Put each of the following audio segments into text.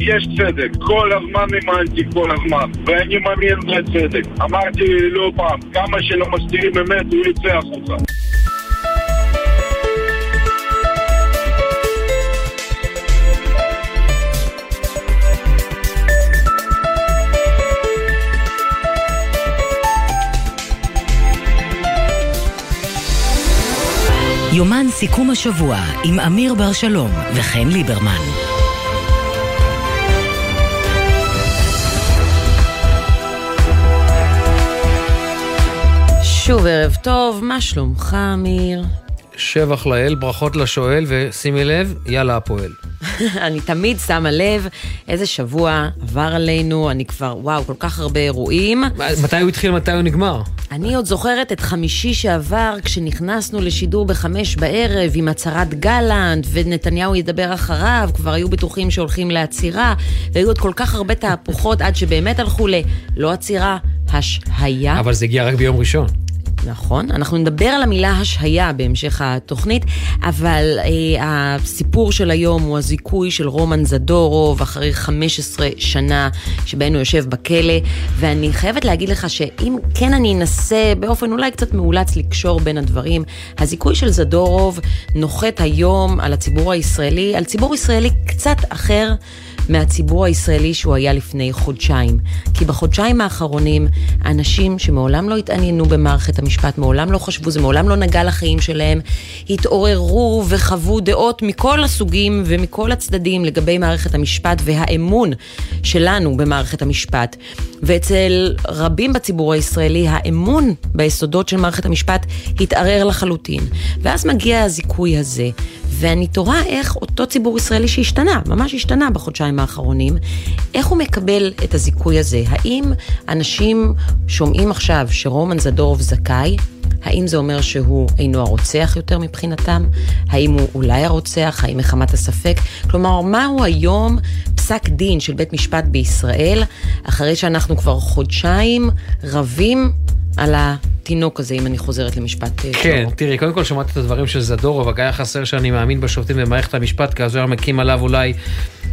יש צדק, כל הזמן האמנתי, כל הזמן, ואני מאמין בצדק. אמרתי לא פעם, כמה שלא מסתירים אמת, הוא יצא החוצה. יומן סיכום השבוע עם אמיר בר שלום וחן ליברמן. שוב ערב טוב, מה שלומך אמיר? שבח לאל, ברכות לשואל, ושימי לב, יאללה הפועל. אני תמיד שמה לב איזה שבוע עבר עלינו, אני כבר, וואו, כל כך הרבה אירועים. מתי הוא התחיל, מתי הוא נגמר? אני עוד זוכרת את חמישי שעבר, כשנכנסנו לשידור בחמש בערב עם הצהרת גלנט, ונתניהו ידבר אחריו, כבר היו בטוחים שהולכים לעצירה, והיו עוד כל כך הרבה תהפוכות עד שבאמת הלכו ללא עצירה, השהיה. אבל זה הגיע רק ביום ראשון. נכון, אנחנו נדבר על המילה השהיה בהמשך התוכנית, אבל אה, הסיפור של היום הוא הזיכוי של רומן זדורוב אחרי 15 שנה שבהן הוא יושב בכלא, ואני חייבת להגיד לך שאם כן אני אנסה באופן אולי קצת מאולץ לקשור בין הדברים, הזיכוי של זדורוב נוחת היום על הציבור הישראלי, על ציבור ישראלי קצת אחר. מהציבור הישראלי שהוא היה לפני חודשיים. כי בחודשיים האחרונים, אנשים שמעולם לא התעניינו במערכת המשפט, מעולם לא חשבו, זה מעולם לא נגע לחיים שלהם, התעוררו וחוו דעות מכל הסוגים ומכל הצדדים לגבי מערכת המשפט והאמון שלנו במערכת המשפט. ואצל רבים בציבור הישראלי, האמון ביסודות של מערכת המשפט התערער לחלוטין. ואז מגיע הזיכוי הזה, ואני תוהה איך אותו ציבור ישראלי שהשתנה, ממש השתנה בחודשיים האחרונים, איך הוא מקבל את הזיכוי הזה? האם אנשים שומעים עכשיו שרומן זדורוב זכאי? האם זה אומר שהוא אינו הרוצח יותר מבחינתם? האם הוא אולי הרוצח? האם מחמת הספק? כלומר, מהו היום פסק דין של בית משפט בישראל, אחרי שאנחנו כבר חודשיים רבים על התינוק הזה, אם אני חוזרת למשפט שלו. כן, תראי, קודם כל שמעתי את הדברים של זדורוב, רק היה חסר שאני מאמין בשופטים במערכת המשפט, כי אז הוא היה מקים עליו אולי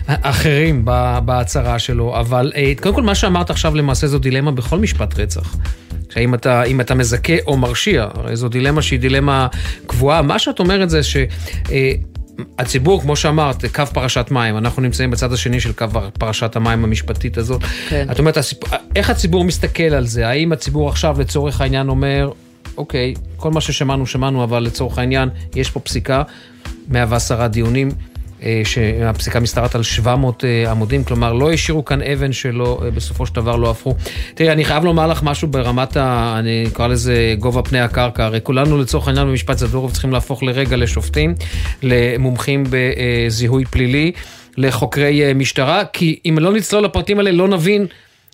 אחרים בהצהרה שלו, אבל קודם כל מה שאמרת עכשיו למעשה זו דילמה בכל משפט רצח. האם אתה, אתה מזכה או מרשיע, הרי זו דילמה שהיא דילמה קבועה. מה שאת אומרת זה ש... הציבור, כמו שאמרת, קו פרשת מים, אנחנו נמצאים בצד השני של קו פרשת המים המשפטית הזאת. כן. את אומרת, הסיפור, איך הציבור מסתכל על זה? האם הציבור עכשיו לצורך העניין אומר, אוקיי, כל מה ששמענו, שמענו, אבל לצורך העניין, יש פה פסיקה, 110 דיונים, שהפסיקה משתרעת על 700 אה, עמודים, כלומר לא השאירו כאן אבן שלא, אה, בסופו של דבר לא הפכו. תראי, אני חייב לומר לך משהו ברמת ה... אני אקרא לזה גובה פני הקרקע, הרי כולנו לצורך העניין במשפט זדורוב צריכים להפוך לרגע לשופטים, למומחים בזיהוי פלילי, לחוקרי משטרה, כי אם לא נצלול לפרטים האלה לא נבין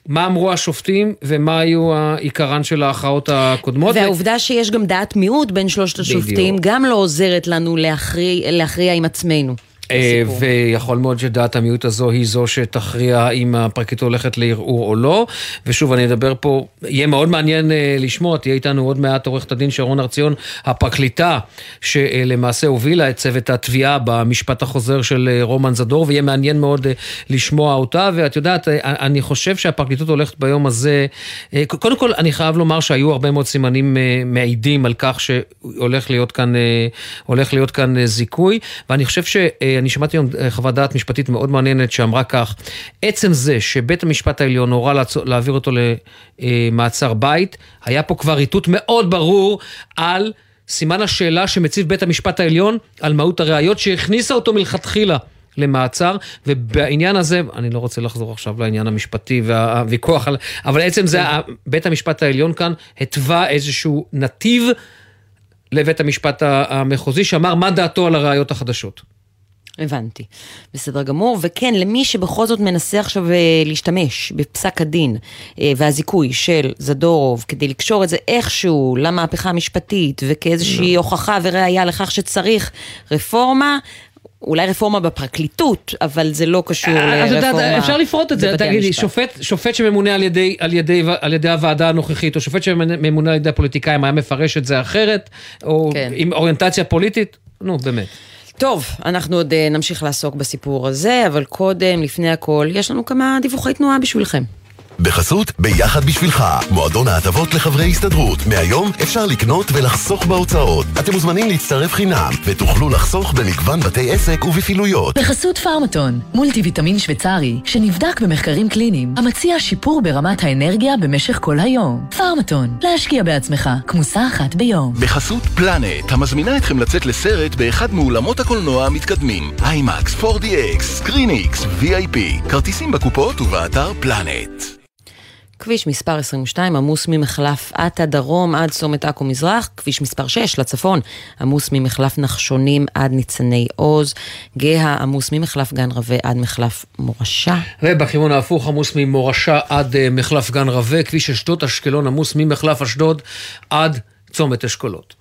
מה אמרו השופטים ומה היו העיקרן של ההכרעות הקודמות. והעובדה שיש גם דעת מיעוט בין שלושת השופטים בדיוק. גם לא עוזרת לנו להכריע, להכריע עם עצמנו. אה, ויכול מאוד שדעת המיעוט הזו היא זו שתכריע אם הפרקליטות הולכת לערעור או לא. ושוב, אני אדבר פה, יהיה מאוד מעניין אה, לשמוע, תהיה איתנו עוד מעט עורכת הדין שרון הרציון, הפרקליטה שלמעשה הובילה את צוות התביעה במשפט החוזר של אה, רומן זדור, ויהיה מעניין מאוד לשמוע אותה. ואת יודעת, אני חושב שהפרקליטות הולכת ביום הזה, קודם כל, אני חייב לומר שהיו הרבה מאוד סימנים מעידים על כך שהולך להיות כאן, להיות כאן זיכוי, ואני חושב ש... אני שמעתי היום אה, חוות דעת משפטית מאוד מעניינת שאמרה כך, עצם זה שבית המשפט העליון הורה להעביר אותו למעצר בית, היה פה כבר איתות מאוד ברור על סימן השאלה שמציב בית המשפט העליון על מהות הראיות שהכניסה אותו מלכתחילה. למעצר, ובעניין הזה, אני לא רוצה לחזור עכשיו לעניין המשפטי והוויכוח, אבל עצם זה, בית המשפט העליון כאן התווה איזשהו נתיב לבית המשפט המחוזי, שאמר מה דעתו על הראיות החדשות. הבנתי. בסדר גמור. וכן, למי שבכל זאת מנסה עכשיו אה, להשתמש בפסק הדין אה, והזיכוי של זדורוב כדי לקשור את זה איכשהו למהפכה המשפטית וכאיזושהי לא. הוכחה וראייה לכך שצריך רפורמה, אולי רפורמה בפרקליטות, אבל זה לא קשור לרפורמה. אז יודעת, אפשר לפרוט את זה, תגידי, שופט, שופט שממונה על ידי, על, ידי, על ידי הוועדה הנוכחית, או שופט שממונה על ידי הפוליטיקאים, היה מפרש את זה אחרת, או כן. עם אוריינטציה פוליטית? נו, באמת. טוב, אנחנו עוד אה, נמשיך לעסוק בסיפור הזה, אבל קודם, לפני הכל, יש לנו כמה דיווחי תנועה בשבילכם. בחסות ביחד בשבילך, מועדון ההטבות לחברי הסתדרות. מהיום אפשר לקנות ולחסוך בהוצאות. אתם מוזמנים להצטרף חינם, ותוכלו לחסוך במגוון בתי עסק ובפעילויות. בחסות פארמטון, מולטי ויטמין שוויצרי, שנבדק במחקרים קליניים, המציע שיפור ברמת האנרגיה במשך כל היום. פארמטון, להשקיע בעצמך, כמוסה אחת ביום. בחסות פלנט, המזמינה אתכם לצאת לסרט באחד מאולמות הקולנוע המתקדמים. IMAX, 4DX, ScreenX, VIP. כרטיסים בקופות ובאתר פלנט. כביש מספר 22 עמוס ממחלף אתא דרום עד צומת עכו מזרח, כביש מספר 6 לצפון עמוס ממחלף נחשונים עד ניצני עוז, גאה עמוס ממחלף גן רווה עד מחלף מורשה. ובכיוון ההפוך עמוס ממורשה עד uh, מחלף גן רווה, כביש אשדוד אשקלון עמוס ממחלף אשדוד עד צומת אשכולות.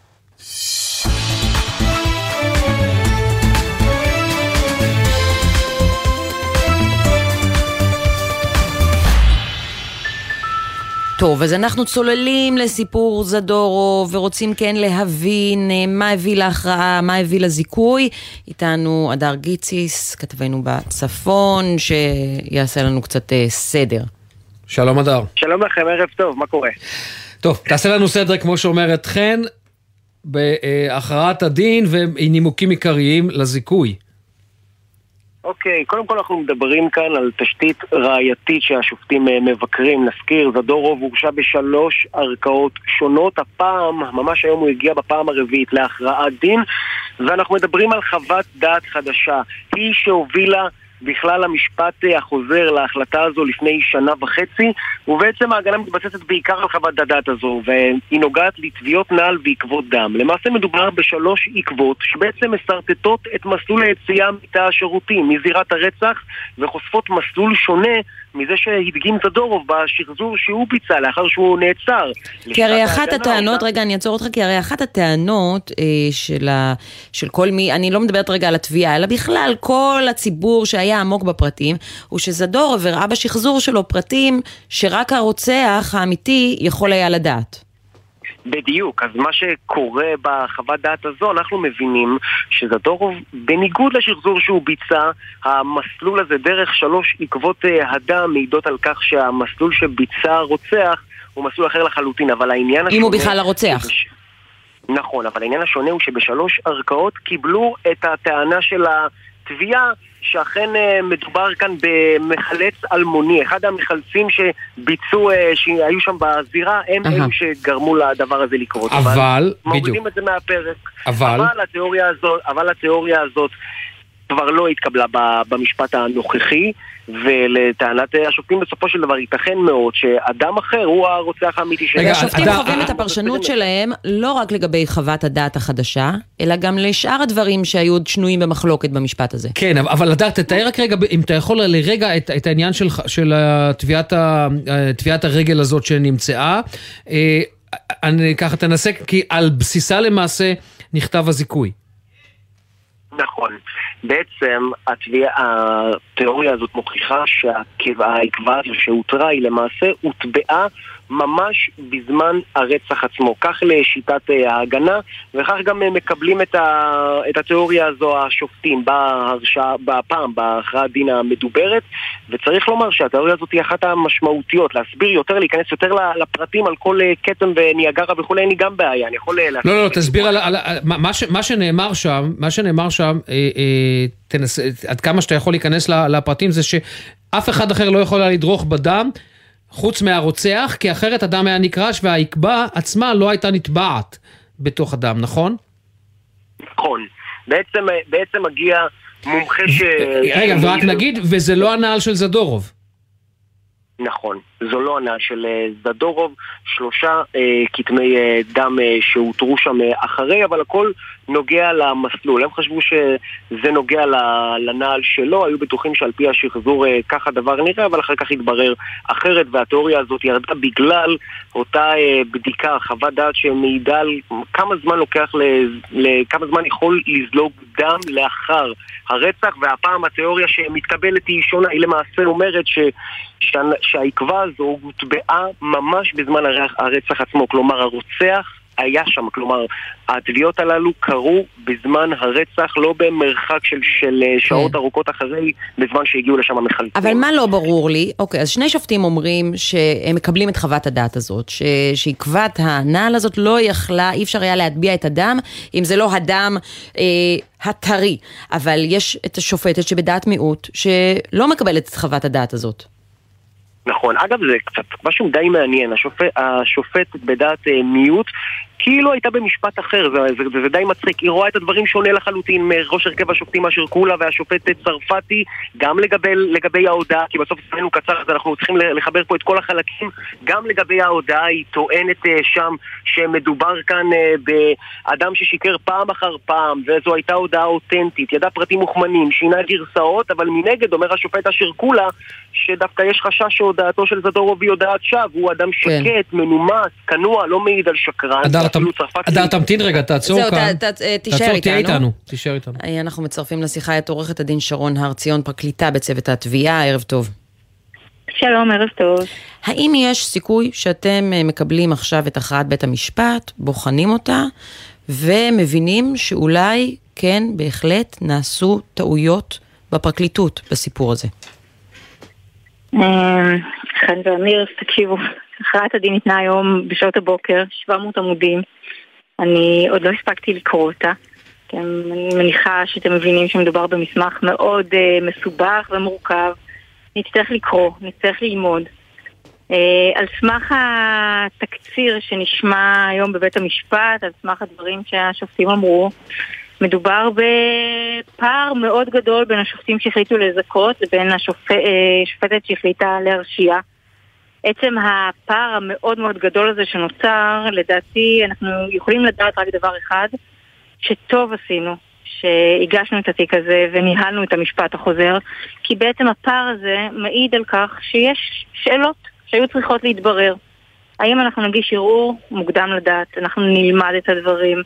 טוב, אז אנחנו צוללים לסיפור זדורו ורוצים כן להבין אה, מה הביא להכרעה, מה הביא לזיכוי. איתנו הדר גיציס, כתבנו בצפון, שיעשה לנו קצת אה, סדר. שלום הדר. שלום לכם, ערב טוב, מה קורה? טוב, תעשה לנו סדר כמו שאומרת חן, בהכרעת הדין ונימוקים עיקריים לזיכוי. אוקיי, okay, קודם כל אנחנו מדברים כאן על תשתית ראייתית שהשופטים אה, מבקרים. נזכיר, זדורוב הורשע בשלוש ערכאות שונות. הפעם, ממש היום הוא הגיע בפעם הרביעית להכרעת דין, ואנחנו מדברים על חוות דעת חדשה. היא שהובילה בכלל המשפט אה, החוזר להחלטה הזו לפני שנה וחצי, ובעצם ההגנה מתבססת בעיקר על חוות הדעת הזו, והיא נוגעת לתביעות נעל ועקבות דם. למעשה מדובר בשלוש עקבות שבעצם משרטטות את מסלול היציאה מתא השירותים, מזירת הרצח, וחושפות מסלול שונה מזה שהדגים זדורוב בשחזור שהוא ביצע לאחר שהוא נעצר. כי הרי אחת הטענות. רגע אני אעצור אותך, כי הרי אחת הטענות אה, של, ה, של כל מי, אני לא מדברת רגע על התביעה, אלא בכלל כל הציבור שהיה עמוק בפרטים, הוא שזדורוב הראה בשחזור שלו פרטים שרק הרוצח האמיתי יכול היה לדעת. בדיוק, אז מה שקורה בחוות דעת הזו, אנחנו מבינים שזדורוב, בניגוד לשחזור שהוא ביצע, המסלול הזה דרך שלוש עקבות אה, הדם מעידות על כך שהמסלול שביצע הרוצח הוא מסלול אחר לחלוטין, אבל העניין השונה... אם הוא בכלל הרוצח. שבש... נכון, אבל העניין השונה הוא שבשלוש ערכאות קיבלו את הטענה של התביעה שאכן uh, מדובר כאן במחלץ אלמוני. אחד המחלצים שביצעו, uh, שהיו שם בזירה, הם. אלו שגרמו לדבר הזה לקרות. אבל, אבל בדיוק. מורידים את זה מהפרק. אבל... אבל התיאוריה הזאת, אבל התיאוריה הזאת כבר לא התקבלה במשפט הנוכחי, ולטענת השופטים בסופו של דבר ייתכן מאוד שאדם אחר הוא הרוצח האמיתי שלהם. השופטים חווים את הפרשנות שלהם לא רק לגבי חוות הדעת החדשה, אלא גם לשאר הדברים שהיו עוד שנויים במחלוקת במשפט הזה. כן, אבל לדעת, תתאר רק רגע, אם אתה יכול לרגע את, את העניין של, של הרגל הזאת שנמצאה. אה, אני ככה תנסה, כי על בסיסה למעשה נכתב הזיכוי. נכון. בעצם התביע, התיאוריה הזאת מוכיחה שהעקבה הזו שהותרה היא למעשה הוטבעה ממש בזמן הרצח עצמו. כך לשיטת אה, ההגנה, וכך גם אה, מקבלים את, ה, את התיאוריה הזו השופטים בהרשע, בפעם, בהכרעת דין המדוברת, וצריך לומר שהתיאוריה הזאת היא אחת המשמעותיות. להסביר יותר, להיכנס יותר לפרטים על כל אה, כתם וניאגרה וכולי, אין לי גם בעיה, אני יכול להסביר. לא, לא, תסביר על, על, על מה, ש, מה שנאמר שם, מה שנאמר שם, אה, אה, תנס, עד כמה שאתה יכול להיכנס לפרטים, זה שאף אחד אחר לא יכול היה לדרוך בדם. חוץ מהרוצח, כי אחרת הדם היה נקרש והעקבה עצמה לא הייתה נטבעת בתוך הדם, נכון? נכון. בעצם, בעצם מגיע מומחה ש... רגע, ורק נגיד, וזה לא הנעל של זדורוב. נכון, זו לא ענה של אה, זדורוב, שלושה אה, כתמי אה, דם אה, שהותרו שם אה, אחרי, אבל הכל נוגע למסלול. הם חשבו שזה נוגע לנעל שלו, היו בטוחים שעל פי השחזור אה, כך הדבר נראה, אבל אחר כך התברר אחרת, והתיאוריה הזאת ירדה בגלל אותה אה, בדיקה, חוות דעת שמעידה על כמה זמן לוקח, לכמה זמן יכול לזלוג דם לאחר הרצח, והפעם התיאוריה שמתקבלת היא שונה, היא למעשה אומרת ש... שהעקבה הזו הוטבעה ממש בזמן הרצח עצמו, כלומר הרוצח היה שם, כלומר, התביעות הללו קרו בזמן הרצח, לא במרחק של, של אה, שעות כן. ארוכות אחרי, בזמן שהגיעו לשם המחלצים. אבל מה לא ברור לי? אוקיי, אז שני שופטים אומרים שהם מקבלים את חוות הדעת הזאת, ש... שעקבת הנעל הזאת לא יכלה, אי אפשר היה להטביע את הדם, אם זה לא הדם אה, הטרי. אבל יש את השופטת שבדעת מיעוט, שלא מקבלת את חוות הדעת הזאת. נכון. אגב, זה קצת משהו די מעניין. השופט, השופטת בדעת אה, מיעוט, כאילו הייתה במשפט אחר, זה, זה, זה, זה די מצחיק. היא רואה את הדברים שונה לחלוטין מראש הרכב השופטים אשר קולה והשופטת צרפתי, גם לגבי, לגבי ההודעה, כי בסוף זמננו קצר, אז אנחנו צריכים לחבר פה את כל החלקים. גם לגבי ההודעה, היא טוענת אה, שם שמדובר כאן אה, באדם ששיקר פעם אחר פעם, וזו הייתה הודעה אותנטית, ידע פרטים מוכמנים, שינה גרסאות, אבל מנגד אומר השופט אשר קולה, שדווקא יש חשש שהודעתו של זדורוב היא הודעת שווא, הוא אדם כן. שקט, מנומס, כנוע, לא מעיד על שקרן. אדר, ואפילו ת- צרפתי- אדר, תמתין רגע, תעצור זהו, כאן. ת- ת- אה, תישאר תעצור, תהיה איתנו. איתנו. תישאר איתנו. אה, אנחנו מצרפים לשיחה את עורכת הדין שרון הר ציון, פרקליטה בצוות התביעה, ערב טוב. שלום, ערב טוב. האם יש סיכוי שאתם אה, מקבלים עכשיו את הכרעת בית המשפט, בוחנים אותה, ומבינים שאולי, כן, בהחלט, נעשו טעויות בפרקליטות בסיפור הזה? אה, חן ואמיר, תקשיבו, הכרעת הדין ניתנה היום בשעות הבוקר, 700 עמודים. אני עוד לא הספקתי לקרוא אותה. אתם, אני מניחה שאתם מבינים שמדובר במסמך מאוד uh, מסובך ומורכב. נצטרך לקרוא, נצטרך ללמוד. Uh, על סמך התקציר שנשמע היום בבית המשפט, על סמך הדברים שהשופטים אמרו, מדובר בפער מאוד גדול בין השופטים שהחליטו לזכות לבין השופט, אה, השופטת שהחליטה להרשיע. עצם הפער המאוד מאוד גדול הזה שנוצר, לדעתי אנחנו יכולים לדעת רק דבר אחד, שטוב עשינו שהגשנו את התיק הזה וניהלנו את המשפט החוזר, כי בעצם הפער הזה מעיד על כך שיש שאלות שהיו צריכות להתברר. האם אנחנו נגיש ערעור? מוקדם לדעת. אנחנו נלמד את הדברים,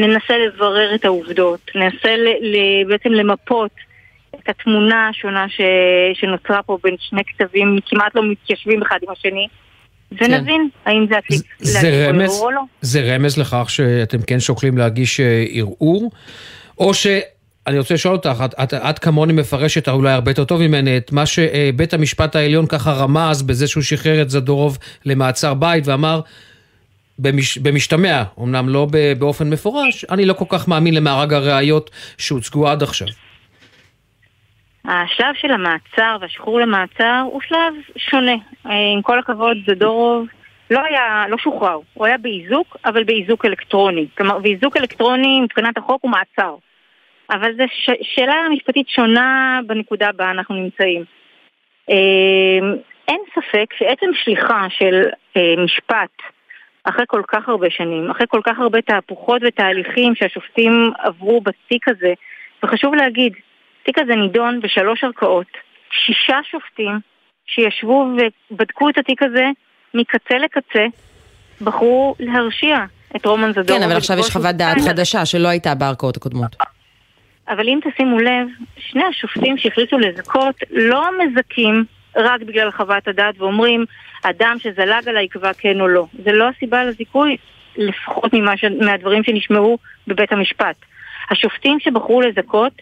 ננסה לברר את העובדות, ננסה ל- ל- בעצם למפות את התמונה השונה ש... שנוצרה פה בין שני כתבים כמעט לא מתיישבים אחד עם השני, ונבין האם זה התיק זה להגיש או לא. זה רמז לכך שאתם כן שוקלים להגיש אה, ערעור, או ש... אני רוצה לשאול אותך, את, את, את כמוני מפרשת אולי הרבה יותר טוב ממני את מה שבית המשפט העליון ככה רמז בזה שהוא שחרר את זדורוב למעצר בית ואמר במש, במשתמע, אמנם לא באופן מפורש, אני לא כל כך מאמין למארג הראיות שהוצגו עד עכשיו. השלב של המעצר והשחרור למעצר הוא שלב שונה. אה, עם כל הכבוד, זדורוב לא היה, לא שוחרר, הוא היה באיזוק, אבל באיזוק אלקטרוני. כלומר, באיזוק אלקטרוני מבחינת החוק הוא מעצר. אבל זו שאלה משפטית שונה בנקודה בה אנחנו נמצאים. אה, אין ספק שעצם שליחה של אה, משפט אחרי כל כך הרבה שנים, אחרי כל כך הרבה תהפוכות ותהליכים שהשופטים עברו בתיק הזה, וחשוב להגיד, התיק הזה נידון בשלוש ערכאות, שישה שופטים שישבו ובדקו את התיק הזה מקצה לקצה, בחרו להרשיע את רומן זדורוב. כן, אבל עכשיו יש חוות דעת חדשה שלא הייתה בערכאות הקודמות. אבל אם תשימו לב, שני השופטים שהחליטו לזכות לא מזכים רק בגלל חוות הדעת ואומרים, אדם שזלג עליי יקבע כן או לא. זה לא הסיבה לזיכוי, לפחות ממה ש... מהדברים שנשמעו בבית המשפט. השופטים שבחרו לזכות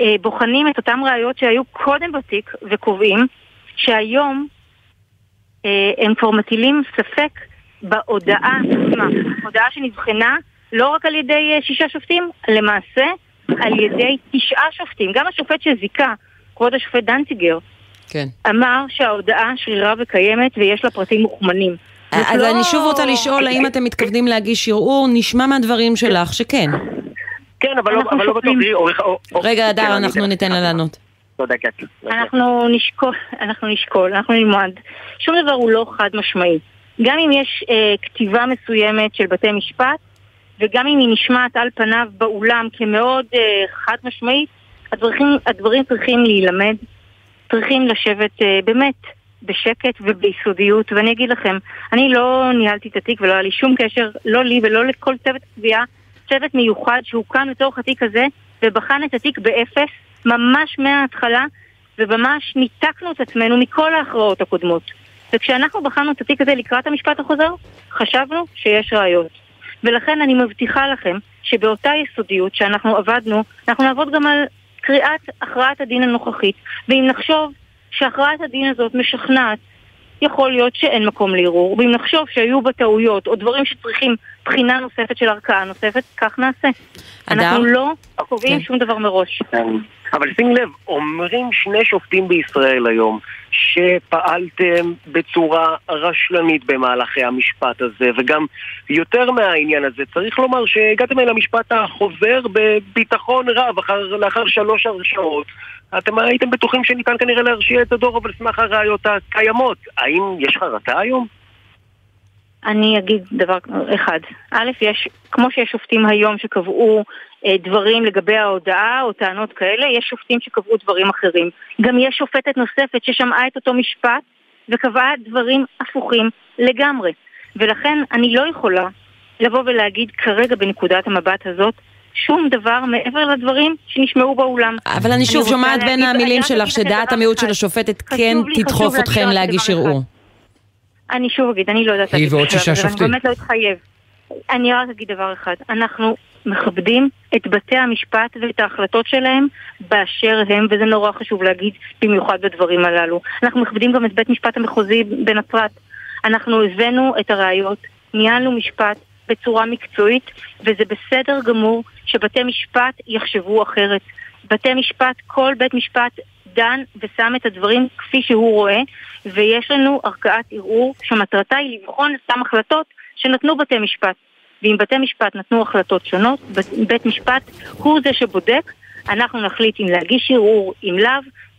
אה, בוחנים את אותן ראיות שהיו קודם בתיק וקובעים שהיום אה, הם כבר מטילים ספק בהודעה עצמה. הודעה שנבחנה לא רק על ידי אה, שישה שופטים, למעשה על ידי תשעה שופטים. גם השופט שזיכה, כבוד השופט דנציגר, כן. אמר שההודעה שרירה וקיימת ויש לה פרטים מוכמנים. אז לא- אני שוב רוצה לשאול, האם אתם מתכוונים להגיש ערעור? נשמע מהדברים שלך שכן. כן, אבל לא, לא בטוח, או- רגע, כן, אדר, אני אנחנו. ניתן לה לענות. צודקת. אנחנו נשקול, אנחנו נשקול, אנחנו נלמד. שום דבר הוא לא חד משמעי. גם אם יש אה, כתיבה מסוימת של בתי משפט, וגם אם היא נשמעת על פניו באולם כמאוד אה, חד משמעית, הדברים, הדברים צריכים להילמד, צריכים לשבת אה, באמת בשקט וביסודיות. ואני אגיד לכם, אני לא ניהלתי את התיק ולא היה לי שום קשר, לא לי ולא לכל צוות התביעה, צוות מיוחד שהוקם לתוך התיק הזה ובחן את התיק באפס, ממש מההתחלה, וממש ניתקנו את עצמנו מכל ההכרעות הקודמות. וכשאנחנו בחנו את התיק הזה לקראת המשפט החוזר, חשבנו שיש ראיות. ולכן אני מבטיחה לכם שבאותה יסודיות שאנחנו עבדנו, אנחנו נעבוד גם על קריאת הכרעת הדין הנוכחית. ואם נחשוב שהכרעת הדין הזאת משכנעת, יכול להיות שאין מקום לערעור. ואם נחשוב שהיו בה טעויות או דברים שצריכים בחינה נוספת של ערכאה נוספת, כך נעשה. אדר? אנחנו לא קובעים כן. שום דבר מראש. כן. אבל שים לב, אומרים שני שופטים בישראל היום שפעלתם בצורה רשלנית במהלכי המשפט הזה, וגם יותר מהעניין הזה, צריך לומר שהגעתם אל המשפט החוזר בביטחון רב אחר, לאחר שלוש הרשעות. אתם הייתם בטוחים שניתן כנראה להרשיע את זדורוב על סמך הראיות הקיימות. האם יש חרטה היום? אני אגיד דבר אחד. א', יש, כמו שיש שופטים היום שקבעו אה, דברים לגבי ההודעה או טענות כאלה, יש שופטים שקבעו דברים אחרים. גם יש שופטת נוספת ששמעה את אותו משפט וקבעה דברים הפוכים לגמרי. ולכן אני לא יכולה לבוא ולהגיד כרגע בנקודת המבט הזאת שום דבר מעבר לדברים שנשמעו באולם. אבל אני שוב שומעת בין המילים שלך שדעת המיעוט. של השופטת כן תדחוף אתכם להגיש אחד. אני שוב אגיד, אני לא יודעת היא ועוד שישה שופטים. אני באמת לא אתחייב. אני רק אגיד דבר אחד, אנחנו מכבדים את בתי המשפט ואת ההחלטות שלהם באשר הם, וזה נורא חשוב להגיד במיוחד בדברים הללו. אנחנו מכבדים גם את בית משפט המחוזי בנצרת. אנחנו הבאנו את הראיות, ניהלנו משפט בצורה מקצועית, וזה בסדר גמור שבתי משפט יחשבו אחרת. בתי משפט, כל בית משפט דן ושם את הדברים כפי שהוא רואה, ויש לנו ערכאת ערעור שמטרתה היא לבחון סתם החלטות שנתנו בתי משפט. ואם בתי משפט נתנו החלטות שונות, בית- משפט הוא זה שבודק, אנחנו נחליט אם להגיש ערעור, אם לאו,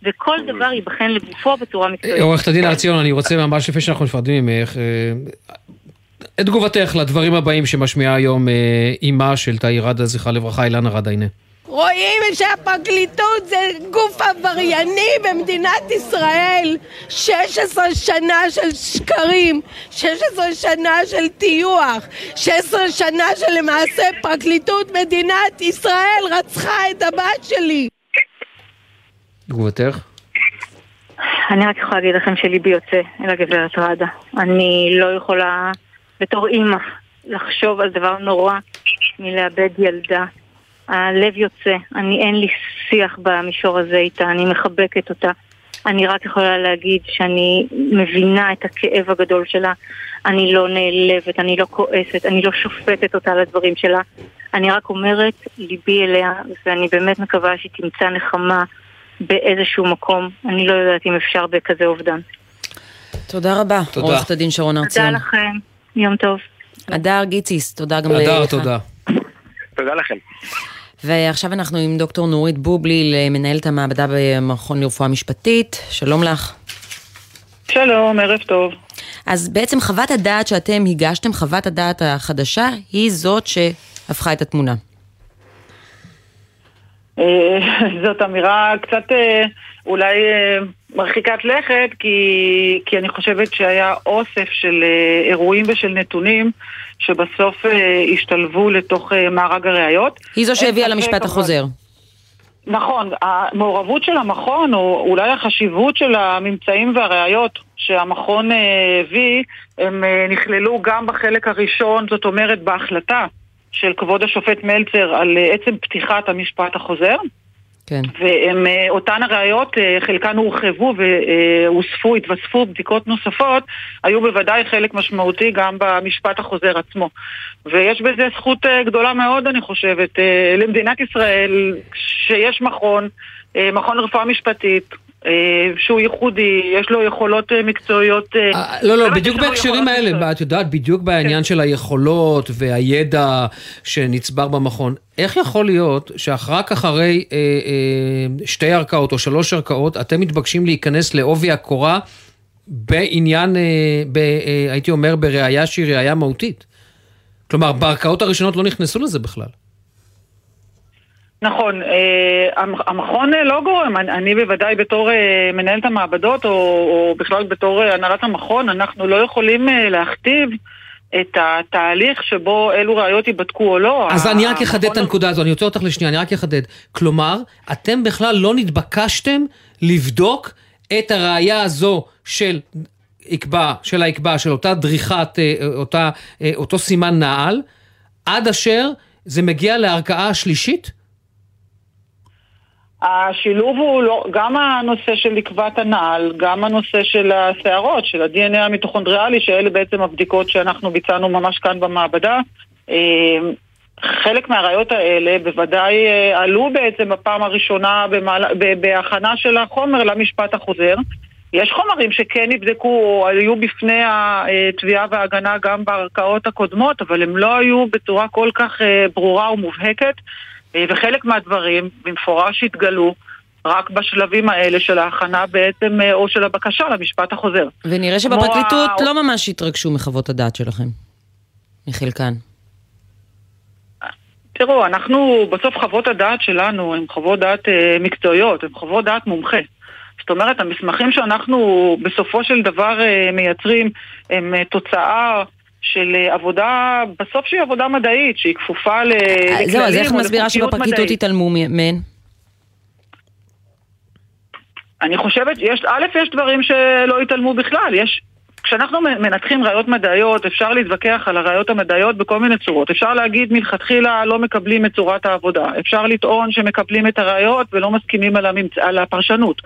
וכל דבר ייבחן לגופו בצורה מקצועית. עורכת הדין הר ציון, אני רוצה ממש לפני שאנחנו נפרדים ממך, אה, את תגובתך לדברים הבאים שמשמיעה היום אה, אימה של תאי רדה, זכרה לברכה, אילנה רדה, הנה. רואים שהפרקליטות זה גוף עברייני במדינת ישראל 16 שנה של שקרים 16 שנה של טיוח 16 שנה שלמעשה פרקליטות מדינת ישראל רצחה את הבת שלי תגובתך? אני רק יכולה להגיד לכם שליבי יוצא אל הגברת ראדה. אני לא יכולה, בתור אימא, לחשוב על דבר נורא מלאבד ילדה. הלב יוצא, אני אין לי שיח במישור הזה איתה, אני מחבקת אותה. אני רק יכולה להגיד שאני מבינה את הכאב הגדול שלה. אני לא נעלבת, אני לא כועסת, אני לא שופטת אותה על הדברים שלה. אני רק אומרת, ליבי אליה, ואני באמת מקווה שהיא תמצא נחמה באיזשהו מקום. אני לא יודעת אם אפשר בכזה אובדן. תודה רבה, תודה. עורכת הדין שרון הר תודה. לכם, יום טוב. הדר גיציס, תודה גם הדר, לך. תודה. תודה לכם. ועכשיו אנחנו עם דוקטור נורית בובליל, מנהלת המעבדה במכון לרפואה משפטית. שלום לך. שלום, ערב טוב. אז בעצם חוות הדעת שאתם הגשתם, חוות הדעת החדשה, היא זאת שהפכה את התמונה. אה, זאת אמירה קצת אה, אולי אה, מרחיקת לכת, כי, כי אני חושבת שהיה אוסף של אה, אירועים ושל נתונים שבסוף אה, השתלבו לתוך אה, מארג הראיות. היא זו שהביאה למשפט החוזר. נכון, המעורבות של המכון, או אולי החשיבות של הממצאים והראיות שהמכון אה, הביא, הם נכללו גם בחלק הראשון, זאת אומרת בהחלטה של כבוד השופט מלצר על עצם פתיחת המשפט החוזר. כן. ואותן הראיות, אה, חלקן הורחבו והוספו, התווספו בדיקות נוספות, היו בוודאי חלק משמעותי גם במשפט החוזר עצמו. ויש בזה זכות אה, גדולה מאוד, אני חושבת, אה, למדינת ישראל, שיש מכון, אה, מכון לרפואה משפטית, אה, שהוא ייחודי, יש לו יכולות אה, מקצועיות... אה, אה, לא, לא, באמת בדיוק בהקשרים האלה. את יודעת, בדיוק בעניין של היכולות והידע שנצבר במכון. איך יכול להיות שרק אחרי אה, אה, שתי ערכאות או שלוש ערכאות, אתם מתבקשים להיכנס לעובי הקורה בעניין, אה, ב, אה, הייתי אומר, בראייה שהיא ראייה מהותית? כלומר, בערכאות הראשונות לא נכנסו לזה בכלל. נכון, אה, המ- המכון אה, לא גורם, אני, בוודאי בתור אה, מנהלת המעבדות או, או בכלל בתור הנהלת המכון, אנחנו לא יכולים להכתיב את התהליך שבו אילו ראיות ייבדקו או לא. אז אני רק אחדד את הנקודה הזו, אני עוצר אותך לשנייה, אני רק אחדד. כלומר, אתם בכלל לא נתבקשתם לבדוק את הראייה הזו של יקבע, של היקבע, של אותה דריכת, אותה, אותו סימן נעל, עד אשר זה מגיע לערכאה השלישית? השילוב הוא לא, גם הנושא של לקבעת הנעל, גם הנושא של השערות, של ה-DNA המיטוכונדריאלי, שאלה בעצם הבדיקות שאנחנו ביצענו ממש כאן במעבדה. אה, חלק מהראיות האלה בוודאי אה, עלו בעצם בפעם הראשונה במעלה, בהכנה של החומר למשפט החוזר. יש חומרים שכן נבדקו או היו בפני התביעה וההגנה גם בערכאות הקודמות, אבל הם לא היו בצורה כל כך אה, ברורה ומובהקת, וחלק מהדברים במפורש התגלו. רק בשלבים האלה של ההכנה בעצם, או של הבקשה למשפט החוזר. ונראה שבפרקליטות ה... לא ממש התרגשו מחוות הדעת שלכם, מחלקן. תראו, אנחנו, בסוף חוות הדעת שלנו הן חוות דעת אה, מקצועיות, הן חוות דעת מומחה. זאת אומרת, המסמכים שאנחנו בסופו של דבר אה, מייצרים הם אה, תוצאה של אה, עבודה, בסוף שהיא עבודה מדעית, שהיא כפופה לכללים אה, זהו, אז איך מסבירה שבפרקליטות התעלמו מהן? אני חושבת, יש, א', יש דברים שלא התעלמו בכלל, יש כשאנחנו מנתחים ראיות מדעיות, אפשר להתווכח על הראיות המדעיות בכל מיני צורות. אפשר להגיד מלכתחילה לא מקבלים את צורת העבודה. אפשר לטעון שמקבלים את הראיות ולא מסכימים על, הממצ... על הפרשנות.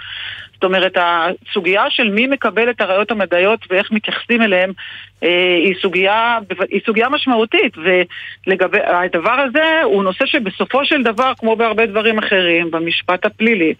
זאת אומרת, הסוגיה של מי מקבל את הראיות המדעיות ואיך מתייחסים אליהן היא, סוגיה, היא סוגיה משמעותית. ולגבי הדבר הזה הוא נושא שבסופו של דבר, כמו בהרבה דברים אחרים, במשפט הפלילי,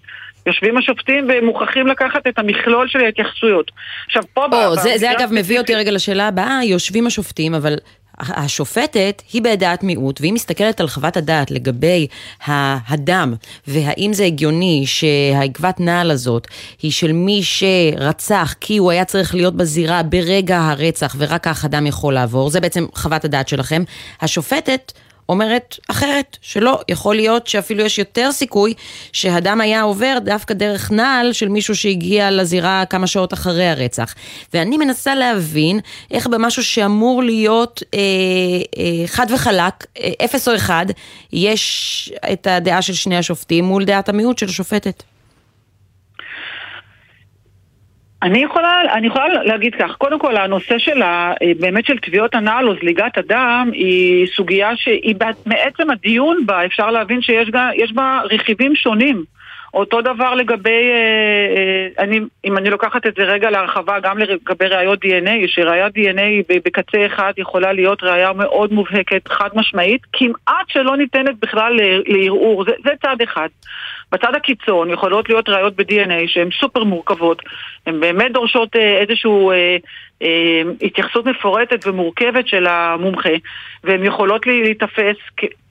יושבים השופטים ומוכרחים לקחת את המכלול של ההתייחסויות. עכשיו, פה... או, זה, זה אגב מביא אותי רגע לשאלה הבאה, יושבים השופטים, אבל השופטת היא בדעת מיעוט, והיא מסתכלת על חוות הדעת לגבי הדם, והאם זה הגיוני שהעקבת נעל הזאת היא של מי שרצח כי הוא היה צריך להיות בזירה ברגע הרצח ורק כך הדם יכול לעבור, זה בעצם חוות הדעת שלכם. השופטת אומרת אחרת, שלא, יכול להיות שאפילו יש יותר סיכוי שהדם היה עובר דווקא דרך נעל של מישהו שהגיע לזירה כמה שעות אחרי הרצח. ואני מנסה להבין איך במשהו שאמור להיות אה, אה, חד וחלק, אה, אפס או אחד, יש את הדעה של שני השופטים מול דעת המיעוט של השופטת. אני יכולה, אני יכולה להגיד כך, קודם כל הנושא של ה, אה, באמת של תביעות הנעל או זליגת הדם היא סוגיה שהיא מעצם הדיון בה אפשר להבין שיש בה רכיבים שונים. אותו דבר לגבי, אה, אה, אני, אם אני לוקחת את זה רגע להרחבה גם לגבי ראיות DNA, שראיית DNA בקצה אחד יכולה להיות ראיה מאוד מובהקת, חד משמעית, כמעט שלא ניתנת בכלל לערעור, זה, זה צד אחד. בצד הקיצון יכולות להיות ראיות ב-DNA שהן סופר מורכבות, הן באמת דורשות אה, איזושהי אה, אה, התייחסות מפורטת ומורכבת של המומחה, והן יכולות להיתפס,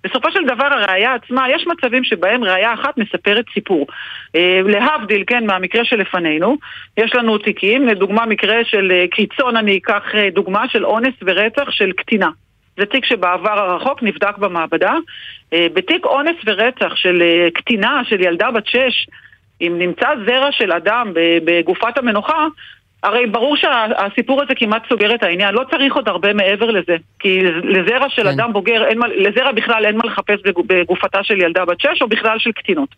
בסופו של דבר הראייה עצמה, יש מצבים שבהם ראייה אחת מספרת סיפור. אה, להבדיל, כן, מהמקרה שלפנינו, יש לנו תיקים, לדוגמה מקרה של אה, קיצון, אני אקח אה, דוגמה של אונס ורצח של קטינה. זה תיק שבעבר הרחוק נבדק במעבדה. אה, בתיק אונס ורצח של אה, קטינה, של ילדה בת שש, אם נמצא זרע של אדם בגופת המנוחה, הרי ברור שהסיפור הזה כמעט סוגר את העניין, לא צריך עוד הרבה מעבר לזה. כי לזרע של כן. אדם בוגר, אין מה, לזרע בכלל אין מה לחפש בגופתה של ילדה בת שש או בכלל של קטינות.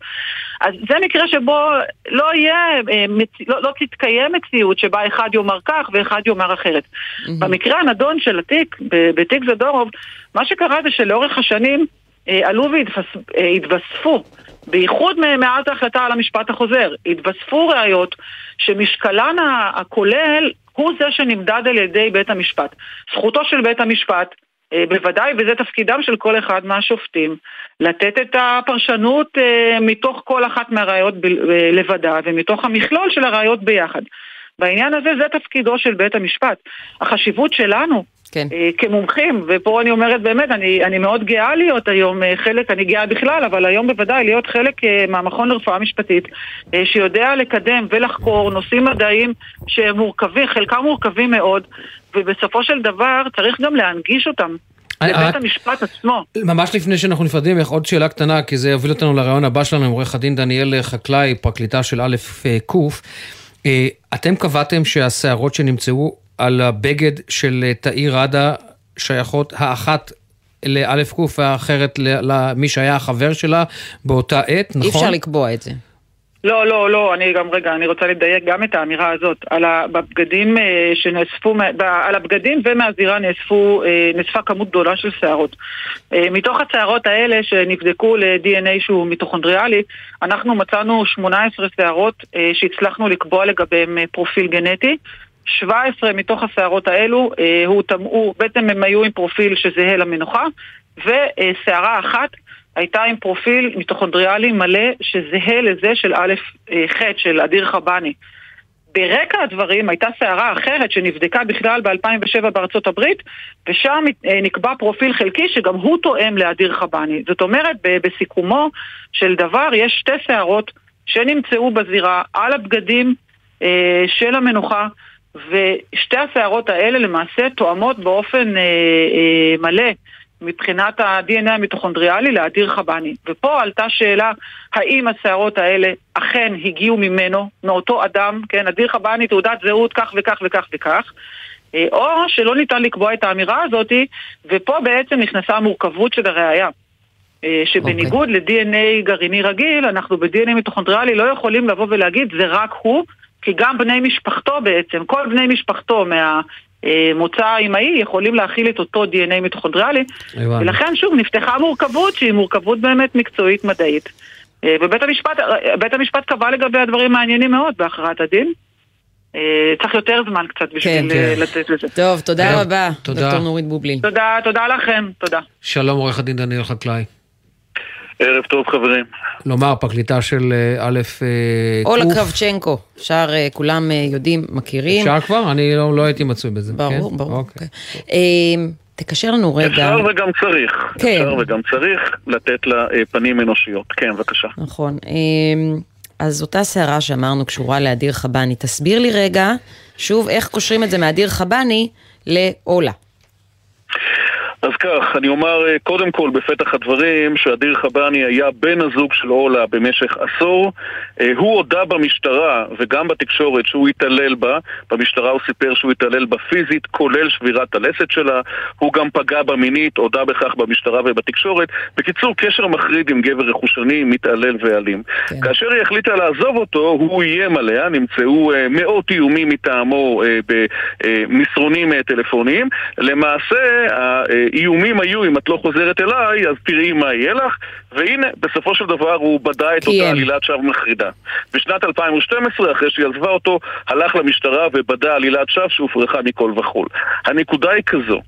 אז זה מקרה שבו לא יהיה, אה, לא, לא תתקיים מציאות שבה אחד יאמר כך ואחד יאמר אחרת. Mm-hmm. במקרה הנדון של התיק, בתיק זדורוב, מה שקרה זה שלאורך השנים אה, עלו והתווספו, בייחוד מאז ההחלטה על המשפט החוזר, התווספו ראיות שמשקלן הכולל הוא זה שנמדד על ידי בית המשפט. זכותו של בית המשפט, אה, בוודאי, וזה תפקידם של כל אחד מהשופטים, לתת את הפרשנות אה, מתוך כל אחת מהראיות לבדה ומתוך המכלול של הראיות ביחד. בעניין הזה זה תפקידו של בית המשפט. החשיבות שלנו כן. אה, כמומחים, ופה אני אומרת באמת, אני, אני מאוד גאה להיות היום אה, חלק, אני גאה בכלל, אבל היום בוודאי להיות חלק אה, מהמכון לרפואה משפטית, שיודע לקדם ולחקור נושאים מדעיים שהם מורכבים, חלקם מורכבים מאוד, ובסופו של דבר צריך גם להנגיש אותם. לבית המשפט עצמו. ממש לפני שאנחנו נפרדים, עוד שאלה קטנה, כי זה יוביל אותנו לרעיון הבא שלנו עם עורך הדין דניאל חקלאי, פרקליטה של א' ק'. אתם קבעתם שהסערות שנמצאו על הבגד של אה, תאיר ראדה שייכות האחת לאלף קוף והאחרת למי שהיה החבר שלה באותה עת, נכון? אי אפשר לקבוע את זה. לא, לא, לא, אני גם, רגע, אני רוצה לדייק גם את האמירה הזאת. על הבגדים אה, שנאספו, על הבגדים ומהזירה נאספו, אה, נאספה כמות גדולה של שערות. מתוך השערות האלה שנבדקו ל-DNA שהוא מיטוכונדריאלי, אנחנו מצאנו 18 שערות שהצלחנו לקבוע לגביהם פרופיל גנטי. 17 מתוך השערות האלו הוטמעו, בעצם הם היו עם פרופיל שזהה למנוחה, ושערה אחת הייתה עם פרופיל מיטוכונדריאלי מלא שזהה לזה של א' אה, ח' של אדיר חבני. ברקע הדברים הייתה סערה אחרת שנבדקה בכלל ב-2007 בארצות הברית ושם אה, נקבע פרופיל חלקי שגם הוא תואם לאדיר חבני. זאת אומרת, בסיכומו של דבר יש שתי סערות שנמצאו בזירה על הבגדים אה, של המנוחה ושתי הסערות האלה למעשה תואמות באופן אה, אה, מלא מבחינת ה-DNA המיטוכונדריאלי לאדיר חבני. ופה עלתה שאלה האם השערות האלה אכן הגיעו ממנו, מאותו אדם, כן, אדיר חבני, תעודת זהות כך וכך וכך וכך, אה, או שלא ניתן לקבוע את האמירה הזאת, ופה בעצם נכנסה המורכבות של הראייה. אה, שבניגוד okay. אוקיי. ל-DNA גרעיני רגיל, אנחנו ב-DNA מיטוכונדריאלי לא יכולים לבוא ולהגיד זה רק הוא, כי גם בני משפחתו בעצם, כל בני משפחתו מה... מוצא האמאי יכולים להכיל את אותו DNA מיטוכונדריאלי ולכן שוב נפתחה מורכבות שהיא מורכבות באמת מקצועית מדעית אה, ובית המשפט, בית המשפט קבע לגבי הדברים מעניינים מאוד בהכרעת הדין אה, צריך יותר זמן קצת בשביל כן, אה, כן. לתת לזה. טוב, תודה רבה, דוקטור נורית בובלין. תודה, תודה לכם, תודה. שלום עורך הדין דניאל חקלאי. ערב טוב חברים. לומר, פרקליטה של אה, א' ק'. אה, אולה קרבצ'נקו, אפשר, אה, כולם יודעים, מכירים. אפשר כבר? אני לא, לא הייתי מצוי בזה. ברור, כן? ברור. אוקיי. אמ, תקשר לנו רגע. אפשר וגם צריך. כן. אפשר וגם צריך לתת לה פנים אנושיות. כן, בבקשה. נכון. אז אותה סערה שאמרנו קשורה לאדיר חבני, תסביר לי רגע, שוב, איך קושרים את זה מאדיר חבני לאולה. אז כך, אני אומר אה, קודם כל בפתח הדברים שאדיר חבני היה בן הזוג של אולה במשך עשור. אה, הוא הודה במשטרה וגם בתקשורת שהוא התעלל בה. במשטרה הוא סיפר שהוא התעלל בה פיזית, כולל שבירת הלסת שלה. הוא גם פגע בה מינית, הודה בכך במשטרה ובתקשורת. בקיצור, קשר מחריד עם גבר רכושני, מתעלל ואלים. כן. כאשר היא החליטה לעזוב אותו, הוא איים עליה, נמצאו אה, מאות איומים מטעמו במסרונים טלפוניים. למעשה, איומים היו, אם את לא חוזרת אליי, אז תראי מה יהיה לך, והנה, בסופו של דבר הוא בדה את אותה עלילת שווא מחרידה. בשנת 2012, אחרי שהיא עזבה אותו, הלך למשטרה ובדה עלילת שווא שהופרכה מכל וכול. הנקודה היא כזו,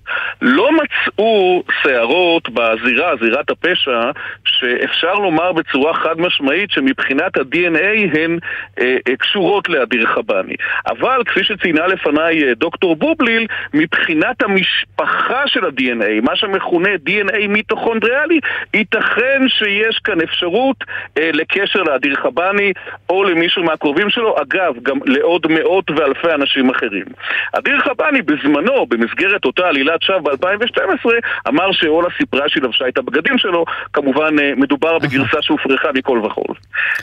לא מצאו שערות בזירה, זירת הפשע, שאפשר לומר בצורה חד משמעית שמבחינת ה-DNA הן אה, אה, קשורות לאדיר חבני. אבל כפי שציינה לפניי אה, דוקטור בובליל, מבחינת המשפחה של ה-DNA, מה שמכונה DNA מיטוכונדריאלי, ייתכן שיש כאן אפשרות אה, לקשר לאדיר חבני או למישהו מהקרובים שלו, אגב, גם לעוד מאות ואלפי אנשים אחרים. אדיר חבני בזמנו, במסגרת אותה עלילת שווא ב-2012, אמר שאולה סיפרה שהיא לבשה את הבגדים שלו, כמובן אה, מדובר בגרסה שהופרכה מכל וכול.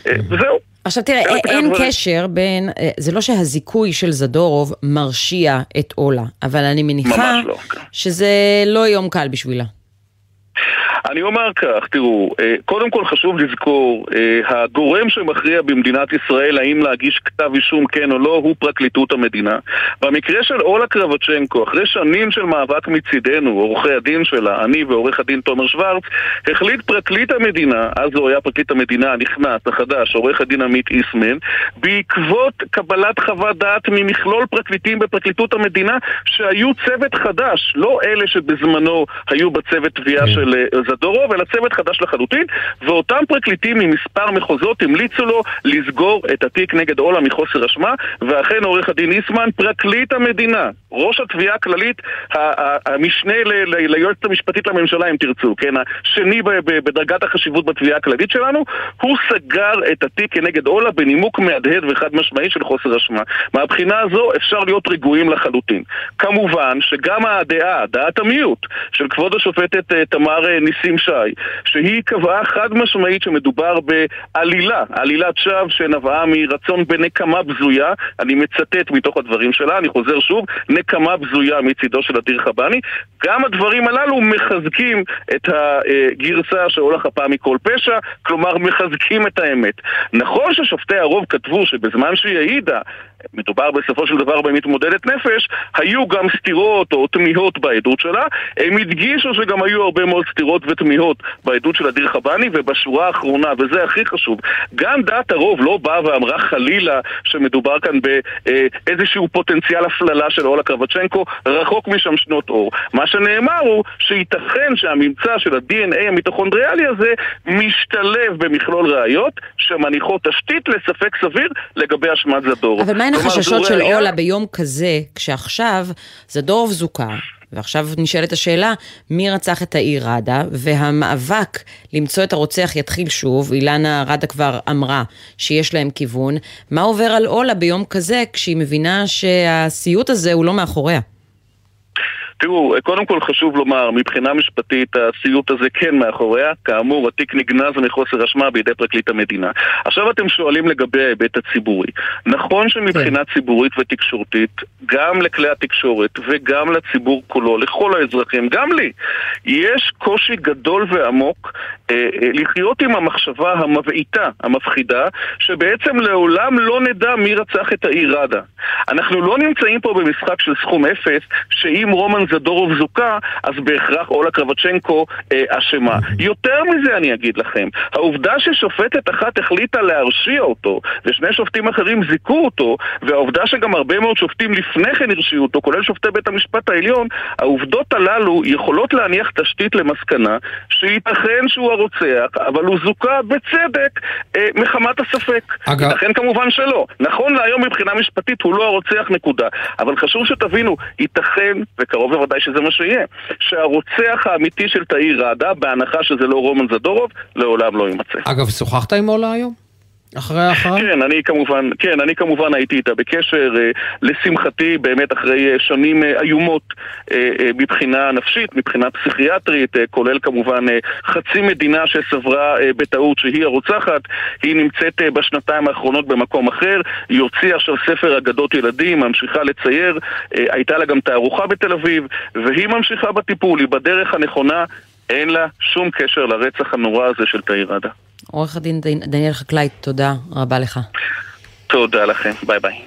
אה, וזהו. עכשיו תראה, אין קשר בין, אה, זה לא שהזיכוי של זדורוב מרשיע את אולה, אבל אני מניחה לא. כן. שזה לא יום קל בשבילה. אני אומר כך, תראו, אה, קודם כל חשוב לזכור, אה, הגורם שמכריע במדינת ישראל האם להגיש כתב אישום כן או לא, הוא פרקליטות המדינה. במקרה של אולה קרבצ'נקו, אחרי שנים של מאבק מצידנו, עורכי הדין שלה, אני ועורך הדין תומר שוורץ, החליט פרקליט המדינה, אז הוא היה פרקליט המדינה הנכנס, החדש, עורך הדין עמית איסמן, בעקבות קבלת חוות דעת ממכלול פרקליטים בפרקליטות המדינה, שהיו צוות חדש, לא אלה שבזמנו היו בצוות תביעה כן. של אה, זדורוב, אלא צוות חדש לחלוטין, ואותם פרקליטים ממספר מחוזות המליצו לו לסגור את התיק נגד אולה מחוסר אשמה, ואכן עורך הדין איסמן, פרקליט המדינה, ראש התביעה הכללית, המשנה ליועצת המשפטית לממשלה, אם תרצו, כן, השני בדרגת החשיבות בתביעה הכללית שלנו, הוא סגר את התיק כנגד אולה בנימוק מהדהד וחד משמעי של חוסר אשמה. מהבחינה הזו אפשר להיות רגועים לחלוטין. כמובן שגם הדעה, דעת המיעוט, של כבוד השופטת אה, תמר אה, ניס ניסים שי, שהיא קבעה חד משמעית שמדובר בעלילה, עלילת שווא שנבעה מרצון בנקמה בזויה, אני מצטט מתוך הדברים שלה, אני חוזר שוב, נקמה בזויה מצידו של אדיר חבני. גם הדברים הללו מחזקים את הגרסה שאולה חפה מכל פשע, כלומר מחזקים את האמת. נכון ששופטי הרוב כתבו שבזמן שהיא העידה מדובר בסופו של דבר במתמודדת נפש, היו גם סתירות או תמיהות בעדות שלה. הם הדגישו שגם היו הרבה מאוד סתירות ותמיהות בעדות של אדיר חבני, ובשורה האחרונה, וזה הכי חשוב, גם דעת הרוב לא באה ואמרה חלילה שמדובר כאן באיזשהו פוטנציאל הפללה של אולה קרבצ'נקו, רחוק משם שנות אור. מה שנאמר הוא שייתכן שהממצא של ה-DNA המיטוכונדריאלי הזה משתלב במכלול ראיות שמניחות תשתית לספק סביר לגבי אשמת זדור. אבל מה מהן החששות של אולה ביום כזה, כשעכשיו זדורוב זוכה, ועכשיו נשאלת השאלה, מי רצח את העיר ראדה, והמאבק למצוא את הרוצח יתחיל שוב, אילנה ראדה כבר אמרה שיש להם כיוון, מה עובר על אולה ביום כזה, כשהיא מבינה שהסיוט הזה הוא לא מאחוריה? תראו, קודם כל חשוב לומר, מבחינה משפטית הסיוט הזה כן מאחוריה. כאמור, התיק נגנז מחוסר אשמה בידי פרקליט המדינה. עכשיו אתם שואלים לגבי ההיבט הציבורי. נכון שמבחינה כן. ציבורית ותקשורתית, גם לכלי התקשורת וגם לציבור כולו, לכל האזרחים, גם לי, יש קושי גדול ועמוק אה, אה, לחיות עם המחשבה המבעיטה, המפחידה, שבעצם לעולם לא נדע מי רצח את העיר ראדה. אנחנו לא נמצאים פה במשחק של סכום אפס, שאם רומן זדורוב זוכה, אז בהכרח אולה קרבצ'נקו אה, אשמה. יותר מזה אני אגיד לכם, העובדה ששופטת אחת החליטה להרשיע אותו, ושני שופטים אחרים זיכו אותו, והעובדה שגם הרבה מאוד שופטים לפני כן הרשיעו אותו, כולל שופטי בית המשפט העליון, העובדות הללו יכולות להניח תשתית למסקנה שייתכן שהוא הרוצח, אבל הוא זוכה בצדק אה, מחמת הספק. אגב... ייתכן כמובן שלא. נכון להיום מבחינה משפטית הוא לא הרוצח נקודה. אבל חשוב שתבינו, ייתכן, וקרוב בוודאי שזה מה שיהיה, שהרוצח האמיתי של תאיר ראדה, בהנחה שזה לא רומן זדורוב, לעולם לא יימצא. אגב, שוחחת עם עולה היום? אחרי האחרון? כן, אני כמובן, כן, אני כמובן הייתי איתה בקשר. אה, לשמחתי, באמת אחרי אה, שנים אה, איומות מבחינה נפשית, מבחינה פסיכיאטרית, כולל כמובן חצי מדינה שסברה בטעות שהיא הרוצחת, היא נמצאת בשנתיים האחרונות במקום אחר, היא הוציאה עכשיו ספר אגדות ילדים, ממשיכה לצייר, הייתה לה גם תערוכה בתל אביב, והיא ממשיכה בטיפול, היא בדרך הנכונה, אין לה שום קשר לרצח הנורא הזה של תאיר ראדה. עורך הדין דניאל חקלאי, תודה רבה לך. תודה לכם, ביי ביי.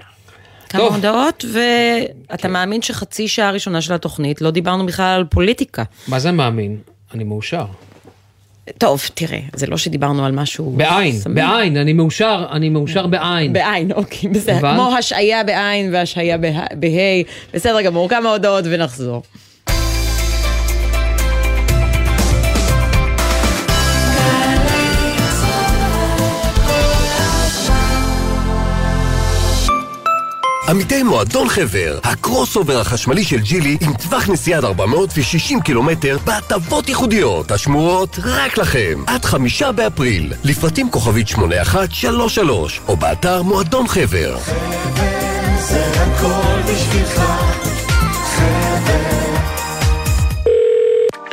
כמה הודעות, ואתה כן. מאמין שחצי שעה ראשונה של התוכנית לא דיברנו בכלל על פוליטיקה. מה זה מאמין? אני מאושר. טוב, תראה, זה לא שדיברנו על משהו... בעין, סמי. בעין, אני מאושר, אני מאושר בעין. בעין, אוקיי, בסדר. כמו השעיה בעין והשעיה בה', בסדר גמור, כמה הודעות ונחזור. עמיתי מועדון חבר, ה crossover החשמלי של ג'ילי עם טווח נסיעה עד 460 קילומטר בהטבות ייחודיות השמורות רק לכם עד חמישה באפריל. לפרטים כוכבית 8133 או באתר מועדון חבר. חבר זה הכל בשבילך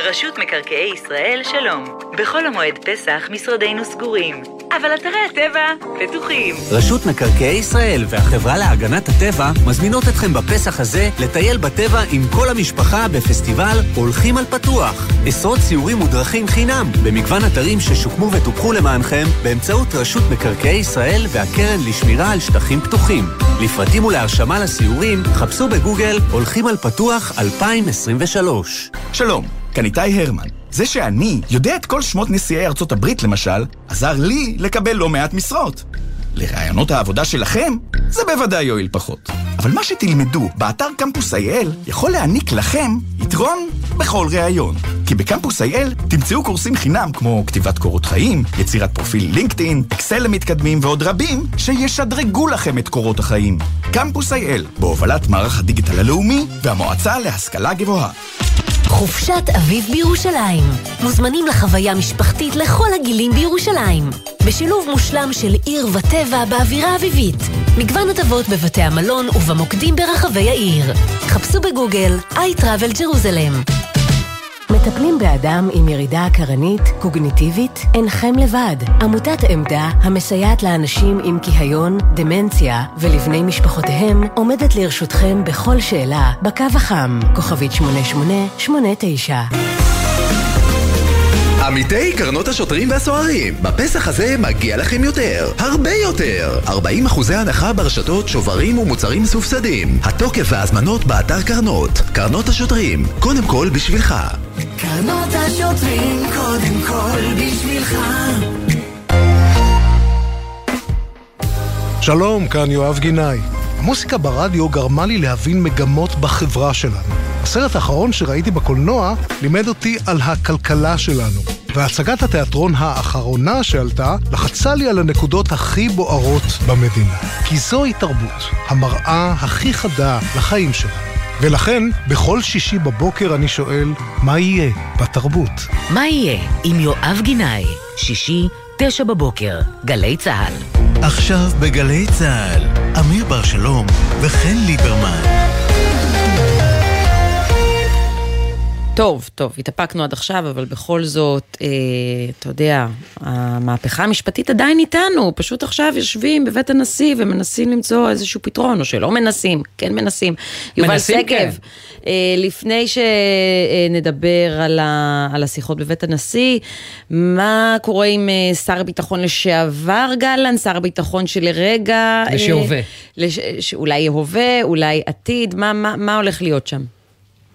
רשות מקרקעי ישראל, שלום. בכל המועד פסח משרדינו סגורים, אבל אתרי הטבע פתוחים. רשות מקרקעי ישראל והחברה להגנת הטבע מזמינות אתכם בפסח הזה לטייל בטבע עם כל המשפחה בפסטיבל הולכים על פתוח. עשרות סיורים מודרכים חינם במגוון אתרים ששוקמו וטופחו למענכם באמצעות רשות מקרקעי ישראל והקרן לשמירה על שטחים פתוחים. לפרטים ולהרשמה לסיורים חפשו בגוגל הולכים על פתוח 2023. שלום. כאן איתי הרמן. זה שאני יודע את כל שמות נשיאי ארצות הברית, למשל, עזר לי לקבל לא מעט משרות. לרעיונות העבודה שלכם, זה בוודאי יועיל פחות. אבל מה שתלמדו באתר קמפוס IL יכול להעניק לכם יתרון בכל ראיון. כי בקמפוס IL תמצאו קורסים חינם כמו כתיבת קורות חיים, יצירת פרופיל לינקדאין, אקסל למתקדמים ועוד רבים שישדרגו לכם את קורות החיים. קמפוס IL, בהובלת מערך הדיגיטל הלאומי והמועצה להשכלה גבוהה. חופשת אביב בירושלים. מוזמנים לחוויה משפחתית לכל הגילים בירושלים. בשילוב מושלם של עיר וטבע באווירה אביבית. מגוון הטבות בבתי המלון ובמוקדים ברחבי העיר. חפשו בגוגל I Travel Jerusalem. מטפלים באדם עם ירידה קרנית, קוגניטיבית? אינכם לבד. עמותת עמדה, המסייעת לאנשים עם כיהיון, דמנציה ולבני משפחותיהם, עומדת לרשותכם בכל שאלה בקו החם, כוכבית 8889. עמיתי קרנות השוטרים והסוהרים, בפסח הזה מגיע לכם יותר, הרבה יותר. 40 אחוזי הנחה ברשתות, שוברים ומוצרים מסובסדים. התוקף וההזמנות באתר קרנות. קרנות השוטרים, קודם כל בשבילך. קרנות השוטרים, קודם כל בשבילך. שלום, כאן יואב גינאי. המוסיקה ברדיו גרמה לי להבין מגמות בחברה שלנו. הסרט האחרון שראיתי בקולנוע לימד אותי על הכלכלה שלנו. והצגת התיאטרון האחרונה שעלתה לחצה לי על הנקודות הכי בוערות במדינה. כי זוהי תרבות, המראה הכי חדה לחיים שלנו. ולכן, בכל שישי בבוקר אני שואל, מה יהיה בתרבות? מה יהיה עם יואב גינאי? שישי, תשע בבוקר, גלי צה"ל. עכשיו בגלי צה"ל, אמיר בר שלום וחן ליברמן. טוב, טוב, התאפקנו עד עכשיו, אבל בכל זאת, אה, אתה יודע, המהפכה המשפטית עדיין איתנו, פשוט עכשיו יושבים בבית הנשיא ומנסים למצוא איזשהו פתרון, או שלא מנסים, כן מנסים. יובל מנסים, שגב, כן. אה, לפני שנדבר על, ה, על השיחות בבית הנשיא, מה קורה עם אה, שר הביטחון לשעבר גלנט, שר הביטחון שלרגע... אה, לשהווה. לש, שאולי הווה, אולי עתיד, מה, מה, מה הולך להיות שם?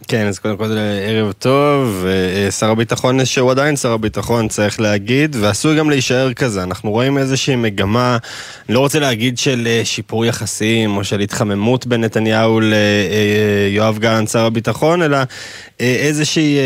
כן, אז קודם כל ערב טוב, אה, שר הביטחון שהוא עדיין שר הביטחון צריך להגיד, ועשוי גם להישאר כזה. אנחנו רואים איזושהי מגמה, אני לא רוצה להגיד של אה, שיפור יחסים או של התחממות בין נתניהו ליואב גלנט שר הביטחון, אלא אה, איזושהי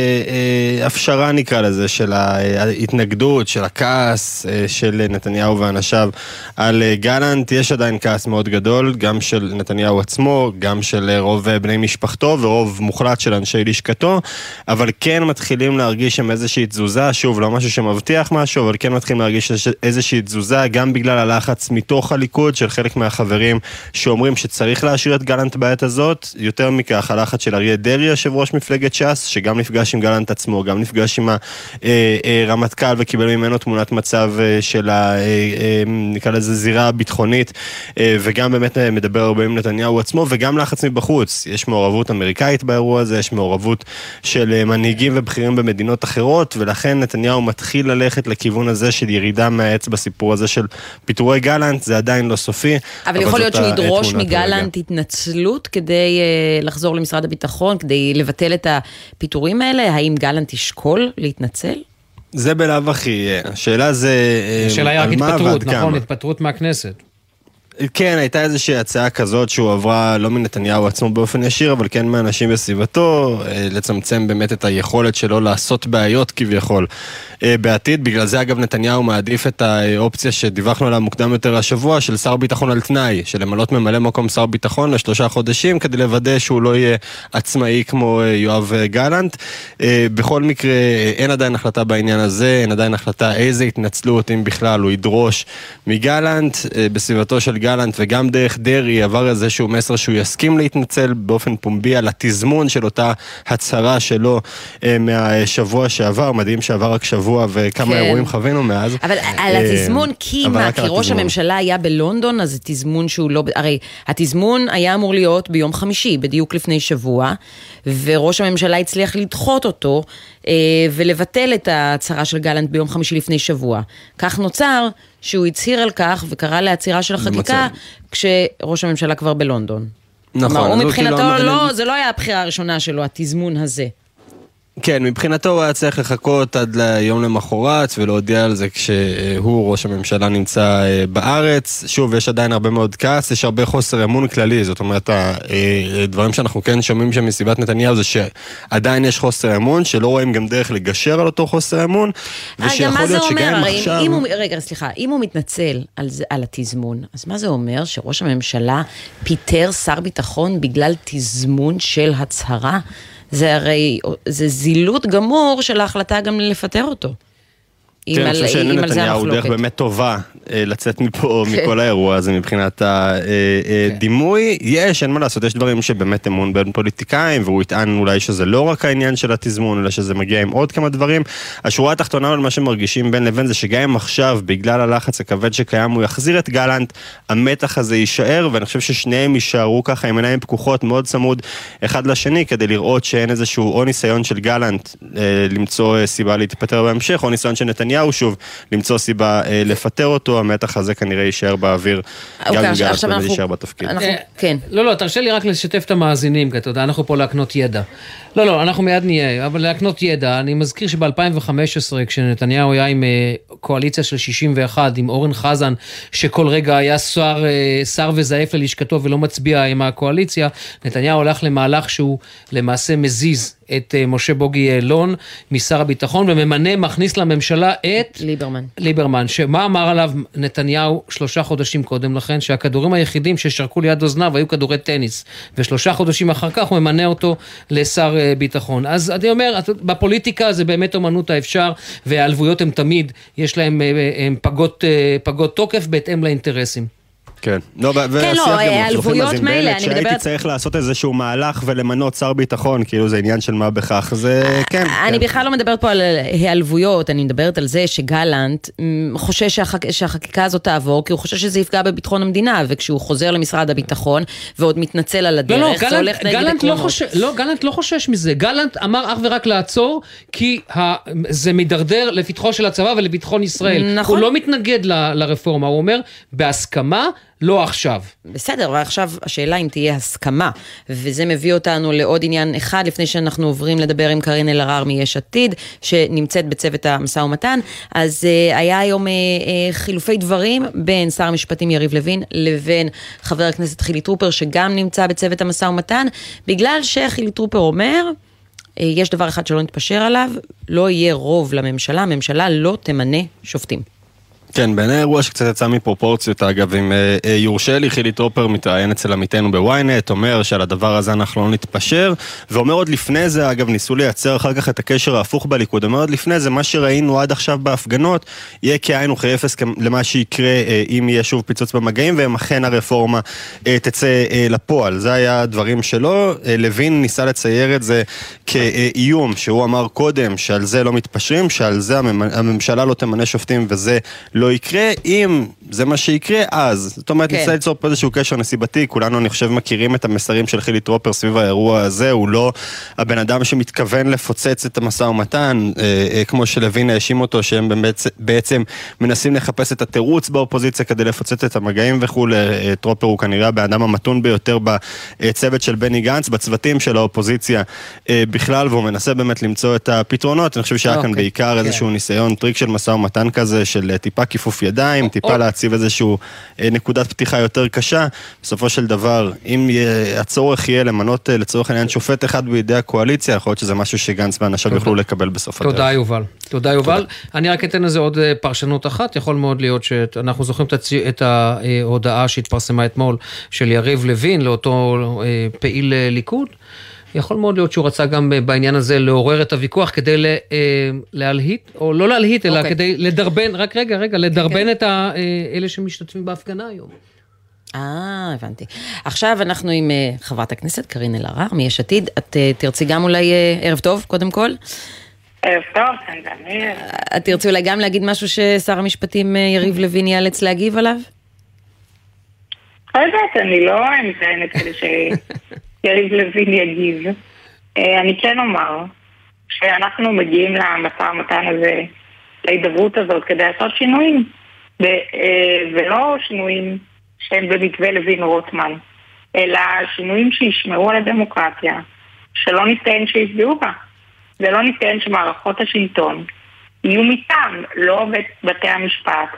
הפשרה נקרא לזה, של ההתנגדות, של הכעס של נתניהו ואנשיו על גלנט. יש עדיין כעס מאוד גדול, גם של נתניהו עצמו, גם של רוב בני משפחתו ורוב מוחלט של אנשי לשכתו, אבל כן מתחילים להרגיש שם איזושהי תזוזה, שוב, לא משהו שמבטיח משהו, אבל כן מתחילים להרגיש איזושהי תזוזה, גם בגלל הלחץ מתוך הליכוד של חלק מהחברים שאומרים שצריך להשאיר את גלנט בעת הזאת, יותר מכך, הלחץ של אריה דרעי, יושב ראש מפלגת ש"ס, שגם נפגש עם גלנט עצמו, גם נפגש עם הרמטכ"ל וקיבל ממנו תמונת מצב אה, של. אה, אה, נקרא לזה זירה הביטחונית, וגם באמת מדבר הרבה עם נתניהו עצמו, וגם לחץ מבחוץ. יש מעורבות אמריקאית באירוע הזה, יש מעורבות של אה, מנהיגים ובכירים במדינות אחרות, ולכן נתניהו מתחיל ללכת לכיוון הזה של ירידה מהעץ בסיפור הזה של פיטורי גלנט, זה עדיין לא סופי. אבל, אבל יכול להיות שהוא ידרוש מגלנט התנצלות כדי uh, לחזור למשרד הביטחון, כדי לבטל את הפיטורים האלה? האם גלנט ישקול להתנצל? זה בלאו הכי, השאלה זה אה, השאלה היא רק התפטרות, נכון? התפטרות מהכנסת. כן, הייתה איזושהי הצעה כזאת שהועברה לא מנתניהו עצמו באופן ישיר, אבל כן מאנשים בסביבתו, אה, לצמצם באמת את היכולת שלו לעשות בעיות כביכול אה, בעתיד. בגלל זה אגב נתניהו מעדיף את האופציה שדיווחנו עליה מוקדם יותר השבוע, של שר ביטחון על תנאי, של למלות ממלא מקום שר ביטחון לשלושה חודשים, כדי לוודא שהוא לא יהיה עצמאי כמו אה, יואב גלנט. בכל מקרה, אין עדיין החלטה בעניין הזה, אין עדיין החלטה איזה התנצלות, אם בכלל, הוא ידרוש מגלנט. בסביבתו של וגם דרך דרעי עבר איזשהו מסר שהוא יסכים להתנצל באופן פומבי על התזמון של אותה הצהרה שלו אה, מהשבוע שעבר, מדהים שעבר רק שבוע וכמה כן. אירועים חווינו מאז. אבל על אה, התזמון, כי מה, כי ראש הממשלה היה בלונדון, אז זה תזמון שהוא לא, הרי התזמון היה אמור להיות ביום חמישי, בדיוק לפני שבוע, וראש הממשלה הצליח לדחות אותו אה, ולבטל את ההצהרה של גלנט ביום חמישי לפני שבוע. כך נוצר שהוא הצהיר על כך וקרא לעצירה של החקיקה כשראש הממשלה כבר בלונדון. נכון. הוא מבחינתו, לא, לא, זה לא היה הבחירה הראשונה שלו, התזמון הזה. כן, מבחינתו הוא היה צריך לחכות עד ליום למחרת ולהודיע על זה כשהוא, ראש הממשלה, נמצא אה, בארץ. שוב, יש עדיין הרבה מאוד כעס, יש הרבה חוסר אמון כללי, זאת אומרת, הדברים אה, שאנחנו כן שומעים שם מסיבת נתניהו זה שעדיין יש חוסר אמון, שלא רואים גם דרך לגשר על אותו חוסר אמון, ושיכול להיות שגם אם עכשיו... אם הוא, רגע, סליחה, אם הוא מתנצל על, זה, על התזמון, אז מה זה אומר שראש הממשלה פיטר שר ביטחון בגלל תזמון של הצהרה? זה הרי, זה זילות גמור של ההחלטה גם לפטר אותו. אם כן, אני על- חושב שאין לנתניהו דרך. באמת טובה אה, לצאת מפה, כן. מכל האירוע הזה מבחינת הדימוי. יש, אין מה לעשות, יש דברים שבאמת אמון בין פוליטיקאים, והוא יטען אולי שזה לא רק העניין של התזמון, אלא שזה מגיע עם עוד כמה דברים. השורה התחתונה על מה שמרגישים בין לבין זה שגם אם עכשיו, בגלל הלחץ הכבד שקיים, הוא יחזיר את גלנט, המתח הזה יישאר, ואני חושב ששניהם יישארו ככה עם עיניים פקוחות מאוד צמוד אחד לשני, כדי לראות שאין איזשהו או ניסיון של גלנט אה, למצוא אה, סיבה להתפטר בהמשך, או ניסיון של נתניהו שוב למצוא סיבה אה, לפטר אותו, המתח הזה כנראה יישאר באוויר, גם אם גלנט באמת יישאר בתפקיד. אה, כן. לא, לא, תרשה לי רק לשתף את המאזינים, כי אתה יודע, אנחנו פה להקנות ידע. לא, לא, אנחנו מיד נהיה, אבל להקנות ידע, אני מזכיר שב-2015, כשנתניהו היה עם אה, קואליציה של 61, עם אורן חזן, שכל רגע היה שר, שר וזעף ללשכתו ולא מצביע עם הקואליציה, נתניהו הלך למהלך שהוא למעשה מזיז את אה, משה בוגי יעלון משר הביטחון וממנה, מכניס לממשלה את... ליברמן. ליברמן, שמה אמר עליו נתניהו שלושה חודשים קודם לכן, שהכדורים היחידים ששרקו ליד אוזניו היו כדורי טניס, ושלושה חודשים אחר כך הוא ממנה אותו לשר אה, ביטחון. אז אני אומר, בפוליטיקה זה באמת אומנות האפשר, והעלבויות הן תמיד, יש להן אה, פגות, פגות תוקף בהתאם לאינטרסים. כן, לא, כן, לא, העלבויות עם מילא, אני שהייתי מדברת- צריך לעשות איזשהו מהלך ולמנות שר ביטחון, כאילו זה עניין של מה בכך, זה כן. אני בכלל לא מדברת פה על היעלבויות, אני מדברת על זה שגלנט חושש שהחק... שהחקיקה הזאת תעבור, כי הוא חושש שזה יפגע בביטחון המדינה, וכשהוא חוזר למשרד הביטחון ועוד מתנצל על לא, הדרך, לא, זה גלנט, הולך נגד גלנט, לא עקרונות. חושש, לא, גלנט לא חושש מזה. גלנט אמר אך ורק לעצור, כי ה, זה מידרדר לפתחו של הצבא ולביטחון ישראל. נכון. הוא לא מתנגד ל, לרפורמה, הוא אומר, בהסכמה, לא עכשיו. בסדר, ועכשיו השאלה אם תהיה הסכמה, וזה מביא אותנו לעוד עניין אחד, לפני שאנחנו עוברים לדבר עם קארין אלהרר מיש עתיד, שנמצאת בצוות המשא ומתן, אז uh, היה היום uh, uh, חילופי דברים בין שר המשפטים יריב לוין לבין חבר הכנסת חילי טרופר, שגם נמצא בצוות המשא ומתן, בגלל שחילי טרופר אומר, אה, יש דבר אחד שלא נתפשר עליו, לא יהיה רוב לממשלה, הממשלה לא תמנה שופטים. כן, בעיניי אירוע שקצת יצא מפרופורציות, אגב, אם אה, אה, יורשה לי, חילי טרופר מתראיין אצל עמיתנו בוויינט, אומר שעל הדבר הזה אנחנו לא נתפשר, ואומר עוד לפני זה, אגב, ניסו לייצר אחר כך את הקשר ההפוך בליכוד, אומר עוד לפני זה, מה שראינו עד עכשיו בהפגנות, יהיה כאין וכאפס למה שיקרה אה, אם יהיה שוב פיצוץ במגעים, ואם אכן הרפורמה אה, תצא אה, לפועל. זה היה הדברים שלו, אה, לוין ניסה לצייר את זה כאיום, שהוא אמר קודם שעל זה לא מתפשרים, שעל זה הממ- הממשלה לא תמנה שופטים וזה לא יקרה, אם זה מה שיקרה, אז. זאת אומרת, כן. ניסה ליצור פה איזשהו קשר נסיבתי, כולנו, אני חושב, מכירים את המסרים של חילי טרופר סביב האירוע הזה, הוא לא הבן אדם שמתכוון לפוצץ את המשא ומתן, אה, אה, כמו שלוין האשים אותו, שהם באמת, בעצם מנסים לחפש את התירוץ באופוזיציה כדי לפוצץ את המגעים וכולי. אה, טרופר הוא כנראה הבן אדם המתון ביותר בצוות של בני גנץ, בצוותים של האופוזיציה אה, בכלל, והוא מנסה באמת למצוא את הפתרונות. אני חושב שהיה כאן אוקיי, בעיקר כן. איזשהו ניסיון, טריק של משא ומתן כזה, של אה, טיפה כיפוף ידיים, טיפה להציב איזשהו אה, נקודת פתיחה יותר קשה. בסופו של דבר, אם הצורך יהיה למנות אה, לצורך העניין שופט אחד בידי הקואליציה, יכול להיות שזה משהו שגנץ ואנשיו יוכלו לקבל בסוף הדרך. תודה יובל. תודה יובל. אני רק אתן לזה עוד אה, פרשנות אחת, יכול מאוד להיות שאנחנו זוכרים את ההודעה שהתפרסמה אתמול של יריב לוין לאותו פעיל ליכוד. יכול מאוד להיות שהוא רצה גם אה, בעניין הזה לעורר את הוויכוח כדי אה, להלהיט, או לא להלהיט, אלא אוקיי. כדי לדרבן, רק רגע, רגע, לדרבן את ה- אה, אלה שמשתתפים בהפגנה היום. אה, הבנתי. עכשיו אנחנו עם חברת הכנסת קארין אלהרר מיש עתיד. את תרצי גם אולי, ערב טוב, קודם כל. ערב טוב, דניאל. את תרצי אולי גם להגיד משהו ששר המשפטים יריב לוין ייאלץ להגיב עליו? לא יודעת, אני לא מתראיינת כדי שיריב לוין יגיב. אה, אני כן אומר שאנחנו מגיעים למשא ומתן הזה, להידברות הזאת, כדי לעשות שינויים. אה, ולא שינויים שהם במתווה לוין רוטמן, אלא שינויים שישמרו על הדמוקרטיה, שלא ניתן שיפגעו בה. ולא ניתן שמערכות השלטון יהיו מטעם, לא בתי המשפט,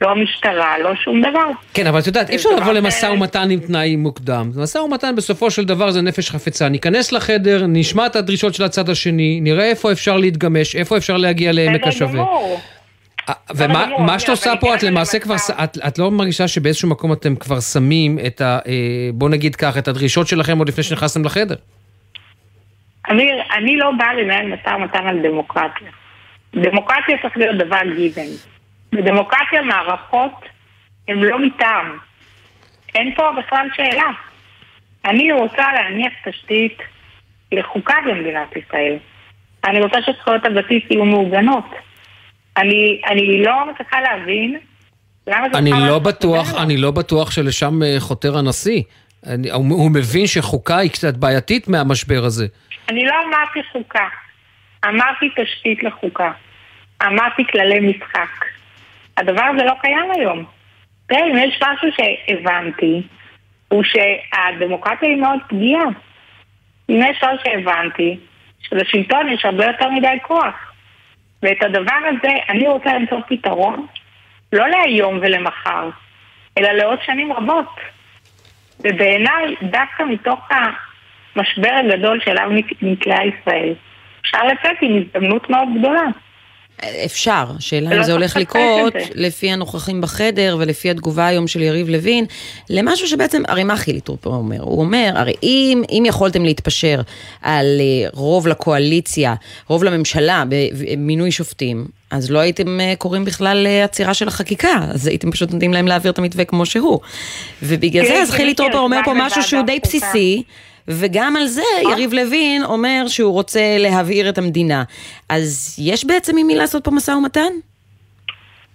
לא המשטרה, לא שום דבר. כן, אבל את יודעת, אי אפשר לבוא למשא. ומתן עם תנאי מוקדם. משא ומתן בסופו של דבר זה נפש חפצה. ניכנס לחדר, נשמע את הדרישות של הצד השני, נראה איפה אפשר להתגמש, איפה אפשר להגיע לעמק השווה. ומה שאת עושה פה, את למעשה כבר, את את לא מרגישה שבאיזשהו מקום אתם כבר שמים את ה... אה, בוא נגיד כך, את הדרישות שלכם עוד לפני שנכנסתם לחדר? אמיר, אני לא באה לנהל משא ומתן על דמוקרטיה. דמוקרטיה צריך להיות דבר גיוון. בדמוקרטיה מערכות הן לא מטעם. אין פה בכלל שאלה. אני רוצה להניח תשתית לחוקה במדינת ישראל. אני רוצה שזכויות הבסיס יהיו מעוגנות. אני, אני לא מצליחה להבין אני בכלל לא בטוח, אני לא בטוח שלשם אה, חותר הנשיא. אני- הוא הוא מבין שחוקה היא קצת בעייתית מהמשבר הזה. אני לא אמרתי חוקה, אמרתי תשתית לחוקה. אמרתי כללי משחק. הדבר הזה לא קיים היום. תראה, אם יש משהו שהבנתי, הוא שהדמוקרטיה היא מאוד פגיעה. אם יש משהו שהבנתי, שלשלטון יש הרבה יותר מדי כוח. ואת הדבר הזה אני רוצה למצוא פתרון, לא להיום ולמחר, אלא לעוד שנים רבות. ובעיניי, דווקא מתוך המשבר הגדול שאליו נק- נקלעה ישראל, אפשר לצאת עם הזדמנות מאוד גדולה. אפשר, שאלה אם ולא זה הולך לקרות. לפי הנוכחים בחדר ולפי התגובה היום של יריב לוין, למשהו שבעצם, הרי מה חילי טרופר אומר? הוא אומר, הרי אם, אם יכולתם להתפשר על אה, רוב לקואליציה, רוב לממשלה במינוי שופטים, אז לא הייתם אה, קוראים בכלל אה, עצירה של החקיקה, אז הייתם פשוט נותנים להם להעביר את המתווה כמו שהוא. ובגלל זה, אז חילי טרופר אומר פה משהו שהוא די. בסיסי. וגם על זה יריב לוין אומר שהוא רוצה להבעיר את המדינה. אז יש בעצם עם מי לעשות פה משא ומתן?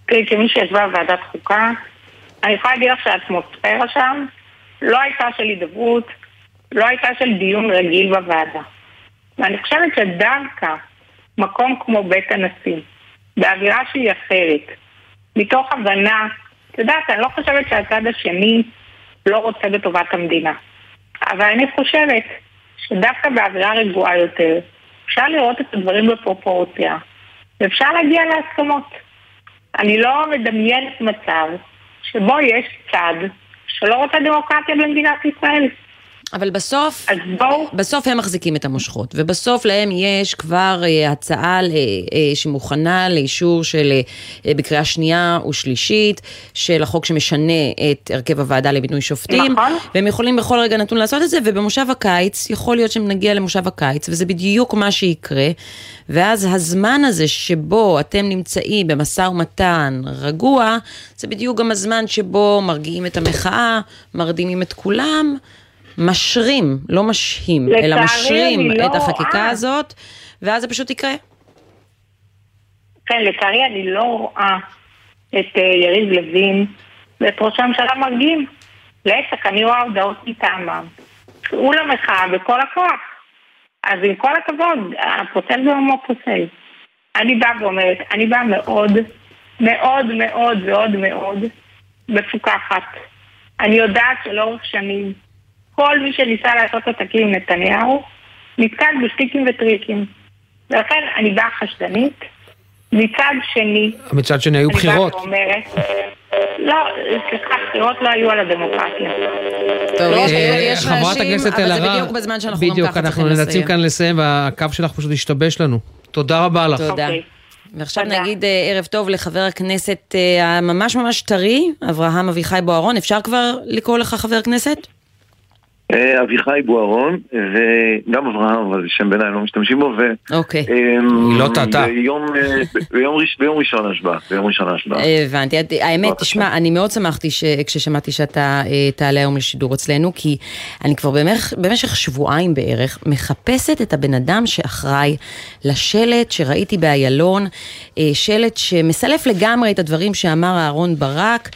תראי, כמי שישבה בוועדת חוקה, אני יכולה להגיד לך שהאטמוספירה שם לא הייתה של הידברות, לא הייתה של דיון רגיל בוועדה. ואני חושבת שדווקא מקום כמו בית הנשיא, באווירה שהיא אחרת, מתוך הבנה, את יודעת, אני לא חושבת שהצד השני לא רוצה בטובת המדינה. אבל אני חושבת שדווקא באווירה רגועה יותר, אפשר לראות את הדברים בפרופורציה, ואפשר להגיע להסכמות. אני לא מדמיינת מצב שבו יש צד שלא רוצה דמוקרטיה במדינת ישראל. אבל בסוף, אז בואו... בסוף הם מחזיקים את המושכות, ובסוף להם יש כבר אה, הצעה ל- אה, שמוכנה לאישור של, אה, בקריאה שנייה ושלישית, של החוק שמשנה את הרכב הוועדה למינוי שופטים, נכון. והם יכולים בכל רגע נתון לעשות את זה, ובמושב הקיץ, יכול להיות שנגיע למושב הקיץ, וזה בדיוק מה שיקרה, ואז הזמן הזה שבו אתם נמצאים במשא ומתן רגוע, זה בדיוק גם הזמן שבו מרגיעים את המחאה, מרדימים את כולם. משרים, לא משהים, אלא משרים לא את החקיקה רואה. הזאת, ואז זה פשוט יקרה. כן, לצערי אני לא רואה את אה, יריב לוין ואת ראש הממשלה מרגיעים. להפך, אני רואה הודעות מטעמם. צאו למחאה בכל הכוח. אז עם כל הכבוד, הפוסל במומו פוסל. אני באה ואומרת, אני באה מאוד, מאוד מאוד מאוד מאוד מפוקחת. אני יודעת שלאורך שנים, כל מי שניסה לעשות עסקים עם נתניהו, נתקל בשטיקים וטריקים. ולכן אני באה חשדנית. מצד שני, מצד שני היו אני בחירות. באה ואומרת, לא, סליחה, בחירות לא היו על הדמוקרטיה. טוב, יש- אה, יש חברת הכנסת אבל זה אלהרר, בדיוק בזמן שאנחנו גם בדיוק, ככה אנחנו נאלצים. כאן לסיים והקו שלך פשוט השתבש לנו. תודה רבה לך. תודה. ועכשיו נגיד אה, ערב טוב לחבר הכנסת אה, הממש ממש טרי, אברהם אביחי בוארון. אפשר כבר לקרוא לך חבר כנסת? אה, אביחי בוארון, וגם אברהם, אבל זה שם ביניים, לא משתמשים בו, ו... אוקיי. אמ, לא טאטא. ביום, אה, ראשון השבעה, ביום ראשון השבעה. הבנתי. האמת, תשמע, אני מאוד שמחתי כששמעתי שאתה אה, תעלה היום לשידור אצלנו, כי אני כבר במש- במשך שבועיים בערך מחפשת את הבן אדם שאחראי לשלט שראיתי באיילון, שלט שמסלף לגמרי את הדברים שאמר אהרון ברק.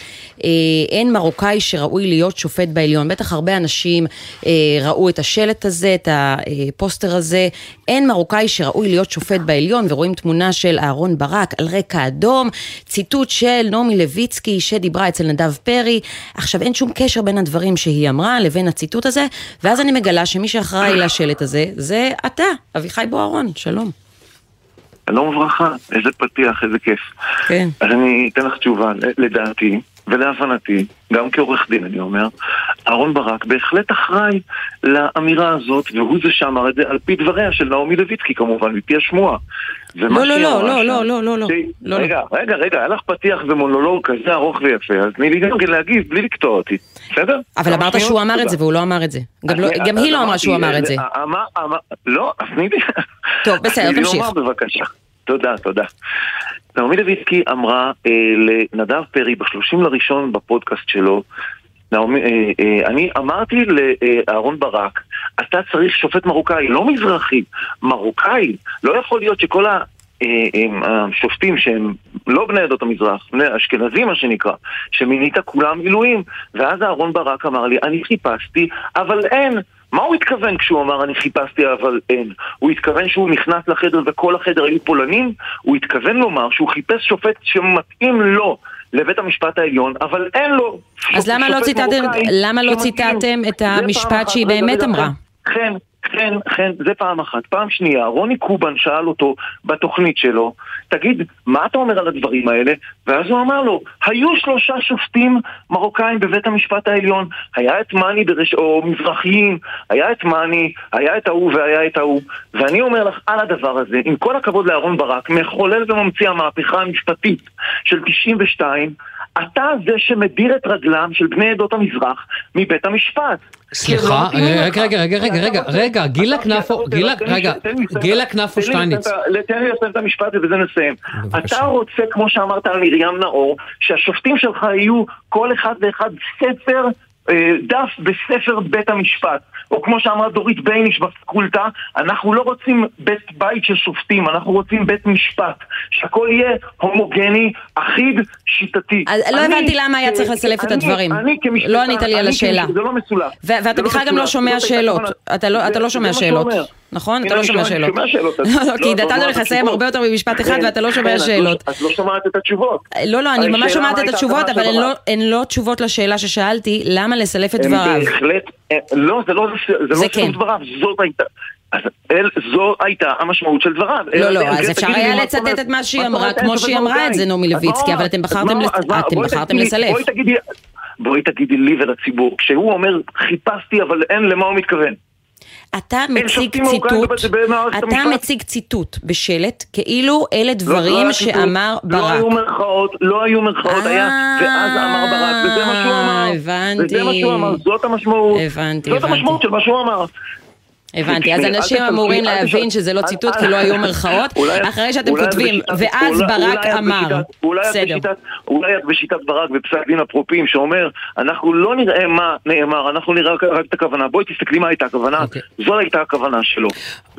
אין מרוקאי שראוי להיות שופט בעליון. בטח הרבה אנשים ראו את השלט הזה, את הפוסטר הזה. אין מרוקאי שראוי להיות שופט בעליון, ורואים תמונה של אהרון ברק על רקע אדום, ציטוט של נעמי לויצקי שדיברה אצל נדב פרי. עכשיו, אין שום קשר בין הדברים שהיא אמרה לבין הציטוט הזה, ואז אני מגלה שמי שאחראי לשלט הזה, זה אתה, אביחי בוארון, שלום. שלום וברכה, איזה פתיח, איזה כיף. כן. אז אני אתן לך תשובה, לדעתי, ולהבנתי, גם כעורך דין אני אומר, אהרון ברק בהחלט אחראי לאמירה הזאת, והוא זה שאמר את זה על פי דבריה של נעמי לויצקי כמובן, מפי השמועה. לא, לא, לא, אמרה לא, שם- לא, לא, לא, לא. תראי, לא, רגע, רגע, רגע, היה לך פתיח ומונולוג כזה ארוך ויפה, אז תני לי גם כן להגיב בלי לקטוע אותי, בסדר? אבל אמרת? שהוא אמר את. זה והוא לא אמר את זה. גם לא- אני- גם אז היא לא אמרה אמרתי, שהוא אמר את זה. אה, אמר- אמר- לא, אז תני לי... טוב, בסדר, אז תני לי תמשיך. תודה, תודה. נעמי לויצקי אמרה אה, לנדב פרי ב-30 לראשון בפודקאסט שלו, נעמי, אה, אה, אני אמרתי לאהרון ברק, אתה צריך שופט מרוקאי, לא מזרחי, מרוקאי. לא יכול להיות שכל ה... אה, השופטים שהם לא בני עדות המזרח, בני אשכנזים מה שנקרא, שמינית כולם מילואים ואז אהרון ברק אמר לי, אני חיפשתי, אבל אין. מה הוא התכוון כשהוא אמר אני חיפשתי אבל אין? הוא התכוון שהוא נכנס לחדר וכל החדר היו פולנים? הוא התכוון לומר שהוא חיפש שופט שמתאים לו לבית המשפט העליון, אבל אין לו אז למה לא ציטטתם, למה לא. ציטטתם את המשפט. שהיא באמת אמרה? חן, חן, חן, זה פעם אחת. פעם שנייה, רוני קובן שאל אותו בתוכנית שלו, תגיד, מה אתה אומר על הדברים האלה? ואז הוא אמר לו, היו שלושה שופטים מרוקאים בבית המשפט העליון, היה את מאני ברש... או מזרחיים, היה את מאני, היה את ההוא והיה את ההוא. ואני אומר לך, על הדבר הזה, עם כל הכבוד לאהרון ברק, מחולל וממציא המהפכה המשפטית של 92, אתה זה שמדיר את רגלם של בני עדות המזרח מבית המשפט. סליחה, לא מתאימים רגע, רגע, רגע, רגע, רגע, רגע, גילה כנפו, גילה, רגע, גילה כנפו שטייניץ. תן לי לסיים את המשפט ובזה נסיים. אתה רוצה, כמו שאמרת על מרים נאור, שהשופטים שלך יהיו כל אחד ואחד ספר, אה, דף בספר בית המשפט. או כמו שאמרה דורית בייניש בפקולטה, אנחנו לא רוצים בית בית של שופטים, אנחנו רוצים בית משפט. שהכל יהיה הומוגני, אחיד, שיטתי. אז לא אני, הבנתי למה היה צריך אה, לסלף את אני- הדברים. אני כמשפטן, לא ענית לי על אני השאלה. זה לא מסולף. ואתה לא בכלל גם מסולף. לא שומע שאלות. אתה לא- לא שומע שאלות. נכון? אתה לא אני שומע שאלות. לא, לא- לא, כי לא נתנו לך לסיים. הרבה יותר ממשפט אחד כן, ואתה לא כן, שומע לא- שאלות. את לא שומעת את התשובות. לא, לא, אני ממש שומעת את התשובות, אבל לא-. הן לא תשובות לשאלה ששאלתי, למה לסלף את דבריו? בהחלט, אה, לא, זה לא זה לא זה סילוף כן. דבריו, זאת הייתה. אז אל, זו הייתה המשמעות של דבריו. לא, לא, אז אפשר היה לצטט? את מה שהיא אמרה, כמו שהיא אמרה את זה? נעמי לויצקי, אבל אתם? בחרתם תגידי- לסלף. בואי תגידי לי ולציבור, כשהוא אומר חיפשתי אבל אין, למה הוא מתכוון? אתה מציג ציטוט, אתה? מציג ציטוט בשלט, כאילו אלה לא, לא דברים ציטוט, שאמר לא ברק. היו מרכאות, לא היו מרכאות, היה, ואז אמר ברק, וזה מה שהוא אמר. אה, הבנתי. וזה מה שהוא אמר, זאת המשמעות. הבנתי, זאת הבנתי. המשמעות של מה שהוא אמר. הבנתי, אז אנשים אמורים להבין. שזה לא ציטוט כי לא היו מרכאות, אחרי שאתם כותבים, ואז ברק אמר. בסדר. אולי את בשיטת ברק בפסק דין אפרופים שאומר אנחנו לא נראה מה נאמר, אנחנו נראה רק- את הכוונה. בואי תסתכלי מה הייתה הכוונה, זו הייתה הכוונה שלו.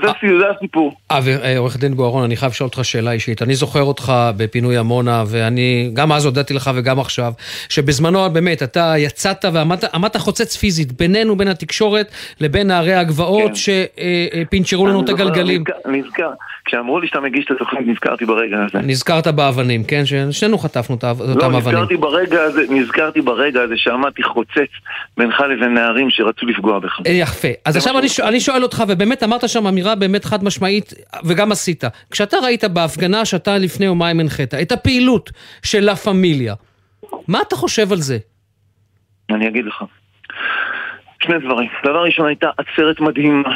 זה זה הסיפור. אה, עורך דין בוארון, אני חייב לשאול אותך שאלה אישית. אני זוכר אותך בפינוי עמונה, ואני גם אז הודיתי לך וגם עכשיו, שבזמנו באמת, אתה יצאת ועמדת עמדת חוצץ פיזית בינינו, בין התקשורת לבין נערי הגבעות, שפינצ'רו לנו את כן. אני זוכר, הגלגלים. נזכר- כשאמרו לי שאתה מגיש את התוכנית נזכרתי ברגע הזה. נזכרת באבנים, כן? ששנינו חטפנו את לא, אותם אבנים. הזה, נזכרתי ברגע הזה שעמדתי חוצץ בינך לבין נערים שרצו לפגוע בך. אה, יפה. אז עכשיו אני שואל אותך, ובאמת אמרת שם אמירה באמת חד משמעית, וגם עשית. כשאתה ראית בהפגנה שאתה לפני יומיים הנחית, את הפעילות של לה פמיליה, מה אתה חושב על זה? אני אגיד לך. שני דברים. דבר ראשון הייתה עצרת מדהימה.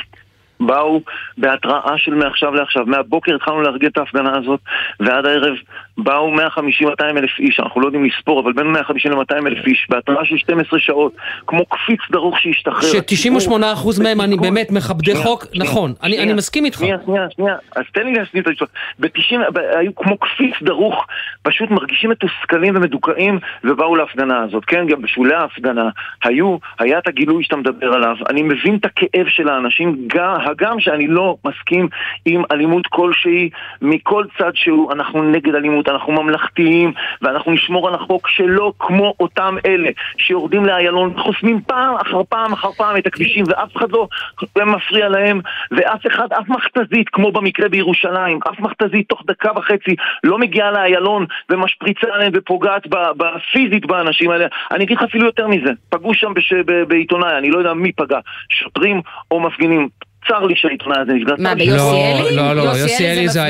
באו בהתראה של מעכשיו לעכשיו. מהבוקר התחלנו לארגן את ההפגנה הזאת, ועד הערב באו 150-200 אלף איש, אנחנו לא יודעים לספור, אבל בין 150 ל-200 אלף איש, בהתראה של 12 שעות, כמו קפיץ דרוך שהשתחרר. ש-98% מהם אני באמת מכבדי שנייה, חוק, שנייה, נכון, אני שנייה, אני מסכים איתך. שנייה, שנייה, שנייה, אז תן לי להשלים את המשפט. ב-90, היו כמו קפיץ דרוך, פשוט מרגישים מתוסכלים ומדוכאים, ובאו להפגנה הזאת. כן, גם בשולי ההפגנה היו, היה את הגילוי שאתה מדבר עליו. אני מבין את הכאב של האנשים, גם, הגם שאני לא מסכים עם אלימות כלשהי, מכל צד שהוא, אנחנו נגד אלימות, אנחנו ממלכתיים, ואנחנו נשמור על החוק שלא כמו אותם אלה שיורדים לאיילון, חוסמים פעם אחר פעם אחר פעם את הכבישים, ואף אחד לא מפריע להם, ואף אחד, אף מכתזית, כמו במקרה בירושלים, אף מכתזית תוך דקה וחצי לא מגיעה לאיילון ומשפריצה עליהם ופוגעת פיזית באנשים האלה. אני אגיד לך אפילו יותר מזה, פגעו שם בש- בעיתונאי, אני לא יודע מי פגע, שוטרים או מפגינים. צר לי שהעיתונאי הזה נפגע. מה. ביוסי לא, אלי? לא, לא, יוסי אלי זה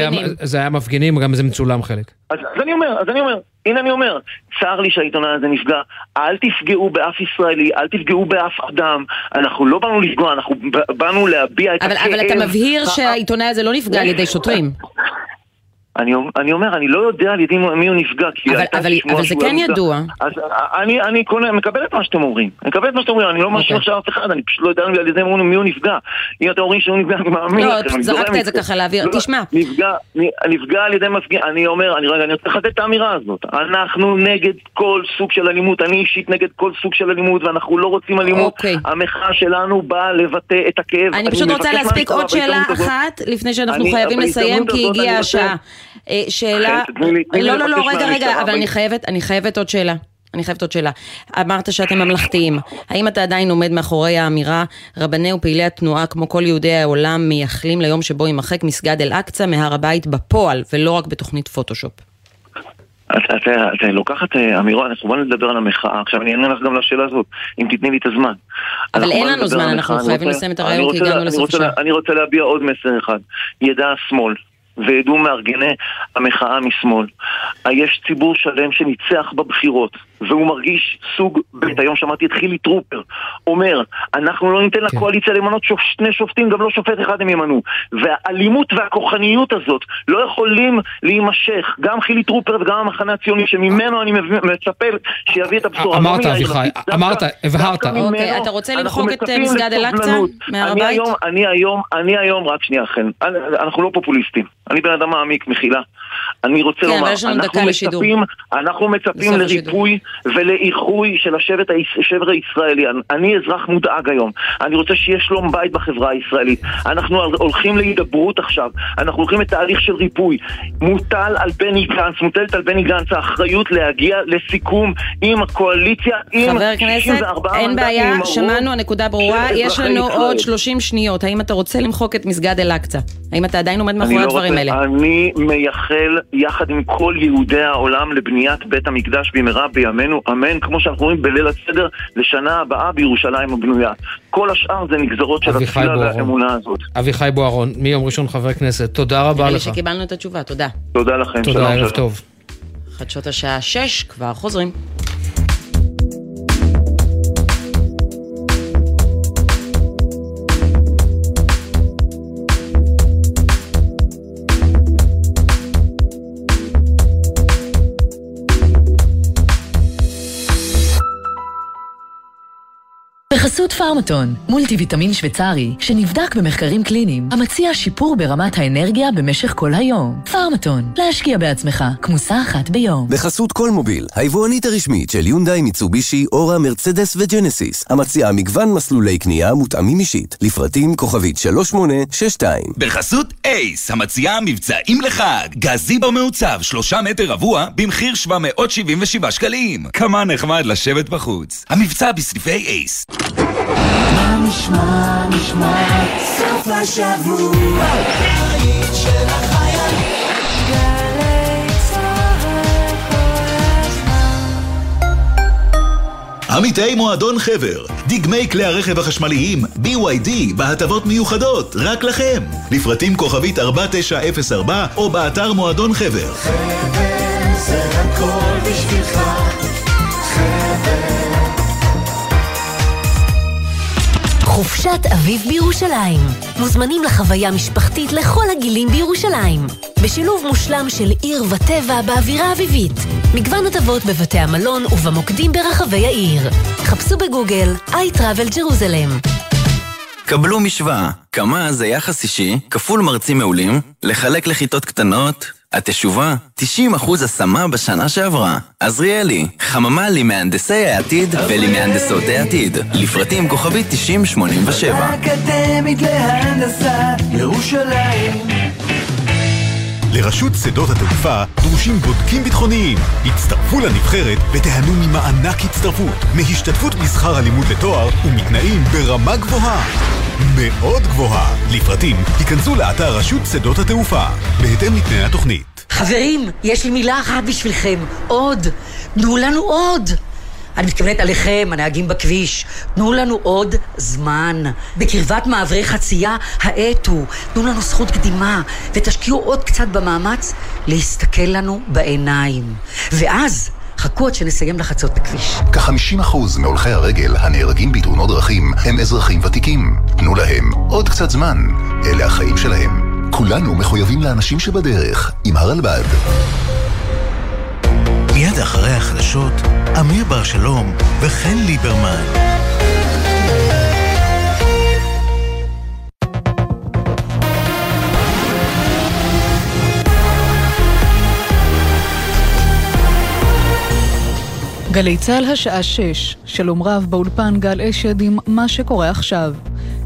זה היה- מפגינים. גם זה מצולם חלק. אז, אז אני אומר, אז אני אומר, הנה אני אומר, צר לי שהעיתונאי הזה נפגע, אל תפגעו באף ישראלי, אל תפגעו באף אדם, אנחנו לא באנו לפגוע, אנחנו באנו להביע את הכאב. אבל אתה מבהיר ה- שהעיתונאי הזה לא נפגע על ידי שוטרים. אני, אני אומר, אני לא יודע על ידי מי הוא נפגע, כי אבל, הייתה אבל, אבל זה כן נפגע. ידוע. אז אני, אני קונה, מקבל את מה שאתם אומרים. אני מקבל את מה שאתם אומרים, אני לא אוקיי. מאשים עכשיו אף אחד, אני פשוט לא יודע על ידי מי הוא נפגע. אם אתם אומרים שהוא נפגע, אני מאמין לא, לכם. אני זרקת את זה. ככה לאוויר. לא, תשמע. נפגע, נפגע על ידי מפגין, אני אומר, אני רגע, אני רוצה לחדד את האמירה הזאת. אנחנו נגד כל סוג של אלימות, אני אישית נגד כל סוג של אלימות, ואנחנו לא רוצים אלימות. המחאה שלנו באה לבטא את הכאב. אני פשוט רוצה להספיק עוד שאלה אחת, לפני שאנחנו חייבים לסיים, כי הגיעה השעה. אה, שאלה... לא, לא, לא, רגע, רגע, אבל אני חייבת, אני חייבת עוד שאלה. אני חייבת עוד שאלה. אמרת שאתם ממלכתיים. האם אתה עדיין עומד מאחורי האמירה, רבני ופעילי התנועה, כמו כל יהודי העולם, מייחלים ליום שבו יימחק מסגד אל-אקצא מהר הבית בפועל, ולא רק בתוכנית פוטושופ? את, לוקחת אה, אמירה, אנחנו בוא נדבר על המחאה. עכשיו אני אענה לך גם לשאלה הזאת, אם תתני לי את הזמן. אבל אין לנו זמן, אנחנו. חייבים לסיים את הרעיון, כי הגענו לסוף השעה. אני רוצה להביע עוד מסר אחד. ידע השמאל. וידעו מארגני המחאה משמאל. יש ציבור שלם שניצח בבחירות, והוא מרגיש סוג ב'. היום שמעתי את חילי טרופר אומר, אנחנו לא ניתן לקואליציה למנות שופ, שני שופטים, גם לא שופט אחד הם ימנו. והאלימות והכוחניות הזאת לא יכולים להימשך. גם חילי טרופר וגם המחנה הציוני, שממנו אני מצפה שיביא את הבשורה. לא אמרת, מיאיר אביחי, אמרת, הבהרת. אוקיי, אתה רוצה למחוק את, מסגד אל-אקצא. מהר אני הבית? היום, אני היום, אני היום, רק שנייה חן, אנחנו לא פופוליסטים. אני בן אדם מעמיק, מחילה. אני רוצה כן, לומר, אנחנו. מצפים, אנחנו מצפים לריפוי ולאיחוי של השבט השבר הישראלי. אני- אזרח מודאג היום. אני רוצה שיהיה שלום בית בחברה הישראלית. אנחנו הולכים להידברות עכשיו. אנחנו הולכים לתהליך של ריפוי. מוטל על בני גנץ, מוטלת על בני גנץ האחריות להגיע לסיכום עם הקואליציה, עם חבר הכנסת, 64 אין מנדטים, בעיה, שמענו, הנקודה ברורה. יש לנו ישראל. עוד 30 שניות. האם אתה רוצה למחוק את מסגד אל-אקצא? האם אתה עדיין עומד מאחורי לא הדברים רוצה- האלה? אני מייחל יחד עם כל יהודי העולם לבניית בית המקדש במהרה בימינו, אמן, כמו שאנחנו רואים בליל הסדר, לשנה הבאה בירושלים הבנויה. כל השאר זה נגזרות של התפילה. והאמונה הזאת. אביחי בוארון, מיום ראשון חבר כנסת, תודה רבה נראה לי לך. שקיבלנו את התשובה, תודה. תודה לכם, תודה, שלום, ערב. טוב. חדשות השעה 6, כבר חוזרים. בחסות פארמטון, מולטי ויטמין שוויצרי, שנבדק במחקרים קליניים, המציע שיפור ברמת האנרגיה במשך כל היום. פארמטון, להשקיע בעצמך, כמוסה אחת ביום. בחסות כל מוביל, היבואנית הרשמית של יונדאי, מיצובישי, אורה, מרצדס וג'נסיס, המציעה מגוון מסלולי קנייה מותאמים אישית, לפרטים כוכבית 3862. בחסות אייס, המציעה מבצעים לחג. גזיבו מעוצב, שלושה מטר רבוע, במחיר 777 שקלים. כמה נחמד לשבת בחוץ. המבצע בסניפי אייס. מה נשמע, נשמע, סוף השבוע, הבית של החיילים. עמיתי מועדון חבר, דגמי כלי הרכב החשמליים BYD בהטבות מיוחדות, רק לכם. לפרטים כוכבית 4904 או באתר מועדון חבר. חבר זה הכל בשבילך, חופשת אביב בירושלים. מוזמנים לחוויה משפחתית לכל הגילים בירושלים. בשילוב מושלם של עיר וטבע באווירה אביבית. מגוון הטבות בבתי המלון ובמוקדים ברחבי העיר. חפשו בגוגל iTravel Jerusalem. קבלו משוואה, כמה זה יחס אישי, כפול מרצים מעולים, לחלק לכיתות קטנות, התשובה, 90% השמה בשנה שעברה. עזריאלי, חממה למהנדסי העתיד ולמהנדסות העתיד. לפרטים כוכבית 9087. אקדמית להנדסה, ירושלים. לרשות שדות התעופה דרושים בודקים ביטחוניים. הצטרפו לנבחרת ותיהנו ממענק הצטרפות, מהשתתפות בשכר הלימוד לתואר ומתנאים ברמה גבוהה. מאוד גבוהה. לפרטים, היכנסו לאתר רשות שדות התעופה, בהתאם לתנאי התוכנית. חברים, יש לי מילה אחת בשבילכם. עוד. תנו לנו עוד. אני מתכוונת עליכם, הנהגים בכביש. תנו לנו עוד זמן. בקרבת מעברי חצייה, האטו. תנו לנו זכות קדימה, ותשקיעו עוד קצת במאמץ להסתכל לנו בעיניים. ואז, חכו עד שנסיים לחצות את הכביש. כ-50% מהולכי הרגל הנהרגים בתאונות דרכים הם אזרחים ותיקים. תנו להם עוד קצת זמן. אלה החיים שלהם. כולנו מחויבים לאנשים שבדרך, עם הרלב"ד. מיד אחרי החדשות, אמיר בר שלום וחן ליברמן. גלי צה"ל השעה 6, שלום רב באולפן גל אשד עם מה שקורה עכשיו.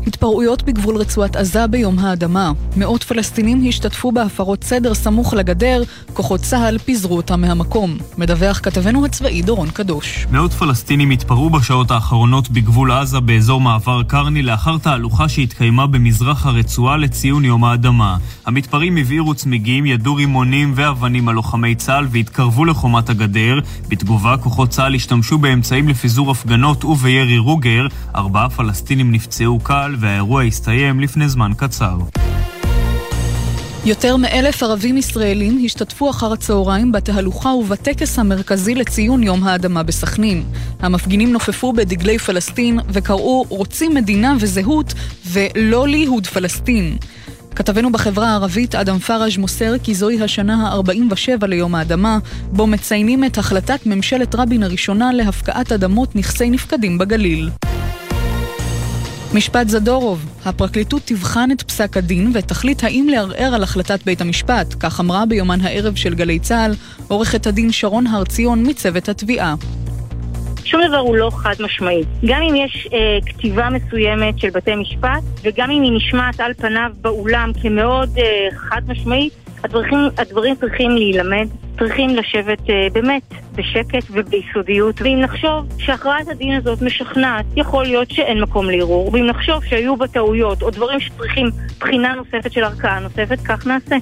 התפרעויות בגבול רצועת עזה ביום האדמה. מאות פלסטינים השתתפו בהפרות סדר סמוך לגדר, כוחות צה"ל פיזרו אותם מהמקום. מדווח כתבנו הצבאי דורון קדוש. מאות פלסטינים התפרעו בשעות האחרונות בגבול עזה באזור מעבר קרני לאחר תהלוכה שהתקיימה במזרח הרצועה לציון יום האדמה. המתפרעים הבעירו צמיגים, ידו רימונים ואבנים על לוחמי צה"ל והתקרבו לחומת הגדר. בתגובה כוחות צה"ל השתמשו באמצעים לפיזור הפגנות ובירי רוגר. ארבעה פלסטינים נפצעו קל והאירוע הסתיים לפני זמן קצר. יותר מאלף ערבים ישראלים השתתפו אחר הצהריים בתהלוכה ובטקס המרכזי לציון יום האדמה בסכנין. המפגינים נופפו בדגלי פלסטין וקראו רוצים מדינה וזהות ולא ליהוד פלסטין. כתבנו בחברה הערבית אדם פראז' מוסר כי זוהי השנה ה-47 ליום האדמה, בו מציינים את החלטת ממשלת רבין הראשונה להפקעת אדמות נכסי נפקדים בגליל. משפט זדורוב, הפרקליטות תבחן את פסק הדין ותחליט האם לערער על החלטת בית המשפט, כך אמרה ביומן הערב של גלי צה"ל עורכת הדין שרון הר ציון מצוות התביעה. שום דבר הוא לא חד משמעי. גם אם יש אה, כתיבה מסוימת של בתי משפט, וגם אם היא נשמעת על פניו באולם כמאוד אה, חד משמעית, הדברים, הדברים צריכים להילמד, צריכים לשבת אה, באמת בשקט וביסודיות, ואם נחשוב שהכרעת הדין הזאת משכנעת, יכול להיות שאין מקום לערעור, ואם נחשוב שהיו בה טעויות או דברים שצריכים בחינה נוספת של ערכאה נוספת, כך נעשה.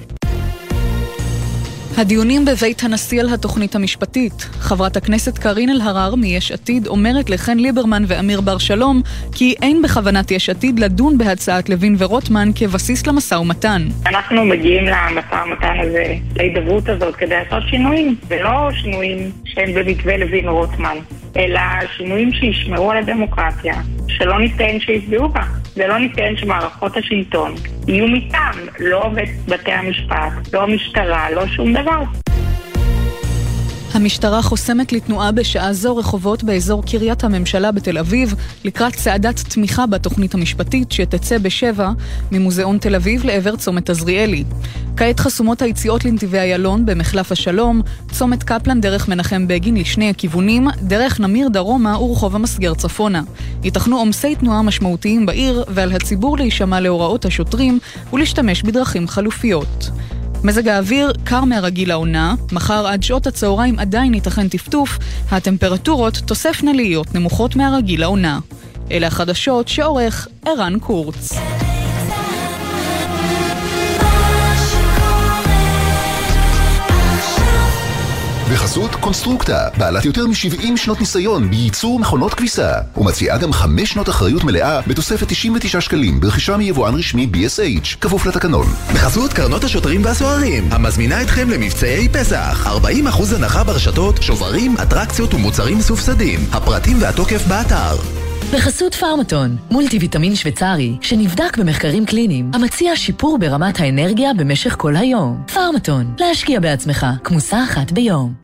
הדיונים בבית הנשיא על התוכנית המשפטית. חברת הכנסת קארין אלהרר מיש עתיד אומרת לחן ליברמן ואמיר בר שלום כי אין בכוונת יש עתיד לדון בהצעת לוין ורוטמן כבסיס למשא ומתן. אנחנו מגיעים למשא ומתן הזה, להידברות הזאת, כדי לעשות שינויים, ולא שינויים שהם במתווה לוין ורוטמן, אלא שינויים שישמרו על הדמוקרטיה, שלא ניתן שיפגעו בה. ניתן שמערכות השלטון יהיו מטעם, לא בתי המשפט, לא המשטרה, לא שום דבר. המשטרה חוסמת לתנועה בשעה זו רחובות באזור קריית הממשלה בתל אביב לקראת צעדת תמיכה בתוכנית המשפטית שתצא בשבע ממוזיאון תל אביב לעבר צומת עזריאלי. כעת חסומות היציאות לנתיבי איילון במחלף השלום, צומת קפלן דרך מנחם בגין לשני הכיוונים, דרך נמיר דרומה ורחוב המסגר צפונה. ייתכנו עומסי תנועה משמעותיים בעיר ועל הציבור להישמע להוראות השוטרים ולהשתמש בדרכים חלופיות. מזג האוויר קר מהרגיל לעונה, מחר עד שעות הצהריים עדיין ייתכן טפטוף, הטמפרטורות תוספנה להיות נמוכות מהרגיל לעונה. אלה החדשות שעורך ערן קורץ. בחסות קונסטרוקטה, בעלת יותר מ-70 שנות ניסיון בייצור מכונות כביסה, ומציעה גם 5 שנות אחריות מלאה בתוספת 99 שקלים ברכישה מיבואן רשמי BSH, כפוף לתקנון. בחסות קרנות השוטרים והסוהרים, המזמינה אתכם למבצעי פסח. 40% הנחה ברשתות, שוברים, אטרקציות ומוצרים מסובסדים. הפרטים והתוקף באתר. בחסות פארמטון, מולטי ויטמין שוויצרי, שנבדק במחקרים קליניים, המציע שיפור ברמת האנרגיה במשך כל היום. פארמטון, להשקיע בעצמך, כמוסה אחת ביום.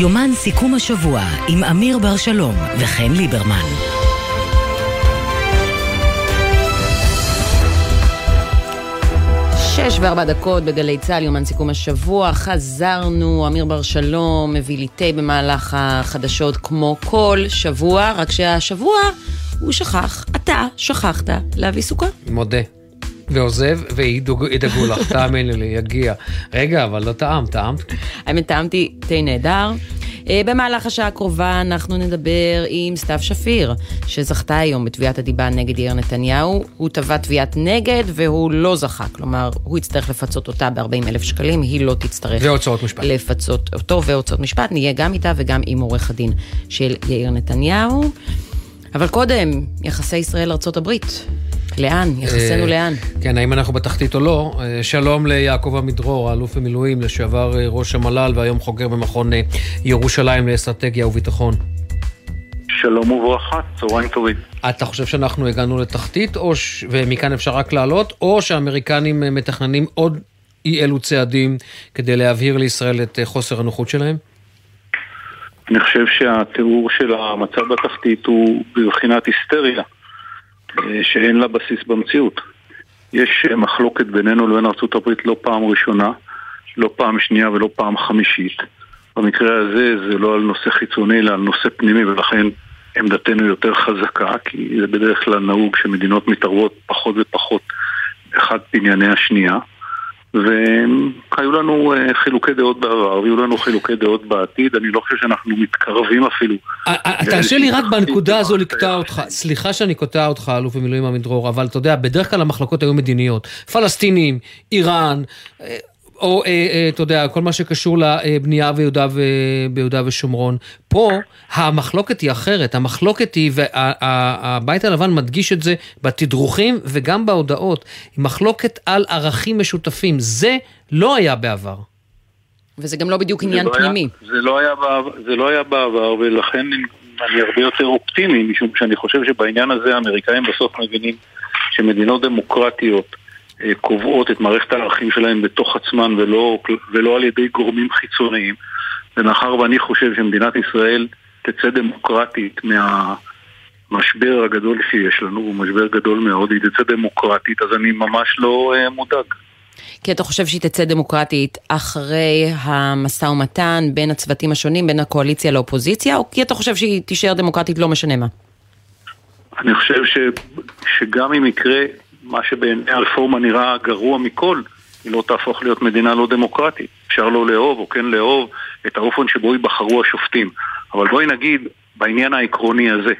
יומן סיכום השבוע עם אמיר בר שלום וחן ליברמן. שש וארבע דקות בגלי צה"ל, יומן סיכום השבוע. חזרנו, אמיר בר שלום מביא לי תה במהלך החדשות כמו כל שבוע, רק שהשבוע הוא שכח, אתה שכחת להביא סוכר. מודה. ועוזב, וידאגו לך, תאמיני לי, יגיע. רגע, אבל לא טעם, טעמת? האמת, טעמתי תה נהדר. אה, במהלך השעה הקרובה אנחנו נדבר עם סתיו שפיר, שזכתה היום בתביעת הדיבה נגד יאיר נתניהו. הוא תבע תביעת נגד והוא לא זכה, כלומר, הוא יצטרך לפצות אותה ב-40 אלף שקלים, היא לא תצטרך... והוצאות משפט. לפצות אותו והוצאות משפט, נהיה גם איתה וגם עם עורך הדין של יאיר נתניהו. אבל קודם, יחסי ישראל-ארצות הברית. לאן? יחסינו אה, לאן? כן, האם אנחנו בתחתית או לא? אה, שלום ליעקב עמידרור, האלוף במילואים, לשעבר אה, ראש המל"ל והיום חוקר במכון ירושלים לאסטרטגיה וביטחון. שלום וברכה, צהריים טובים. אתה חושב שאנחנו הגענו לתחתית, או ש... ומכאן אפשר רק לעלות, או שהאמריקנים מתכננים עוד אי אלו צעדים כדי להבהיר לישראל את חוסר הנוחות שלהם? אני חושב שהתיאור של המצב בתחתית הוא בבחינת היסטריה, אה, שאין לה בסיס במציאות. יש אה, מחלוקת בינינו לבין ארה"ב לא פעם ראשונה, לא פעם שנייה ולא פעם חמישית. במקרה הזה זה לא על נושא חיצוני אלא על נושא פנימי ולכן עמדתנו יותר חזקה, כי זה בדרך כלל נהוג שמדינות מתערבות פחות ופחות אחד בענייני השנייה. והיו לנו אה, חילוקי דעות בעבר, ויהיו לנו חילוקי דעות בעתיד, אני לא חושב שאנחנו מתקרבים אפילו. אה, תרשה לי רק בנקודה הזו לקטוע אותך, סליחה שאני קוטע אותך, אלוף במילואים עמידרור, אבל אתה יודע, בדרך כלל המחלוקות היו מדיניות. פלסטינים, איראן, אה, או אה, אה, אתה יודע, כל מה שקשור לבנייה ביהודה, ו... ביהודה ושומרון. פה המחלוקת היא אחרת, המחלוקת היא, והבית הלבן מדגיש את זה בתדרוכים וגם בהודעות, היא מחלוקת על ערכים משותפים. זה לא היה בעבר. וזה גם לא בדיוק עניין לא פנימי. היה, זה, לא היה בעבר, זה לא היה בעבר, ולכן אני הרבה יותר אופטימי, משום שאני חושב שבעניין הזה האמריקאים בסוף מבינים שמדינות דמוקרטיות קובעות את מערכת הערכים שלהם בתוך עצמן ולא, ולא על ידי גורמים חיצוניים. ומאחר ואני חושב שמדינת ישראל תצא דמוקרטית מהמשבר הגדול שיש לנו, הוא משבר גדול מאוד, היא תצא דמוקרטית, אז אני ממש לא uh, מודאג. כי אתה חושב שהיא תצא דמוקרטית אחרי המשא ומתן בין הצוותים השונים, בין הקואליציה לאופוזיציה, או כי אתה חושב שהיא תישאר דמוקרטית לא משנה מה? אני חושב ש, שגם אם יקרה מה שבעיני הרפורמה נראה גרוע מכל, היא לא תהפוך להיות מדינה לא דמוקרטית. אפשר לא לאהוב או כן לאהוב את האופן שבו ייבחרו השופטים. אבל בואי נגיד, בעניין העקרוני הזה,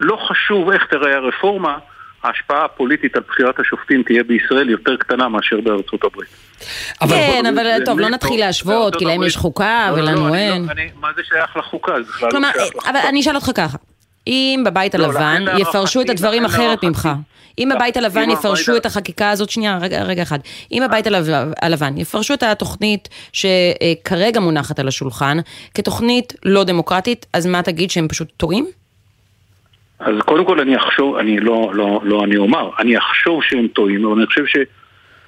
לא חשוב איך תראה הרפורמה, ההשפעה הפוליטית על בחירת השופטים תהיה בישראל יותר קטנה מאשר בארצות הברית. אבל כן, אבל טוב, לא נתחיל להשוות, כי להם יש חוקה לא, ולנו לא, אין. לא, מה זה שייך לחוקה? לא כלומר. אבל אני אשאל אותך ככה. אם בבית לא, הלבן לכן יפרשו את הדברים אחרת ממך, אם לא, הבית הלבן אם יפרשו את החקיקה הזאת, שנייה, רגע, רגע אחד, אם הבית הלב- הלבן יפרשו את התוכנית שכרגע מונחת על השולחן כתוכנית לא דמוקרטית, אז מה תגיד שהם פשוט טועים? אז קודם כל אני אחשוב, אני לא, לא, לא אני אומר, אני אחשוב שהם טועים, אבל אני חושב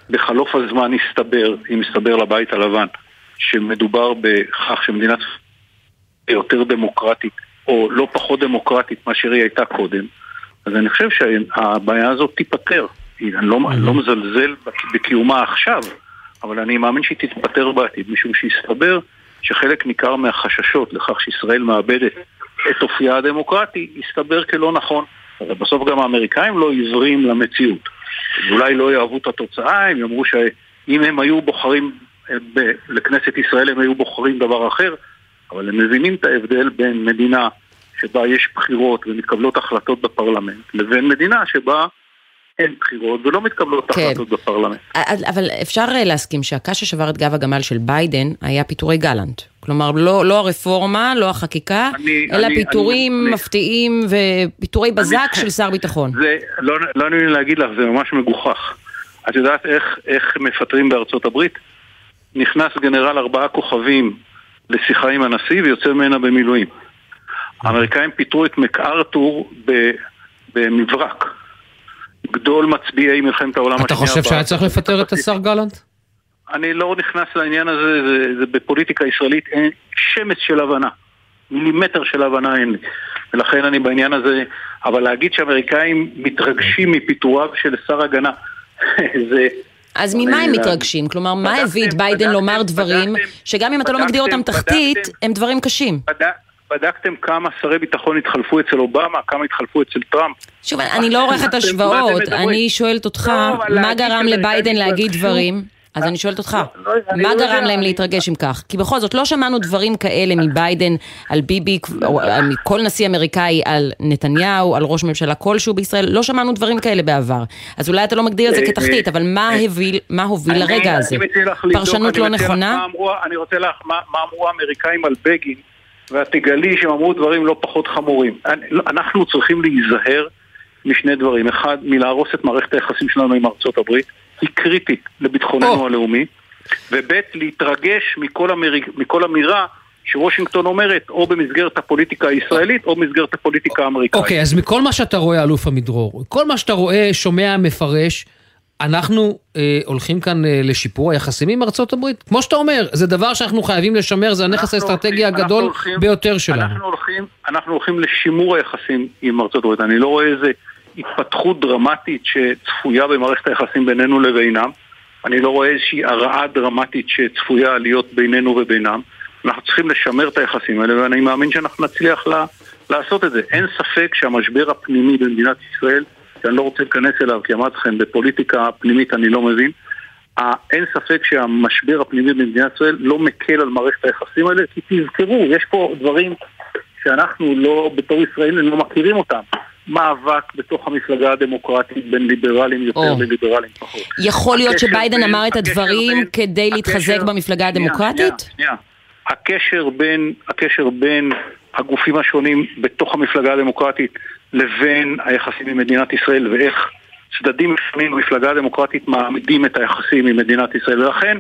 שבחלוף הזמן יסתבר, אם יסתבר לבית הלבן, שמדובר בכך שמדינת יותר דמוקרטית, או לא פחות דמוקרטית מאשר היא הייתה קודם, אז אני חושב שהבעיה הזאת תיפתר. אני לא, אני לא מזלזל בקיומה עכשיו, אבל אני מאמין שהיא תתפטר בעתיד, משום שהסתבר שחלק ניכר מהחששות לכך שישראל מאבדת את אופייה הדמוקרטי, הסתבר כלא נכון. אבל בסוף גם האמריקאים לא עיוורים למציאות. אולי לא יאהבו את התוצאה, הם יאמרו שאם הם היו בוחרים לכנסת ישראל הם היו בוחרים דבר אחר, אבל הם מבינים את ההבדל בין מדינה שבה יש בחירות ומתקבלות החלטות בפרלמנט, לבין מדינה שבה אין בחירות ולא מתקבלות כן. החלטות בפרלמנט. אבל אפשר אה, להסכים שהקש ששבר את גב הגמל של ביידן היה פיטורי גלנט. כלומר, לא, לא הרפורמה, לא החקיקה, אני- אלא אני- פיטורים אני- מפתיעים ופיטורי בזק של שר ביטחון. זה, לא, לא נעים לי להגיד לך, זה ממש מגוחך. את יודעת איך, איך מפטרים בארצות הברית? נכנס גנרל ארבעה כוכבים לשיחה עם הנשיא ויוצא ממנה במילואים. האמריקאים פיטרו את מקארתור במברק. גדול מצביעי מלחמת העולם השנייה. אתה חושב שהיה צריך לפטר את השר גלנט? אני לא נכנס לעניין הזה, זה, זה בפוליטיקה ישראלית אין שמץ של הבנה. מילימטר של הבנה אין לי. ולכן אני בעניין הזה, אבל להגיד שאמריקאים מתרגשים מפיטוריו של שר הגנה, זה... אז ממה הם מתרגשים? כלומר, מה הביא את ביידן לומר דברים שגם אם אתה לא מגדיר אותם תחתית, הם דברים קשים? בדק, בדקתם כמה שרי ביטחון התחלפו אצל אובמה, כמה התחלפו אצל טראמפ? שוב, אני לא עורכת השוואות, אני שואלת אותך, לא, מה גרם לביידן להגיד דברים? אז אני שואלת אותך, אני מה לא גרם להם להתרגש אם כך? כי בכל זאת, לא שמענו דברים כאלה מביידן על ביבי, או על- מכל נשיא אמריקאי על נתניהו, על ראש ממשלה כלשהו בישראל, לא שמענו דברים כאלה בעבר. אז אולי אתה לא מגדיר את זה אה, כתחתית, אבל מה הוביל- לרגע הזה? פרשנות לא נכונה? אני רוצה לך, מה אמרו האמריקאים על בגין ואת תגלי שהם אמרו דברים לא פחות חמורים. לא- אנחנו צריכים להיזהר משני דברים. אחד, מלהרוס את מערכת היחסים שלנו עם ארצות הברית, היא קריטית לביטחוננו הלאומי, וב', להתרגש מכל, אמר... מכל אמירה שוושינגטון אומרת, או במסגרת הפוליטיקה הישראלית, או במסגרת הפוליטיקה האמריקאית. אוקיי, אז מכל מה שאתה רואה, אלוף עמידרור, כל מה שאתה רואה, שומע, מפרש, אנחנו אה, הולכים כאן אה, לשיפור היחסים עם ארצות הברית? כמו שאתה אומר, זה דבר שאנחנו חייבים לשמר, זה הנכס האסטרטגי הגדול הולכים- ביותר שלנו. אנחנו הולכים, אנחנו הולכים לשימור היחסים עם ארצות הברית. אני לא רואה איזה התפתחות דרמטית שצפויה במערכת היחסים בינינו לבינם. אני לא רואה איזושהי הרעה דרמטית שצפויה להיות בינינו ובינם. אנחנו צריכים לשמר את היחסים האלה, ואני מאמין שאנחנו נצליח לה, לעשות את זה. אין ספק שהמשבר הפנימי במדינת ישראל, שאני לא רוצה להיכנס אליו, כי אמרתי לכם, בפוליטיקה פנימית אני לא מבין, אין ספק שהמשבר הפנימי במדינת ישראל לא מקל על מערכת היחסים האלה, כי תזכרו, יש פה דברים שאנחנו לא, בתור ישראלים, לא מכירים אותם. מאבק בתוך המפלגה הדמוקרטית בין ליברלים יותר או. לליברלים פחות. יכול להיות שביידן בין- אמר את הדברים בין- כדי להתחזק הקשר- במפלגה שנייה, הדמוקרטית? שנייה, שנייה. הקשר בין, הקשר בין הגופים השונים בתוך המפלגה הדמוקרטית לבין היחסים עם מדינת ישראל ואיך צדדים שונים במפלגה הדמוקרטית מעמידים את היחסים עם מדינת ישראל ולכן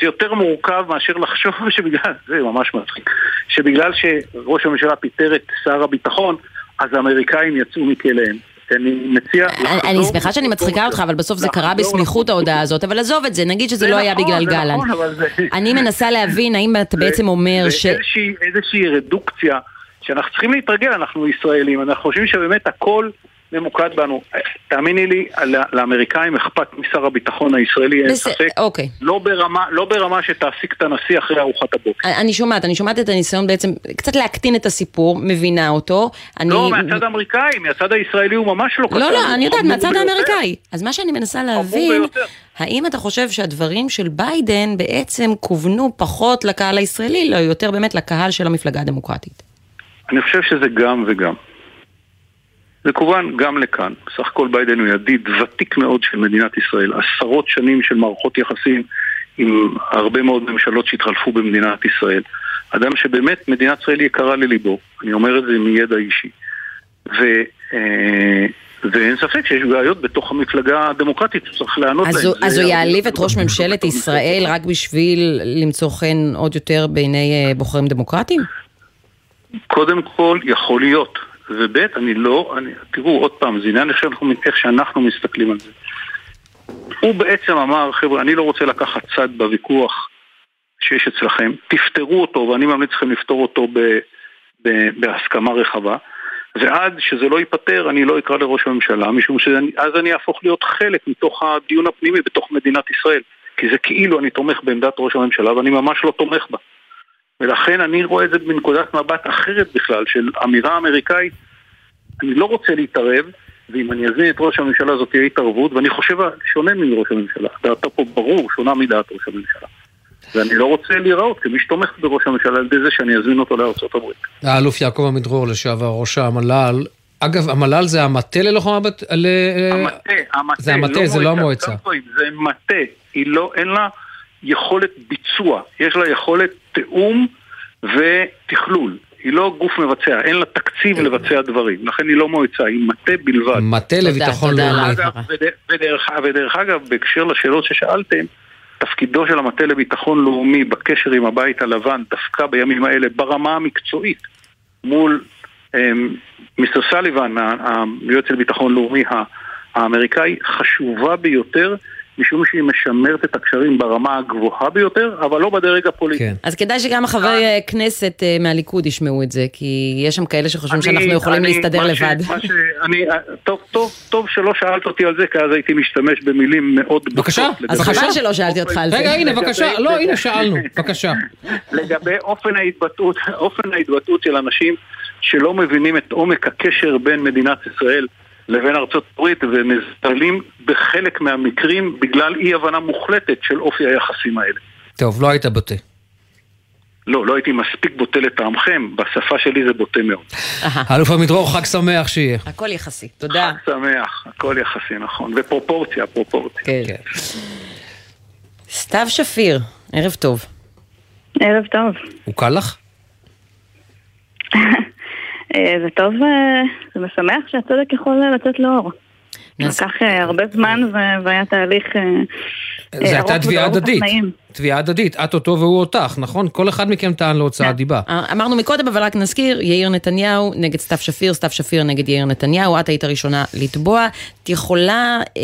זה יותר מורכב מאשר לחשוב שבגלל, זה ממש מצחיק, שבגלל שראש הממשלה פיטר את שר הביטחון אז האמריקאים יצאו מכליהם. אני מציע שמחה שאני מצחיקה אותך, אבל בסוף זה קרה בסמיכות ההודעה הזאת, אבל עזוב את זה, נגיד שזה לא היה נכון, בגלל זה גלנט. נכון, זה- אני מנסה להבין האם אתה בעצם אומר זה ש... איזושהי, איזושהי רדוקציה שאנחנו צריכים להתרגל, אנחנו ישראלים, אנחנו חושבים שבאמת הכל ממוקד בנו. תאמיני לי, לאמריקאים אכפת משר הביטחון הישראלי, אין ספק. אוקיי. לא ברמה, לא ברמה שתעסיק את הנשיא אחרי ארוחת הבוקר. אני שומעת, אני שומעת את הניסיון בעצם קצת להקטין את הסיפור, מבינה אותו. אני... לא, מהצד האמריקאי, מהצד הישראלי הוא ממש לא קטן. לא, לא, אני יודעת, מהצד. האמריקאי. אז מה שאני מנסה להבין. האם אתה חושב שהדברים של ביידן בעצם כוונו פחות לקהל הישראלי, לא יותר באמת לקהל של המפלגה הדמוקרטית? אני חושב שזה גם וגם. זה כוון גם לכאן. בסך הכל ביידן הוא ידיד ותיק מאוד של מדינת ישראל. עשרות שנים של מערכות יחסים עם הרבה מאוד ממשלות שהתחלפו במדינת ישראל. אדם שבאמת מדינת ישראל יקרה לליבו. אני אומר את זה מידע אישי. ו, אה, ואין ספק שיש בעיות בתוך המפלגה הדמוקרטית שצריך לענות אז להן. הוא- זה אז הוא יעליב את ראש ממשלת ישראל רק בשביל למצוא חן עוד יותר בעיני אה, בוחרים דמוקרטיים? קודם כל, יכול להיות. וב', אני לא, אני, תראו, עוד פעם, זה עניין שאנחנו, איך שאנחנו מסתכלים על זה. הוא בעצם אמר, חבר'ה, אני לא רוצה לקחת צד בוויכוח שיש אצלכם, תפתרו אותו, ואני ממליץ לכם לפתור אותו ב, ב, בהסכמה רחבה, ועד שזה לא ייפתר, אני לא אקרא לראש הממשלה, משום שאז אני אהפוך להיות חלק מתוך הדיון הפנימי בתוך מדינת ישראל. כי זה כאילו אני תומך בעמדת ראש הממשלה, ואני ממש לא תומך בה. ולכן אני רואה את זה מנקודת מבט אחרת בכלל, של אמירה אמריקאית, אני לא רוצה להתערב, ואם אני אזמין את ראש הממשלה זאת תהיה התערבות, ואני חושב שונה מראש הממשלה. דעתה פה ברור, שונה מדעת ראש הממשלה. ואני לא רוצה להיראות כמי שתומך בראש הממשלה על ידי זה שאני אזמין אותו לארצות הברית. האלוף יעקב עמידרור, לשעבר ראש המל"ל. אגב, המל"ל זה המטה ללוחמה בת... המטה, המטה, זה המטה, זה לא המועצה. גם רואים, זה מטה, היא לא, אין לה יכולת ביצוע, יש לה יכולת תיאום ותכלול. היא לא גוף מבצע, אין לה תקציב לבצע דברים, לכן היא לא מועצה, היא מטה בלבד. מטה לביטחון לאומי. ודרך, אגב, בהקשר לשאלות ששאלתם, תפקידו של המטה לביטחון לאומי בקשר עם הבית הלבן, דווקא בימים האלה, ברמה המקצועית, מול אמ, מיסטר סליבן, היועץ לביטחון לאומי האמריקאי, חשובה ביותר, משום שהיא משמרת את הקשרים ברמה הגבוהה ביותר, אבל לא בדרג הפוליטי. אז כדאי שגם החברי כנסת אה, מהליכוד ישמעו את זה, כי יש שם כאלה שחושבים אני- שאנחנו יכולים אני- להסתדר מה ש- לבד. מה ש- אני- טוב, טוב, טוב שלא שאלת אותי על זה, כי אז הייתי משתמש במילים מאוד בבקשה, אז חבל שלא שאלתי אותך על זה. רגע, הנה, בבקשה. לא, הנה, שאלנו. בבקשה. לגבי אופן ההתבטאות, אופן ההתבטאות של אנשים שלא מבינים את עומק הקשר בין מדינת ישראל לבין ארצות הברית ומזדלים בחלק מהמקרים בגלל אי הבנה מוחלטת של אופי היחסים האלה. טוב, לא היית בוטה. לא, לא הייתי מספיק בוטה לטעמכם, בשפה שלי זה בוטה מאוד. האלוף עמידרור, חג שמח שיהיה. הכל יחסי, תודה. חג שמח, הכל יחסי, נכון. ופרופורציה, פרופורציה. כן. סתיו שפיר, ערב טוב. ערב טוב. הוא קל לך? אה, זה טוב, אה, זה משמח שהצדק יכול אה, לצאת לאור. לקח הרבה זמן ו- והיה תהליך זה הייתה תביעה הדדית. תביעה הדדית, את אותו והוא אותך, נכון? כל אחד מכם טען להוצאת דיבה. אמרנו מקודם, אבל רק נזכיר, יאיר נתניהו נגד סתיו שפיר, סתיו שפיר נגד יאיר נתניהו, את היית הראשונה לתבוע. את יכולה אה,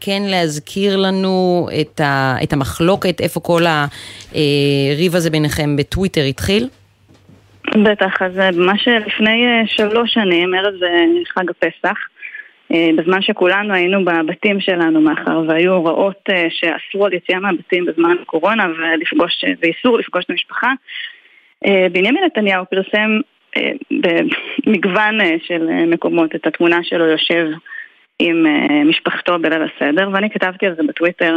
כן להזכיר לנו את, ה, את המחלוקת, איפה כל הריב הזה ביניכם בטוויטר התחיל? בטח, אז אה, ממש לפני אה, שלוש שנים, ערב אה, חג הפסח, בזמן שכולנו היינו בבתים שלנו, מאחר והיו הוראות שאסרו על יציאה מהבתים בזמן הקורונה ולפגוש, ואיסור לפגוש את המשפחה, בנימין נתניהו פרסם במגוון של מקומות את התמונה שלו יושב עם משפחתו בליל הסדר, ואני כתבתי על זה בטוויטר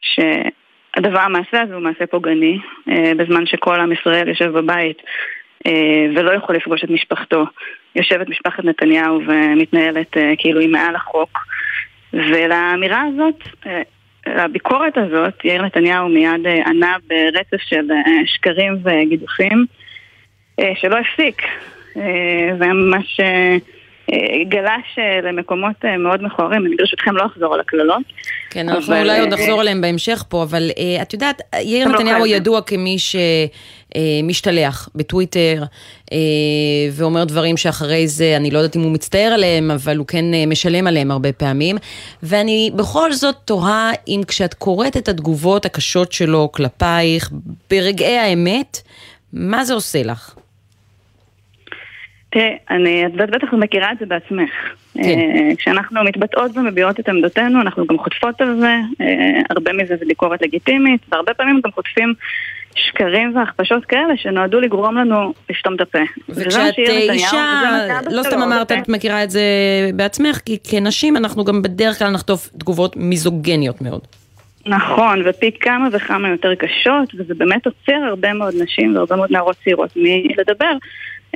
שהדבר, המעשה הזה הוא מעשה פוגעני, בזמן שכל עם ישראל יושב בבית ולא יכול לפגוש את משפחתו. יושבת משפחת נתניהו ומתנהלת אה, כאילו היא מעל החוק. ולאמירה הזאת, אה, לביקורת הזאת, יאיר נתניהו מיד אה, ענה ברצף של אה, שקרים וגידופים אה, שלא הפסיק. אה, וממש אה, אה, גלש אה, למקומות אה, מאוד מכוערים. אני ברשותכם לא אחזור על הקללות. כן, אנחנו אבל, אולי אה, עוד נחזור אליהם בהמשך פה, אבל את יודעת, יאיר לא נתניהו חייבים. ידוע כמי שמשתלח בטוויטר uh, ואומר דברים שאחרי זה, אני לא יודעת אם הוא מצטער עליהם, אבל הוא כן uh, משלם עליהם הרבה פעמים. ואני בכל זאת תוהה אם כשאת קוראת את התגובות הקשות שלו כלפייך, ברגעי האמת, מה זה עושה לך? תראה, אני, את בטח מכירה את זה בעצמך. כן. אה, כשאנחנו מתבטאות ומביעות את עמדותינו, אנחנו גם חוטפות על זה, אה, הרבה מזה זה ביקורת לגיטימית, והרבה פעמים גם חוטפים שקרים והכפשות כאלה שנועדו לגרום לנו לסתום את הפה. מה וכשאת אה, אישה, לא סתם אמרת, עושה. את מכירה את זה בעצמך, כי כנשים אנחנו גם בדרך כלל נחטוף תגובות מיזוגניות מאוד. נכון, ופי כמה וכמה יותר קשות, וזה באמת עוצר הרבה מאוד נשים והרבה מאוד נערות צעירות מלדבר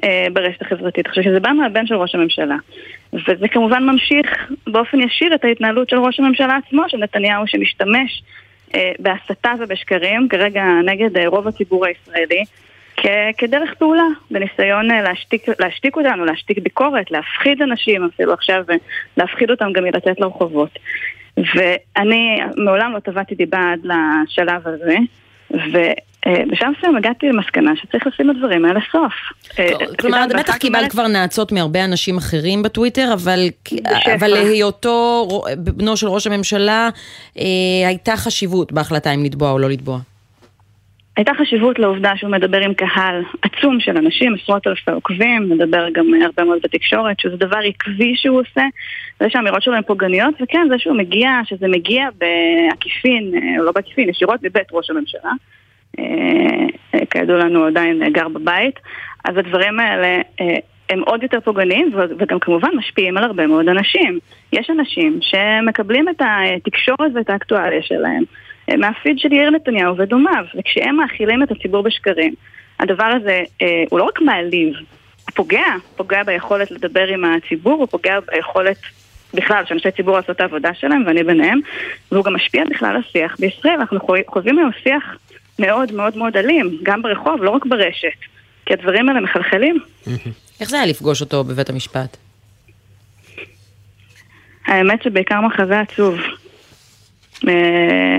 אה, ברשת החברתית. עכשיו, שזה בא מהבן של ראש הממשלה. וזה כמובן ממשיך באופן ישיר את ההתנהלות של ראש הממשלה עצמו, של נתניהו, שמשתמש בהסתה ובשקרים, כרגע נגד אה, רוב הציבור הישראלי. כ- כדרך פעולה, בניסיון אה, להשתיק, להשתיק אותנו, להשתיק ביקורת, להפחיד אנשים, אפילו עכשיו אה, להפחיד אותם גם מלצאת לרחובות. ואני מעולם לא טבעתי דיבה עד לשלב הזה, ובשלב מסוים הגעתי למסקנה שצריך לשים לדברים האלה סוף. אה, את כלומר, יודעת, את בטח קיבלת כבר נאצות מהרבה אנשים אחרים בטוויטר, אבל, להיותו בנו של ראש הממשלה, אה, הייתה חשיבות בהחלטה אם לתבוע או לא לתבוע. הייתה חשיבות לעובדה שהוא מדבר עם קהל עצום של אנשים, עשרות אלפי עוקבים, מדבר גם הרבה מאוד בתקשורת, שזה דבר עקבי שהוא עושה, זה שהאמירות שלו הן פוגעניות, וכן, זה שהוא מגיע, שזה מגיע בעקיפין, אה, או לא בעקיפין, ישירות מבית ראש הממשלה, אה, אה, כידוע לנו עדיין אה, גר בבית, אז הדברים האלה אה, הם עוד יותר פוגעניים וגם כמובן משפיעים על הרבה מאוד אנשים. יש אנשים שמקבלים את התקשורת ואת האקטואליה שלהם אה, מהפיד של יאיר נתניהו ודומיו, וכשהם מאכילים את הציבור בשקרים, הדבר הזה אה, הוא לא רק מעליב, הוא פוגע, פוגע ביכולת לדבר עם הציבור, הוא פוגע ביכולת בכלל שאנשי ציבור לעשות את העבודה שלהם, ואני ביניהם, והוא גם משפיע בכלל על השיח בישראל. אנחנו חו- חווים היום שיח מאוד מאוד מאוד אלים, גם ברחוב, לא רק ברשת, כי הדברים האלה מחלחלים. איך זה היה לפגוש אותו בבית המשפט? האמת שבעיקר מחזה עצוב. אה,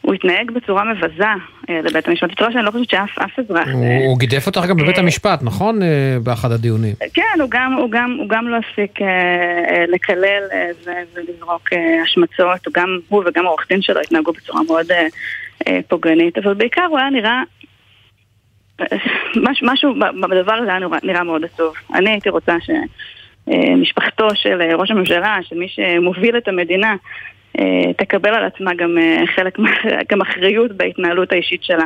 הוא התנהג בצורה מבזה אה, לבית המשפט. בצורה שאני לא חושבת שאף אף אזרח... הוא אה, הוא גידף אותך גם בבית המשפט, נכון? באחד הדיונים. כן, הוא גם, הוא גם, הוא גם לא הפסיק לקלל ולזרוק השמצות, הוא גם, הוא וגם העורך דין שלו התנהגו בצורה מאוד פוגענית, אבל בעיקר הוא היה נראה, אה, מש, משהו בדבר הזה היה נראה, מאוד עצוב. אני הייתי רוצה שמשפחתו של אה, ראש הממשלה, שמי שמוביל את המדינה, תקבל על עצמה גם אה, חלק, גם אחריות בהתנהלות האישית שלה.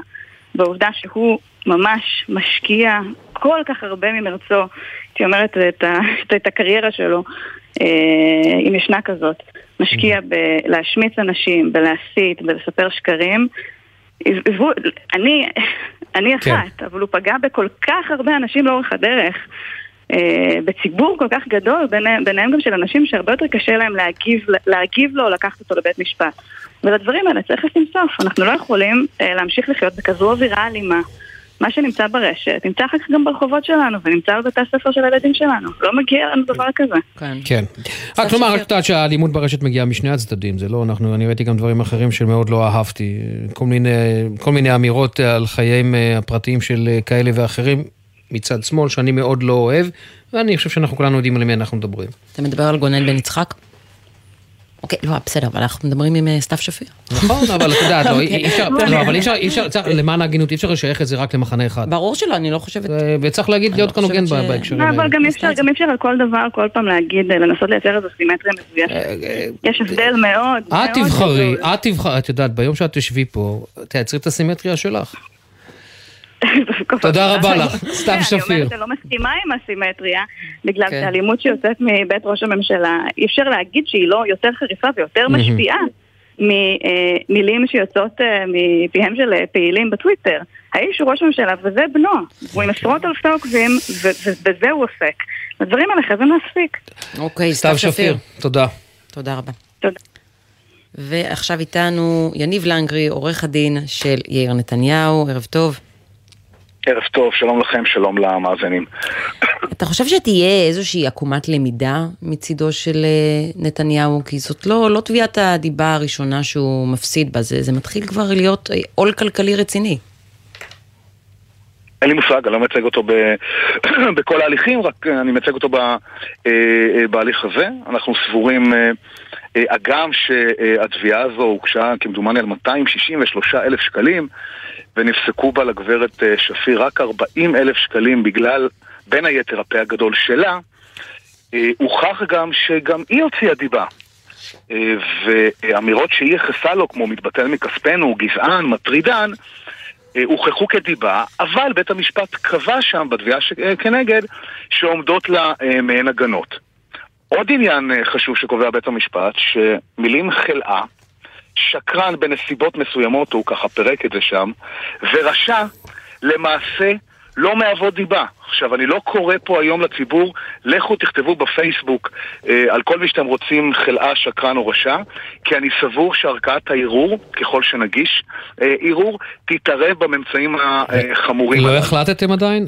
בעובדה שהוא ממש משקיע כל כך הרבה ממרצו, הייתי אומרת, את, ה, את הקריירה שלו, אה, אם ישנה כזאת, משקיע בלהשמיץ אנשים, בלהסית, בלספר שקרים. אני, אני כן. אחת, אבל הוא פגע בכל כך הרבה אנשים לאורך הדרך. אה, בציבור כל כך גדול, ביניהם, ביניהם גם של אנשים שהרבה יותר קשה להם להגיב, להגיב לו או לקחת אותו לבית משפט. ולדברים האלה צריך לשים סוף. אנחנו לא יכולים אה, להמשיך לחיות בכזו אווירה אלימה, מה שנמצא ברשת, נמצא אחר כך גם ברחובות שלנו, ונמצא בבתי הספר של הילדים שלנו. לא מגיע לנו דבר כזה. כן. רק לומר, רק יודעת שהאלימות ברשת מגיעה משני הצדדים, זה לא, אנחנו, אני ראיתי גם דברים אחרים שמאוד לא אהבתי. כל מיני, כל מיני אמירות על חייהם אה, הפרטיים של כאלה ואחרים מצד שמאל, שאני מאוד לא אוהב, ואני חושב שאנחנו כולנו יודעים על מי אנחנו מדברים. אתה מדבר על גונן בן יצחק? אוקיי, לא, בסדר, אבל אנחנו מדברים עם אה, סתיו שפיר. נכון, אבל את יודעת, לא, אוקיי. אי אפשר, לא, אבל אי אפשר, אי אפשר, צריך- למען ההגינות, אי אפשר לשייך את זה רק למחנה אחד. ברור שלא, אני לא חושבת... וצריך להגיד, להיות כאן הוגן בהקשרים לא, האלה. אבל גם אי אפשר, גם אי אפשר על כל דבר, כל פעם להגיד, אה, לנסות לייצר איזו סימטריה מזויפת. יש הבדל מאוד, אה, את מאוד תבחרי, גדול. את תבחרי, את יודעת, ביום שאת תשבי פה, תייצרי את הסימטריה שלך. תודה רבה לך, סתיו אני שפיר. אומרת, אני לא מסכימה עם הסימטריה, בגלל כן. שהאלימות שיוצאת מבית ראש הממשלה, אי אפשר להגיד שהיא לא יותר חריפה ויותר. משפיעה ממילים שיוצאות אה, מפיהם של אה, פעילים בטוויטר. האיש הוא ראש ממשלה וזה בנו, הוא עם עשרות אלפי עוקבים ו- ו- בזה הוא עוסק. הדברים האלה חייבים להספיק. אוקיי, סתיו שפיר, תודה. תודה רבה. תודה. ועכשיו איתנו יניב לנגרי, עורך הדין של יאיר נתניהו, ערב טוב. ערב טוב, שלום לכם, שלום למאזינים. אתה חושב שתהיה איזושהי עקומת למידה מצידו של אה, נתניהו? כי זאת לא, לא תביעת הדיבה הראשונה שהוא מפסיד בה, זה, זה מתחיל כבר להיות אה, עול כלכלי רציני. אין לי מושג, אני לא מייצג אותו ב... בכל ההליכים, רק אני מייצג אותו ב... אה, בהליך הזה. אנחנו סבורים, הגם שהתביעה הזו הוגשה כמדומני על 263 אלף שקלים, ונפסקו בה לגברת אה, שפיר רק 40 אלף שקלים בגלל, בין היתר, הפה הגדול שלה, אה, הוכח גם שגם היא הוציאה דיבה. אה, ואמירות שהיא ייחסה לו, כמו מתבטל מכספנו, גזען, מטרידן, הוכחו כדיבה, אבל בית המשפט קבע שם בתביעה ש- כנגד שעומדות לה מעין הגנות. עוד עניין חשוב שקובע בית המשפט, שמילים חלאה, שקרן בנסיבות מסוימות, הוא ככה פירק את זה שם, ורשע, למעשה לא מהוות דיבה. עכשיו, אני לא קורא פה היום לציבור, לכו תכתבו בפייסבוק אה, על כל מי שאתם רוצים חלאה, שקרן או רשע, כי אני סבור שערכאת הערעור, ככל שנגיש אה, ערעור, תתערב בממצאים החמורים. לא החלטתם עדיין?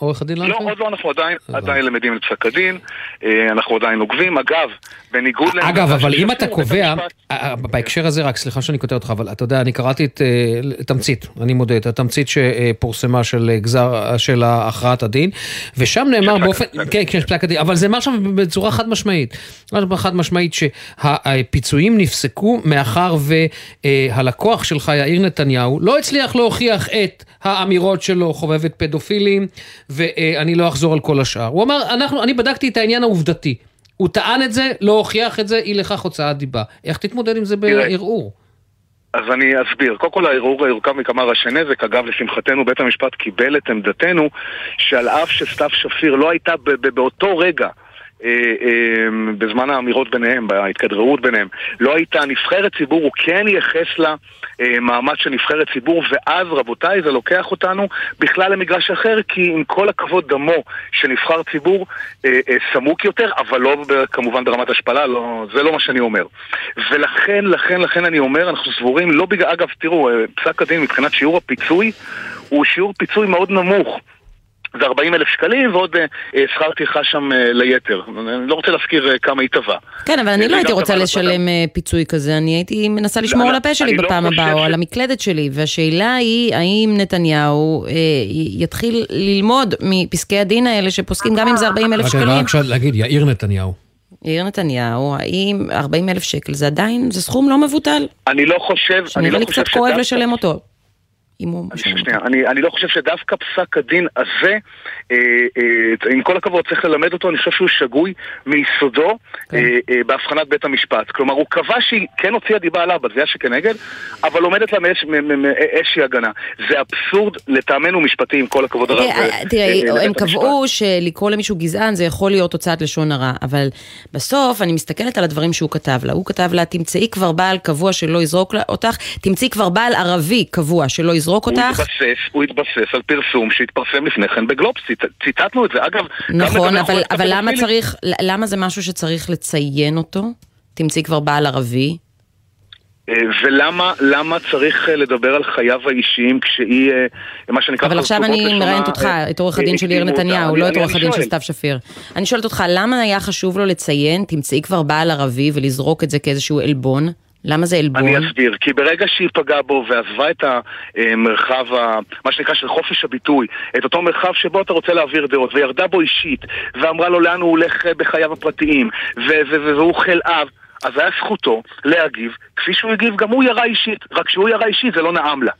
עורך הדין לא, לנקרי? עוד לא, אנחנו עדיין, עדיין למדים את פסק הדין, אה, אנחנו עדיין עוקבים. אגב, בניגוד לעמדתה אגב, אבל אם אתה קובע, המשפט- אה, בהקשר הזה רק, סליחה שאני קוטע אותך, אבל אתה יודע, אני קראתי את אה, תמצית, אני מודה, את התמצית שפורסמה של אה, גזר, של הכרעת הדין, ושם נאמר באופן, כן, כן, פסק הדין, אבל זה נאמר שם בצורה חד משמעית, חד משמעית שהפיצויים נפסקו מאחר והלקוח שלך, יאיר נתניהו, לא הצליח להוכיח את האמירות שלו, חובבת פדופילים, ואני לא אחזור על כל השאר. הוא אמר, אנחנו, אני בדקתי את העניין העובדתי. הוא טען את זה, לא הוכיח את זה, אי לכך הוצאת דיבה. איך תתמודד עם זה בערעור? אז אני אסביר. קודם כל הערעור יורכב מכמה ראשי נזק. אגב, לשמחתנו בית המשפט קיבל את עמדתנו שעל אף שסתיו שפיר לא הייתה באותו רגע בזמן האמירות ביניהם, בהתכדררות ביניהם, לא הייתה נבחרת ציבור, הוא כן ייחס לה אה, מעמד של נבחרת ציבור, ואז רבותיי, זה לוקח אותנו בכלל למגרש אחר, כי עם כל הכבוד דמו של נבחר ציבור אה, אה, סמוק יותר, אבל לא כמובן ברמת השפלה, לא, זה לא מה שאני אומר. ולכן, לכן, לכן אני אומר, אנחנו סבורים, לא בגלל, אגב, תראו, אה, פסק הדין מבחינת שיעור הפיצוי, הוא שיעור פיצוי מאוד נמוך. זה 40 אלף שקלים ועוד אה, אה, שכר טרחה שם אה, ליתר. אני לא רוצה להזכיר כמה היא תבעה. כן, אבל אני לא הייתי רוצה לשלם פיצוי כזה, אני הייתי מנסה לשמור לא, על הפה שלי לא בפעם הבאה, או על המקלדת שלי, והשאלה היא, האם נתניהו יתחיל ללמוד מפסקי הדין האלה שפוסקים גם אם זה 40 אלף רק שקלים? רק עכשיו להגיד, יאיר נתניהו. יאיר נתניהו, האם 40 אלף שקל זה עדיין, זה סכום לא מבוטל? אני לא חושב, אני שנראה לא לי חושב קצת כואב שדווקא- לשלם אותו. אם הוא... שנייה, אני, אני לא חושב שדווקא פסק הדין הזה, אה, אה, עם כל הכבוד צריך ללמד אותו, אני חושב שהוא שגוי מיסודו כן. אה, אה, בהבחנת בית המשפט. כלומר, הוא קבע שהיא כן הוציאה דיבה עליו בתביעה שכנגד, אבל עומדת לה מאיז- מ- מ- מ- איזושהי הגנה. זה אבסורד לטעמנו משפטי, עם כל הכבוד הרב. תראה, אה, תראה, אה, הם לבית קבעו שלקרוא למישהו גזען זה יכול להיות הוצאת לשון הרע, אבל בסוף אני מסתכלת על הדברים שהוא כתב לה. הוא כתב לה, תמצאי כבר בעל קבוע שלא יזרוק אותך, תמצאי כבר בעל ערבי קבוע שלא יזרוק הוא אותך. התבסס, הוא התבסס על פרסום שהתפרסם לפני כן בגלובס, ציט- ציטטנו את זה. אגב, נכון, אבל, אבל למה צריך, למה זה משהו שצריך לציין אותו? תמצאי כבר בעל ערבי. אה, ולמה למה צריך אה, לדבר על חייו האישיים כשהיא, אה, מה שנקרא... אבל עכשיו אני מראיינת אותך, את עורך הדין של יאיר. נתניהו, לא את עורך הדין של. סתיו שפיר. אני שואלת אותך, למה היה חשוב לו לציין, תמצאי כבר בעל ערבי ולזרוק את זה כאיזשהו עלבון? למה זה עלבון? אני אסביר, כי ברגע שהיא פגעה בו ועזבה את המרחב, ה- מה שנקרא של חופש הביטוי, את אותו מרחב שבו אתה רוצה להעביר דעות, וירדה בו אישית, ואמרה לו לאן הוא הולך בחייו הפרטיים, והוא חלאיו, אז היה זכותו להגיב כפי שהוא הגיב, גם הוא ירה אישית, רק כשהוא ירה אישית זה לא נעם לה.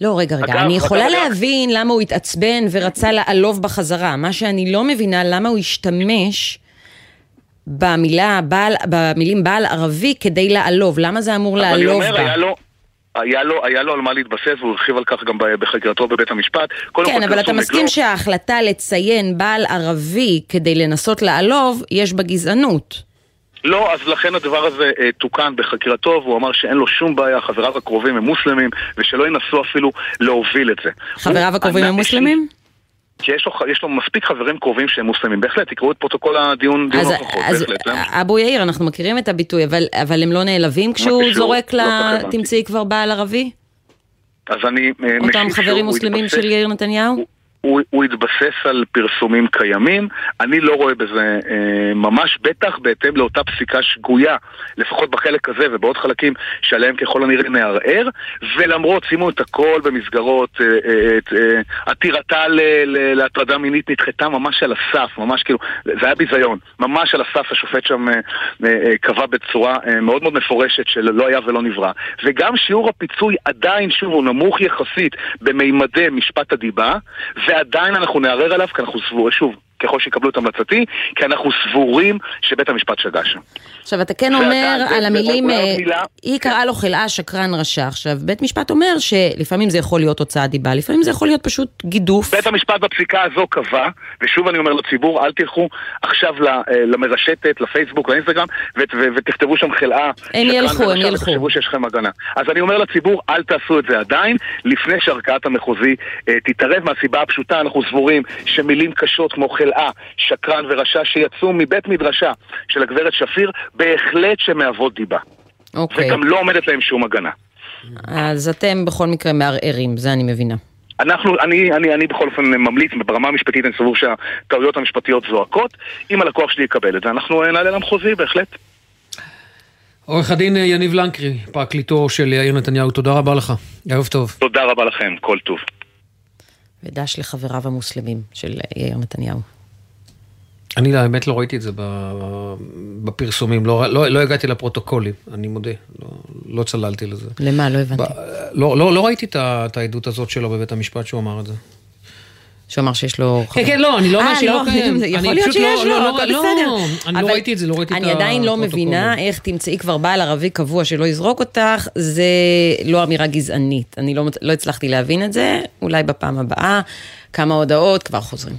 לא, רגע, רגע, אגב, אני יכולה אגב, להבין למה הוא התעצבן ורצה לעלוב בחזרה. מה שאני לא מבינה, למה הוא השתמש במילה, בעל, במילים בעל ערבי כדי לעלוב. למה זה אמור לעלוב אומר, בה? היה לו... היה לו, היה לו על מה להתבסס, והוא הרחיב על כך גם בחקירתו בבית המשפט. כן, אבל אתה מסכים נגדו- שההחלטה לציין בעל ערבי כדי לנסות לעלוב, יש בה גזענות. לא, אז לכן הדבר הזה אה, תוקן בחקירתו, והוא אמר שאין לו שום בעיה, חבריו הקרובים הם מוסלמים, ושלא ינסו אפילו להוביל את זה. חבריו הקרובים הם מוסלמים? כי יש לו, יש לו מספיק חברים קרובים שהם מוסלמים. בהחלט, תקראו את פרוטוקול הדיון, דיון אז, הוכחות, אז בהחלט. זה- אבו יאיר, אנחנו מכירים את הביטוי, אבל, אבל הם לא נעלבים כשהוא קשור? זורק לא הבנתי. תמצאי כבר בעל ערבי? אז אני אה, אותם חברים מוסלמים של יאיר נתניהו? הוא, הוא התבסס על פרסומים קיימים, אני לא רואה בזה אה, ממש, בטח בהתאם לאותה פסיקה שגויה, לפחות בחלק הזה ובעוד חלקים שעליהם ככל הנראה נערער, ולמרות, שימו את הכל במסגרות, אה, אה, אה, עתירתה להטרדה מינית נדחתה ממש על הסף, ממש כאילו, זה היה ביזיון, ממש על הסף השופט שם אה, אה, קבע בצורה אה, מאוד מאוד מפורשת של לא היה ולא נברא, וגם שיעור הפיצוי עדיין, שוב, הוא נמוך יחסית במימדי משפט הדיבה, ועדיין אנחנו נערער עליו, כי אנחנו סבורים, שוב, ככל שיקבלו את המלצתי, כי אנחנו סבורים שבית המשפט שגה שם. עכשיו, אתה כן אומר על המילים, אה. היא קראה לו חלאה שקרן רשע. עכשיו, בית משפט אומר שלפעמים זה יכול להיות הוצאת דיבה, לפעמים זה יכול להיות פשוט גידוף. בית המשפט בפסיקה הזו קבע, ושוב אני אומר לציבור, אל תלכו עכשיו אה, למרשתת, לפייסבוק, לאינסטגרם, ותכתבו שם חלאה. הם ילכו, הם ילכו. ותחשבו שיש לכם הגנה. אז אני אומר לציבור, אל תעשו את זה עדיין, לפני שערכאת המחוזי אה, תתערב מהסיבה הפשוטה, אנחנו סבורים שמילים קשות כמו חלאה, שקרן ורשע שיצאו מבית מדרשה של הגברת שפיר, בהחלט שמהוות דיבה. אוקיי. וגם לא עומדת להם שום הגנה. אז אתם בכל מקרה מערערים, זה אני מבינה. אנחנו, אני, אני, אני בכל אופן ממליץ, ברמה המשפטית אני סבור שהטעויות המשפטיות זועקות. אם הלקוח שלי יקבל את זה, אנחנו אה, נעלה למחוזי, בהחלט. עורך הדין אה, יניב לנקרי, פרקליטו של יאיר נתניהו, תודה רבה לך. ערב טוב. תודה רבה לכם, כל טוב. ודש לחבריו המוסלמים של יאיר נתניהו. אני האמת לא ראיתי את זה ב- בפרסומים, לא, לא, לא הגעתי לפרוטוקולים, אני מודה, לא, לא צללתי לזה. למה? לא הבנתי. לא, לא, לא ראיתי את את העדות הזאת שלו בבית המשפט שהוא אמר את זה. שהוא אמר שיש לו... כן, כן, לא, אני לא אומר אה, שלא לא, קיים. זה אני יכול להיות לא- שיש לא- לו, לא- הכל לא, בסדר. אני לא ראיתי את זה, לא ראיתי את אני עדיין לא. מבינה איך תמצאי כבר בעל ערבי קבוע שלא יזרוק אותך, זה לא אמירה גזענית. אני לא, לא הצלחתי להבין את זה, אולי בפעם הבאה. כמה הודעות, כבר חוזרים.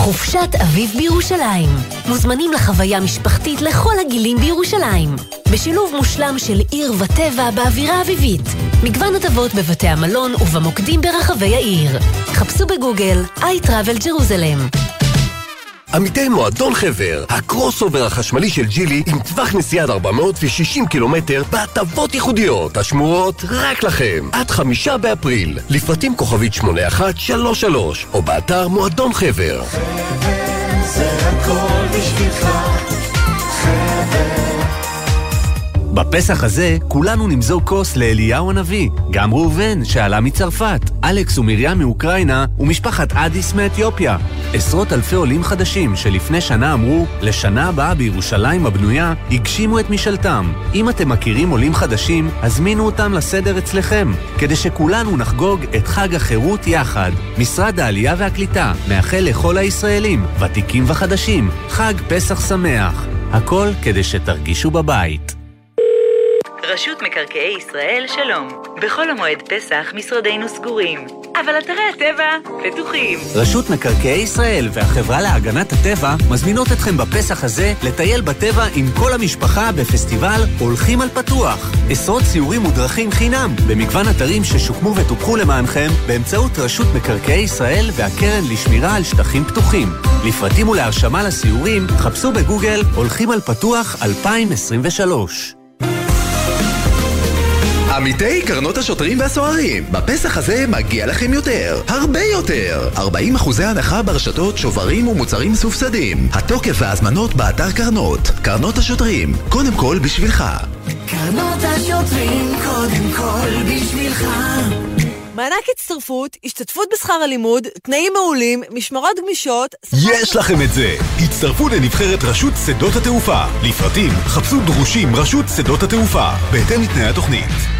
חופשת אביב בירושלים. מוזמנים לחוויה משפחתית לכל הגילים בירושלים. בשילוב מושלם של עיר וטבע באווירה אביבית. מגוון הטבות בבתי המלון ובמוקדים ברחבי העיר. חפשו בגוגל iTravel Jerusalem. עמיתי מועדון חבר, ה crossover החשמלי של ג'ילי עם טווח נסיעה עד 460 קילומטר בהטבות ייחודיות השמורות רק לכם עד חמישה באפריל לפרטים כוכבית 8133 או באתר מועדון חבר זה הכל בשבילך, חבר. בפסח הזה כולנו נמזוג כוס לאליהו הנביא, גם ראובן שעלה מצרפת, אלכס ומרים מאוקראינה ומשפחת אדיס מאתיופיה. עשרות אלפי עולים חדשים שלפני שנה אמרו, לשנה הבאה בירושלים הבנויה, הגשימו את משאלתם. אם אתם מכירים עולים חדשים, הזמינו אותם לסדר אצלכם, כדי שכולנו נחגוג את חג החירות יחד. משרד העלייה והקליטה מאחל לכל הישראלים, ותיקים וחדשים, חג פסח שמח. הכל כדי שתרגישו בבית. רשות מקרקעי ישראל שלום. בחול המועד פסח משרדינו סגורים. אבל אתרי הטבע פתוחים. רשות מקרקעי ישראל והחברה להגנת הטבע מזמינות אתכם בפסח הזה לטייל בטבע עם כל המשפחה בפסטיבל הולכים על פתוח. עשרות סיורים ודרכים חינם במגוון אתרים ששוקמו וטופחו למענכם באמצעות רשות מקרקעי ישראל והקרן לשמירה על שטחים פתוחים. לפרטים ולהרשמה לסיורים, חפשו בגוגל הולכים על פתוח 2023. עמיתי קרנות השוטרים והסוהרים, בפסח הזה מגיע לכם יותר, הרבה יותר. 40 אחוזי הנחה ברשתות, שוברים ומוצרים מסובסדים. התוקף וההזמנות באתר קרנות. קרנות השוטרים, קודם כל בשבילך. קרנות השוטרים קודם כל בשבילך מענק הצטרפות, השתתפות בשכר הלימוד, תנאים מעולים, משמרות גמישות... יש לכם את זה! הצטרפו לנבחרת רשות שדות התעופה. לפרטים, חפשו דרושים רשות שדות התעופה, בהתאם לתנאי התוכנית.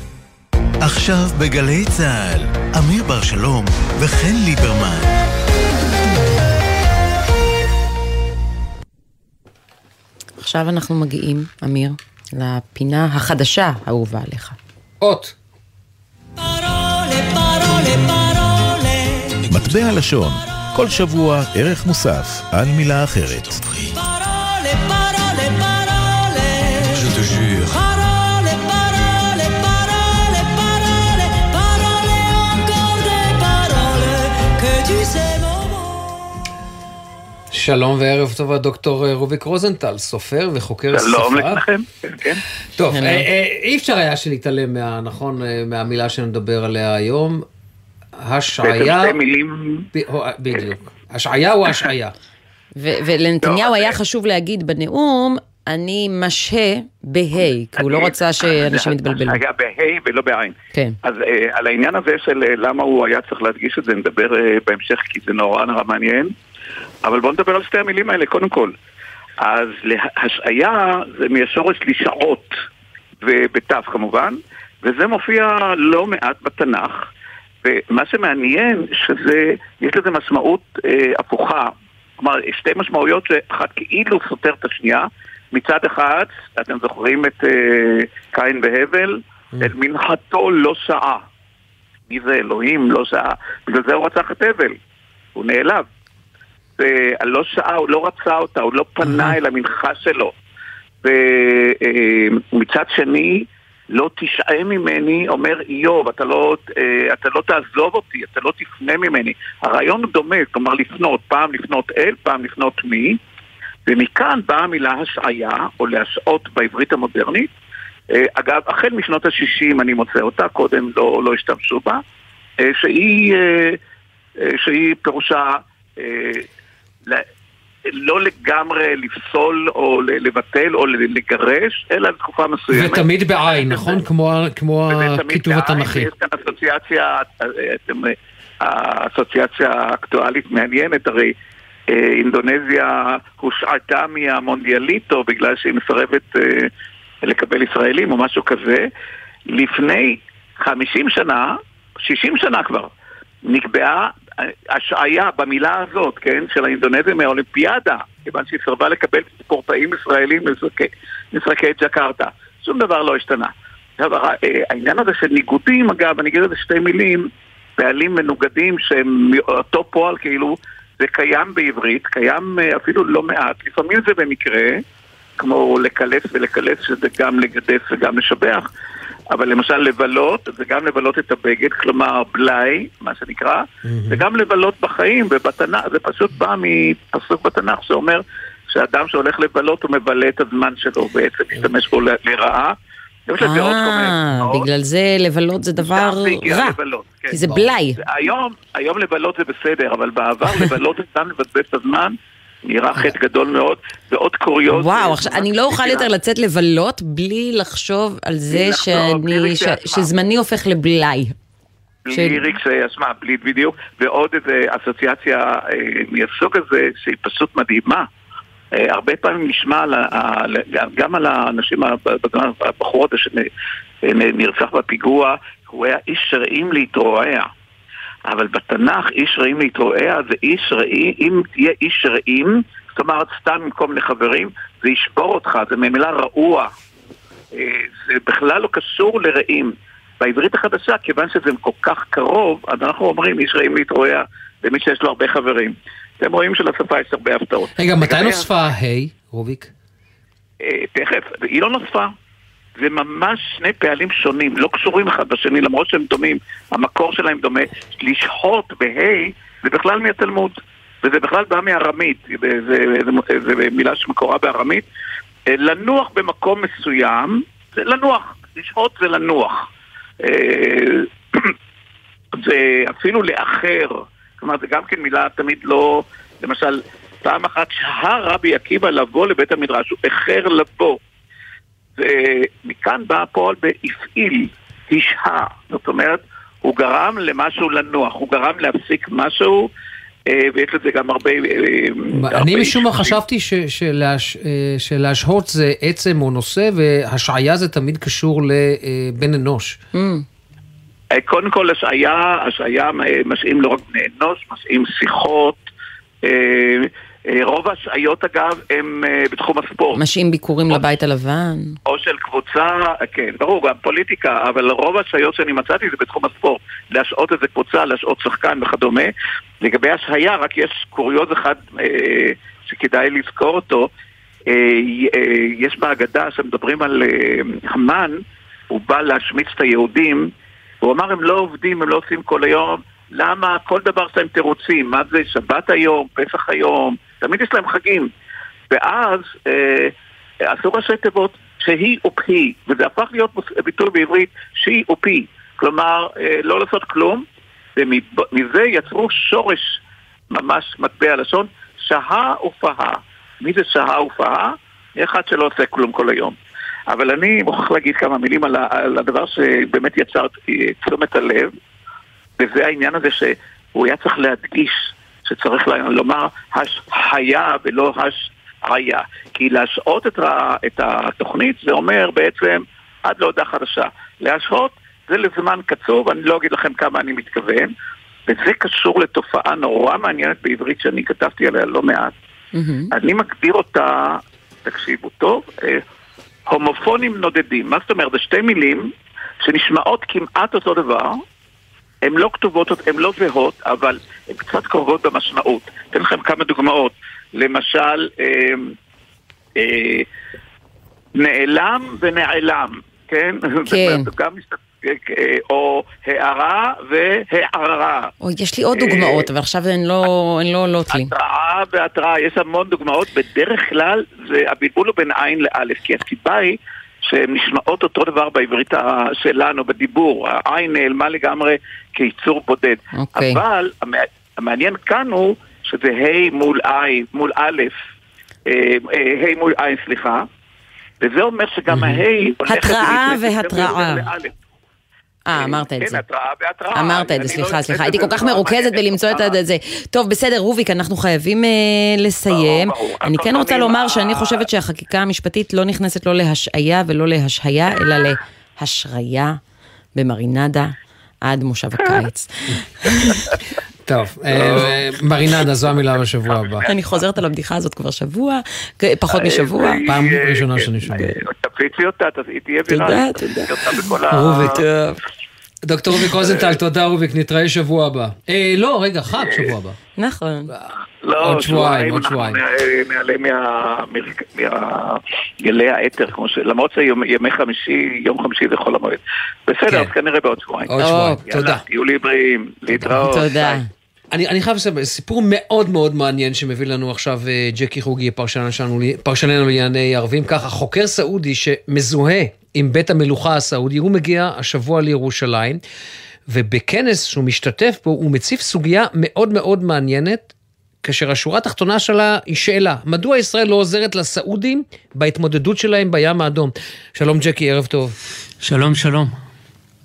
עכשיו בגלי צה"ל, אמיר בר שלום וחן ליברמן. עכשיו אנחנו מגיעים, אמיר, לפינה החדשה האהובה עליך. אות. מטבע לשון, כל שבוע ערך מוסף על מילה אחרת. שלום וערב טובה, דוקטור אה, רוביק רוזנטל, סופר וחוקר ספרה. שלום לכם, כן, כן. טוב, אה, אה, אי אפשר היה שנתעלם, מה, נכון, מהמילה שנדבר עליה היום. השעיה... שתי מילים... בדיוק. השעיה או השעיה? ולנתניהו לא, היה חשוב להגיד בנאום, אני משהה בה', כי הוא לא רצה שאנשים יתבלבלו. היה בה' ולא בעין. כן. אז על העניין הזה של למה הוא היה צריך להדגיש את זה, נדבר בהמשך, כי זה נורא נורא מעניין. אבל בואו נדבר על שתי המילים האלה קודם כל. אז השעיה זה מהשורש לשעות, ובתו כמובן, וזה מופיע לא מעט בתנ"ך. ומה שמעניין, שזה, יש לזה משמעות אה, הפוכה. כלומר, שתי משמעויות שאחת כאילו סותר את השנייה. מצד אחד, אתם זוכרים את אה, קין והבל? Mm. אל מנחתו לא שעה. מי זה אלוהים? לא שעה. בגלל זה הוא רצח את הבל. הוא נעלב. ולא שעה, הוא לא רצה אותה, הוא לא פנה אל המנחה שלו. ומצד שני, לא תשעה ממני, אומר איוב, אתה לא, אה, אתה לא תעזוב אותי, אתה לא תפנה ממני. הרעיון הוא דומה, כלומר לפנות, פעם לפנות אל, פעם לפנות מי, ומכאן באה המילה השעיה, או להשעות בעברית המודרנית. אה, אגב, החל משנות ה-60 אני מוצא אותה, קודם לא, לא השתמשו בה, אה, שהיא, שהיא פירושה לא לגמרי לפסול או לבטל או לגרש, אלא לתקופה מסוימת. ותמיד בעין, נכון? כמו הכיתוב התנ"כי. יש כאן אסוציאציה, האסוציאציה האקטואלית מעניינת, הרי אה, אינדונזיה הושעתה מהמונדיאליטו בגלל שהיא מסרבת אה, לקבל ישראלים או משהו כזה. לפני 50 שנה, 60 שנה כבר, נקבעה השעיה במילה הזאת, כן, של האינדונזיה מהאולימפיאדה, כיוון שהיא סרבה לקבל ספורטאים ישראלים למשחקי ג'קרטה. שום דבר לא השתנה. עכשיו, העניין הזה של ניגודים, אגב, אני אגיד את זה שתי מילים, פעלים מנוגדים שהם מאותו פועל כאילו, זה קיים בעברית, קיים אה, אפילו לא מעט, לפעמים זה במקרה, כמו לקלס ולקלס, שזה גם לגדף וגם לשבח, אבל למשל לבלות, זה גם לבלות את הבגד, כלומר בלאי, מה שנקרא, mm-hmm. וגם לבלות בחיים ובתנ"ך, זה פשוט בא מפסוק בתנ"ך שאומר שאדם שהולך לבלות הוא מבלה את הזמן שלו, בעצם משתמש בו לרעה. אה, בגלל זה לבלות זה דבר רע, כן. כי זה בלאי. היום, היום לבלות זה בסדר, אבל בעבר לבלות סתם לבזבז את הזמן, נראה חטא גדול מאוד, ועוד קוריוז. וואו, עכשיו, אני לא אוכל יותר לצאת לבלות בלי לחשוב על זה שאני, שזמני הופך לבלאי. בלי רגשי אשמה, בלי בדיוק, ועוד איזה אסוציאציה אה, מהסוג הזה שהיא פשוט מדהימה. אה, הרבה פעמים נשמע גם על האנשים, הבחור הזה שנרצח בפיגוע, הוא היה איש רעים להתרועע. אבל בתנ"ך איש רעים להתרועע זה איש רעים, אם תהיה איש רעים, זאת אומרת סתם עם כל מיני חברים, זה ישבור אותך, זה ממילא רעוע. אה, זה בכלל לא קשור לרעים. בעברית החדשה, כיוון שזה כל כך קרוב, אז אנחנו אומרים איש רעים להתרועע למי שיש לו הרבה חברים. אתם רואים שלשפה יש הרבה הפתעות. רגע, מתי נוספה ה', רוביק? אה, תכף, היא לא נוספה. זה ממש שני פעלים שונים, לא קשורים אחד בשני, למרות שהם דומים, המקור שלהם דומה. לשהות בה' זה בכלל מהתלמוד, וזה בכלל בא מארמית, זו מילה שמקורה בארמית. אה, לנוח במקום מסוים, זה לנוח, לשהות זה לנוח. אה, לאחר, כלומר זה גם כן מילה תמיד לא, למשל, פעם אחת שהה רבי עקיבא לבוא לבית המדרש, הוא איחר לבוא. ומכאן בא הפועל בהפעיל, השהה. זאת אומרת, הוא גרם למשהו לנוח, הוא גרם להפסיק משהו, אה, ויש לזה גם הרבה... אה, אני משום מה חשבתי אה, שלהשהות זה עצם או נושא, והשעיה זה תמיד קשור לבן אנוש. Mm. קודם כל, השעיה, השעיה משעים לא רק בני אנוש, משעים שיחות. אה, רוב ההשעיות אגב הם אה, בתחום הספורט. משעים ביקורים או לבית הלבן. או של קבוצה, כן, ברור, גם פוליטיקה, אבל רוב ההשעיות שאני מצאתי זה בתחום הספורט. להשעות איזה קבוצה, להשעות שחקן וכדומה. לגבי השעיה, רק יש קוריוז אחד אה, שכדאי לזכור אותו. אה, אה, יש בהגדה שמדברים על אה, המן, הוא בא להשמיץ את היהודים, הוא אמר הם לא עובדים, הם לא עושים כל היום. למה כל דבר שלהם תירוצים, מה זה שבת היום, פסח היום, תמיד יש להם חגים. ואז אה, עשו ראשי תיבות שהיא ופי, וזה הפך להיות ביטוי בעברית שהיא ופי. כלומר, אה, לא לעשות כלום, ומזה יצרו שורש, ממש מטבע לשון, שהה ופהה. מי זה שהה ופהה? אחד שלא עושה כלום כל היום. אבל אני מוכרח להגיד כמה מילים על, על הדבר שבאמת יצר תשומת הלב, וזה העניין הזה שהוא היה צריך להדגיש שצריך לומר השהיה ולא השהיה. כי להשעות את, את התוכנית זה אומר בעצם עד להודעה חדשה. להשעות זה לזמן קצוב, אני לא אגיד לכם כמה אני מתכוון, וזה קשור לתופעה נורא מעניינת בעברית שאני כתבתי עליה לא מעט. Mm-hmm. אני מגדיר אותה, תקשיבו טוב, אה, הומופונים נודדים. מה זאת אומרת? זה שתי מילים שנשמעות כמעט אותו דבר, הן לא כתובות, הן לא זהות, אבל הן קצת קרובות במשמעות. אתן לכם כמה דוגמאות. למשל, אה, אה, נעלם ונעלם, כן? כן. גם אה, או הערה והערה. אוי, יש לי עוד דוגמאות, אבל עכשיו הן לא, לא עולות לי. התראה והתראה, יש המון דוגמאות. בדרך כלל הבלבול הוא בין עין לאלף, כי הסיבה היא שהן נשמעות אותו דבר בעברית שלנו, בדיבור. העין נעלמה לגמרי כיצור בודד. Okay. אוקיי. אבל המעניין כאן הוא שזה ה' מול עין, מול א', אה, אה, ה' מול עין, סליחה. וזה אומר שגם הה' הולכת... התראה והתראה. אה, אמרת את כן, זה. כן, התראה והתראה. אמרת את זה, סליחה, לא סליחה. הייתי כל כך מרוכזת בלמצוא את זה. טוב, בסדר, רוביק, אנחנו חייבים אה, לסיים. אני כן רוצה לומר שאני חושבת שהחקיקה המשפטית לא נכנסת לא להשעיה ולא להשהיה, אלא להשריה במרינדה עד מושב הקיץ. טוב, אה, מרינדה, זו המילה בשבוע הבא. אני חוזרת על הבדיחה הזאת כבר שבוע, פחות משבוע. פעם ראשונה שאני שומע. תפיצי אותה, תהיה ויראלית. תודה, תודה. רוביק. דוקטור רוביק רוזנטל, תודה רוביק, נתראה שבוע הבא. אה, לא, רגע, חג שבוע הבא. נכון. לא, עוד שבועיים, עוד שבועיים. נעלה מגלי האתר, למרות שימי חמישי, יום חמישי זה חול המועד. בסדר, אז כנראה בעוד שבועיים. עוד שבועיים, תודה. תהיו לי בריאים, להתראות. תודה. אני, אני חייב לספר, סיפור מאוד מאוד מעניין שמביא לנו עכשיו ג'קי חוגי, פרשננו לענייני ערבים. ככה, חוקר סעודי שמזוהה עם בית המלוכה הסעודי, הוא מגיע השבוע לירושלים, ובכנס שהוא משתתף בו, הוא מציף סוגיה מאוד מאוד מעניינת, כאשר השורה התחתונה שלה היא שאלה, מדוע ישראל לא עוזרת לסעודים בהתמודדות שלהם בים האדום? שלום ג'קי, ערב טוב. שלום, שלום.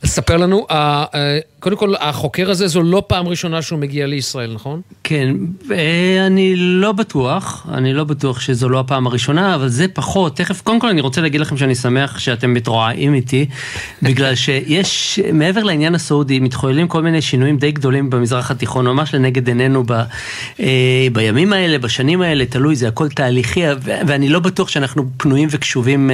ספר לנו, אה, אה, קודם כל, החוקר הזה זו לא פעם ראשונה שהוא מגיע לישראל, נכון? כן, אה, אני לא בטוח, אני לא בטוח שזו לא הפעם הראשונה, אבל זה פחות. תכף, קודם כל אני רוצה להגיד לכם שאני שמח שאתם מתרועעים איתי, בגלל שיש, מעבר לעניין הסעודי, מתחוללים כל מיני שינויים די גדולים במזרח התיכון, ממש לנגד עינינו ב, בימים האלה, בשנים האלה, תלוי, זה הכל תהליכי, ואני לא בטוח שאנחנו פנויים וקשובים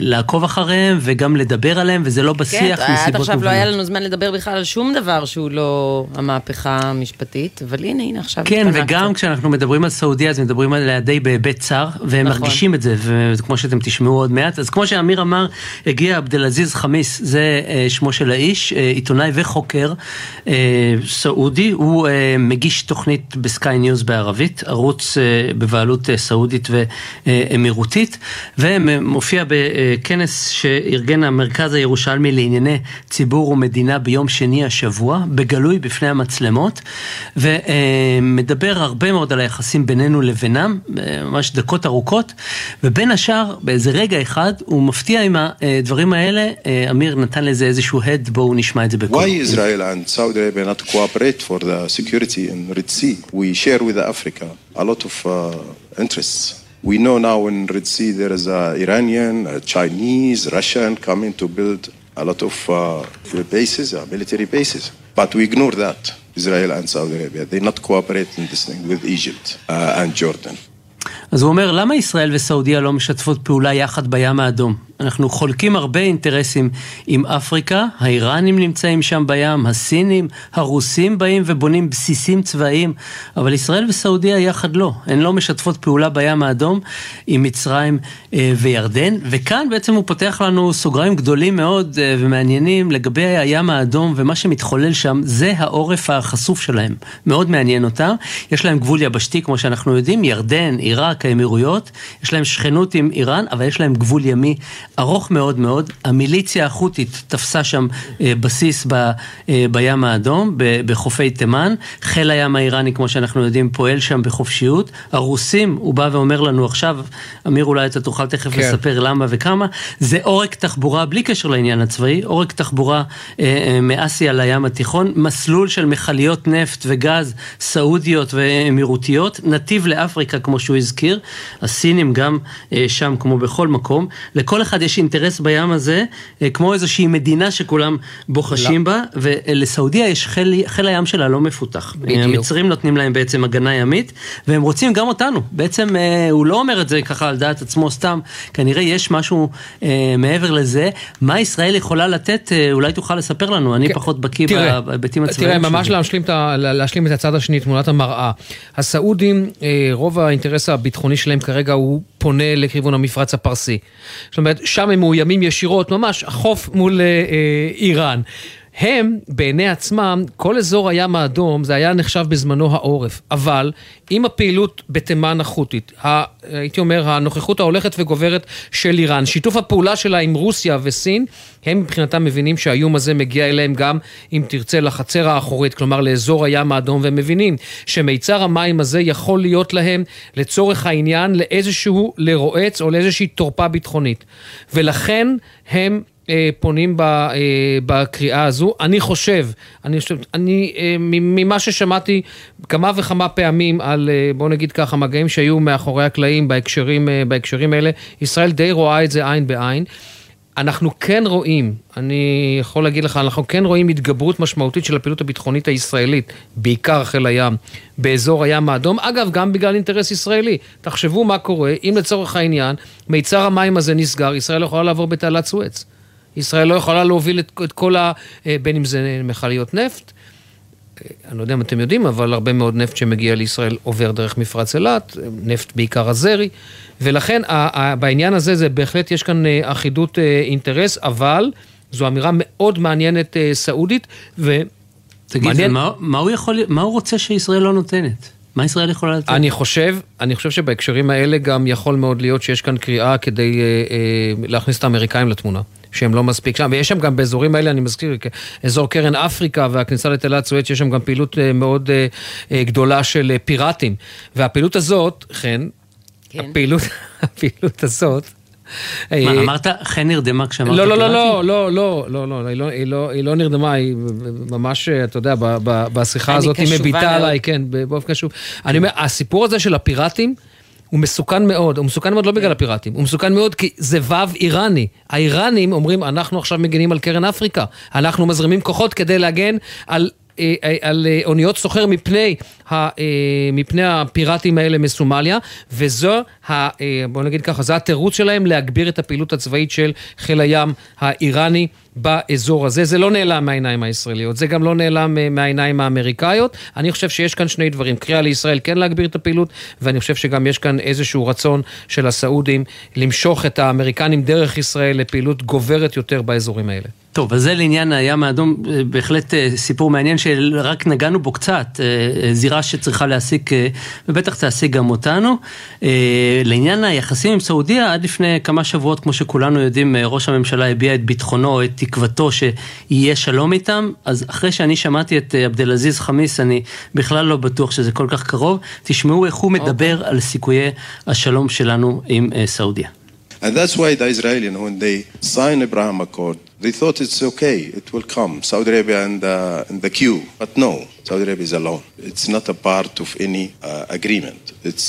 לעקוב אחריהם וגם לדבר עליהם, וזה לא בשיח כן, מסיבות עכשיו לא היה לנו זמן לדבר בכלל על שום דבר שהוא לא המהפכה המשפטית, אבל הנה, הנה עכשיו כן, וגם. כשאנחנו מדברים על סעודיה, אז מדברים עליה די בהיבט צר, והם נכון. מרגישים את זה, וכמו שאתם תשמעו עוד מעט. אז כמו שאמיר אמר, הגיע עבד אל-עזיז חמיס, זה אה, שמו של האיש, אה, עיתונאי וחוקר אה, סעודי, הוא אה, מגיש תוכנית בסקיי ניוז בערבית, ערוץ אה, בבעלות אה, סעודית ואמירותית, ומופיע בכנס שארגן המרכז הירושלמי לענייני ציבור ומדינה ביום שני השבוע, בגלוי בפני המצלמות, ומדבר הרבה מאוד על היחסים בינינו לבינם, ממש דקות ארוכות, ובין השאר, באיזה רגע אחד, הוא מפתיע עם הדברים האלה, אמיר נתן לזה איזשהו הד, בואו נשמע את זה בקול. Why Israel and Saudi Arabia not cooperate for the security in Red Sea? We share with Africa a lot of uh, interests. We know now in Red Sea there is a Iranian, a Chinese, Russian coming to build a lot of uh, bases, uh, military bases. But we ignore that, Israel and Saudi Arabia. They not cooperate in this thing with Egypt uh, and Jordan. אז הוא אומר, למה ישראל וסעודיה לא משתפות פעולה יחד בים האדום? אנחנו חולקים הרבה אינטרסים עם אפריקה, האיראנים נמצאים שם בים, הסינים, הרוסים באים ובונים בסיסים צבאיים, אבל ישראל וסעודיה יחד לא. הן לא משתפות פעולה בים האדום עם מצרים אה, וירדן, וכאן בעצם הוא פותח לנו סוגריים גדולים מאוד אה, ומעניינים לגבי הים האדום ומה שמתחולל שם, זה העורף החשוף שלהם. מאוד מעניין אותם. יש להם גבול יבשתי, כמו שאנחנו יודעים, ירדן, עיראק, האמירויות, יש להם שכנות עם איראן, אבל יש להם גבול ימי ארוך מאוד מאוד. המיליציה החות'ית תפסה שם אה, בסיס ב, אה, בים האדום, ב, בחופי תימן. חיל הים האיראני, כמו שאנחנו יודעים, פועל שם בחופשיות. הרוסים, הוא בא ואומר לנו עכשיו, אמיר אולי אתה תוכל תכף כן. לספר למה וכמה, זה עורק תחבורה, בלי קשר לעניין הצבאי, עורק תחבורה אה, אה, מאסיה לים התיכון, מסלול של מכליות נפט וגז סעודיות ואמירותיות, נתיב לאפריקה, כמו שהוא הזכיר, הסינים גם אה, שם, כמו בכל מקום. לכל אחד יש אינטרס בים הזה, אה, כמו איזושהי מדינה שכולם בוחשים בה, ולסעודיה יש חיל, חיל הים שלה לא מפותח. בדיוק. המצרים נותנים להם בעצם הגנה ימית, והם רוצים גם אותנו. בעצם אה, הוא לא אומר את זה ככה על דעת עצמו סתם, כנראה יש משהו אה, מעבר לזה. מה ישראל יכולה לתת, אה, אולי תוכל לספר לנו, אני פחות בקיא בהיבטים הצבאיים. תראה, ממש. להשלים את, להשלים את הצד השני, תמונת המראה. הסעודים, אה, רוב האינטרס הביטחוני שלהם כרגע הוא פונה לכיוון המפרץ הפרסי. זאת אומרת, שם הם מאוימים ישירות, ממש החוף מול אה, אה, איראן. הם, בעיני עצמם, כל אזור הים האדום, זה היה נחשב בזמנו העורף. אבל עם הפעילות בתימן החות'ית, הייתי אומר, הנוכחות ההולכת וגוברת של איראן, שיתוף הפעולה שלה עם רוסיה וסין, הם מבחינתם מבינים שהאיום הזה מגיע אליהם גם, אם תרצה, לחצר האחורית, כלומר לאזור הים האדום, והם מבינים שמיצר המים הזה יכול להיות להם, לצורך העניין, לאיזשהו לרועץ או לאיזושהי תורפה ביטחונית. ולכן הם... אה, פונים ב, אה, בקריאה הזו. אני חושב, אני חושב, אני, אה, ממה ששמעתי כמה וכמה פעמים על, אה, בוא נגיד ככה, מגעים שהיו מאחורי הקלעים בהקשרים, אה, בהקשרים האלה, ישראל די רואה את זה עין בעין. אנחנו כן רואים, אני יכול להגיד לך, אנחנו כן רואים התגברות משמעותית של הפעילות הביטחונית הישראלית, בעיקר חיל הים, באזור הים האדום, אגב, גם בגלל אינטרס ישראלי. תחשבו מה קורה, אם לצורך העניין, מיצר המים הזה נסגר, ישראל יכולה לעבור בתעלת סואץ. ישראל לא יכולה להוביל את, את כל ה... אה, בין אם זה מכליות נפט, אה, אני לא יודע אם אתם יודעים, אבל הרבה מאוד נפט שמגיע לישראל עובר דרך מפרץ אילת, אה, נפט בעיקר הזרי, ולכן בעניין הזה זה בהחלט יש כאן אחידות אינטרס, אבל זו אמירה מאוד מעניינת סעודית, ו... תגיד, מעניין- מה, מה, הוא יכול, מה הוא רוצה שישראל לא נותנת? מה ישראל יכולה לתת? אני חושב, אני חושב שבהקשרים האלה גם יכול מאוד להיות שיש כאן קריאה כדי אה, אה, להכניס את האמריקאים לתמונה. שהם לא מספיק שם. ויש שם גם באזורים האלה, אני מזכיר, אזור קרן אפריקה והכניסה לתלת סואץ, יש שם גם פעילות אה, מאוד אה, אה, גדולה של פיראטים. והפעילות הזאת, חן, כן. הפעילות, הפעילות הזאת, מה, אמרת חן נרדמה כשאמרת פיראטים? לא, לא, לא, לא, לא, לא, לא, לא, היא לא, היא לא, היא לא נרדמה, היא ממש, אתה יודע, בשיחה הזאת היא מביטה עליי, כן, באופן קשור. אני אומר, הסיפור הזה של הפיראטים, הוא מסוכן מאוד, הוא מסוכן מאוד לא בגלל הפיראטים, הוא מסוכן מאוד כי זה וו איראני. האיראנים אומרים, אנחנו עכשיו מגינים על קרן אפריקה, אנחנו מזרימים כוחות כדי להגן על... אה, אה, על אוניות סוחר מפני, מפני הפיראטים האלה מסומליה, וזו, בוא נגיד ככה, זה התירוץ שלהם להגביר את הפעילות הצבאית של חיל הים האיראני. באזור הזה. זה לא נעלם מהעיניים הישראליות, זה גם לא נעלם אה, מהעיניים האמריקאיות. אני חושב שיש כאן שני דברים, קריאה לישראל כן להגביר את הפעילות, ואני חושב שגם יש כאן איזשהו רצון של הסעודים למשוך את האמריקנים דרך ישראל לפעילות גוברת יותר באזורים האלה. טוב, אז זה לעניין הים האדום, אה, בהחלט אה, סיפור מעניין שרק נגענו בו קצת, זירה שצריכה להעסיק, ובטח תעסיק גם אותנו. לעניין היחסים עם סעודיה, עד לפני כמה שבועות, כמו שכולנו יודעים, ראש הממשלה הביע את ביטחונו, את תקוותו שיהיה שלום איתם, אז אחרי שאני שמעתי את אה, עבד אל עזיז חמיס, אני בכלל לא בטוח שזה כל כך קרוב. תשמעו איך הוא מדבר okay. על סיכויי השלום שלנו עם uh, סעודיה. And that's why the Israelis, when they signed Abraham Accord, they thought it's okay, it will come, Saudi Arabia and the, in the queue. But no, Saudi Arabia is alone. It's not a part of any uh, agreement. It's,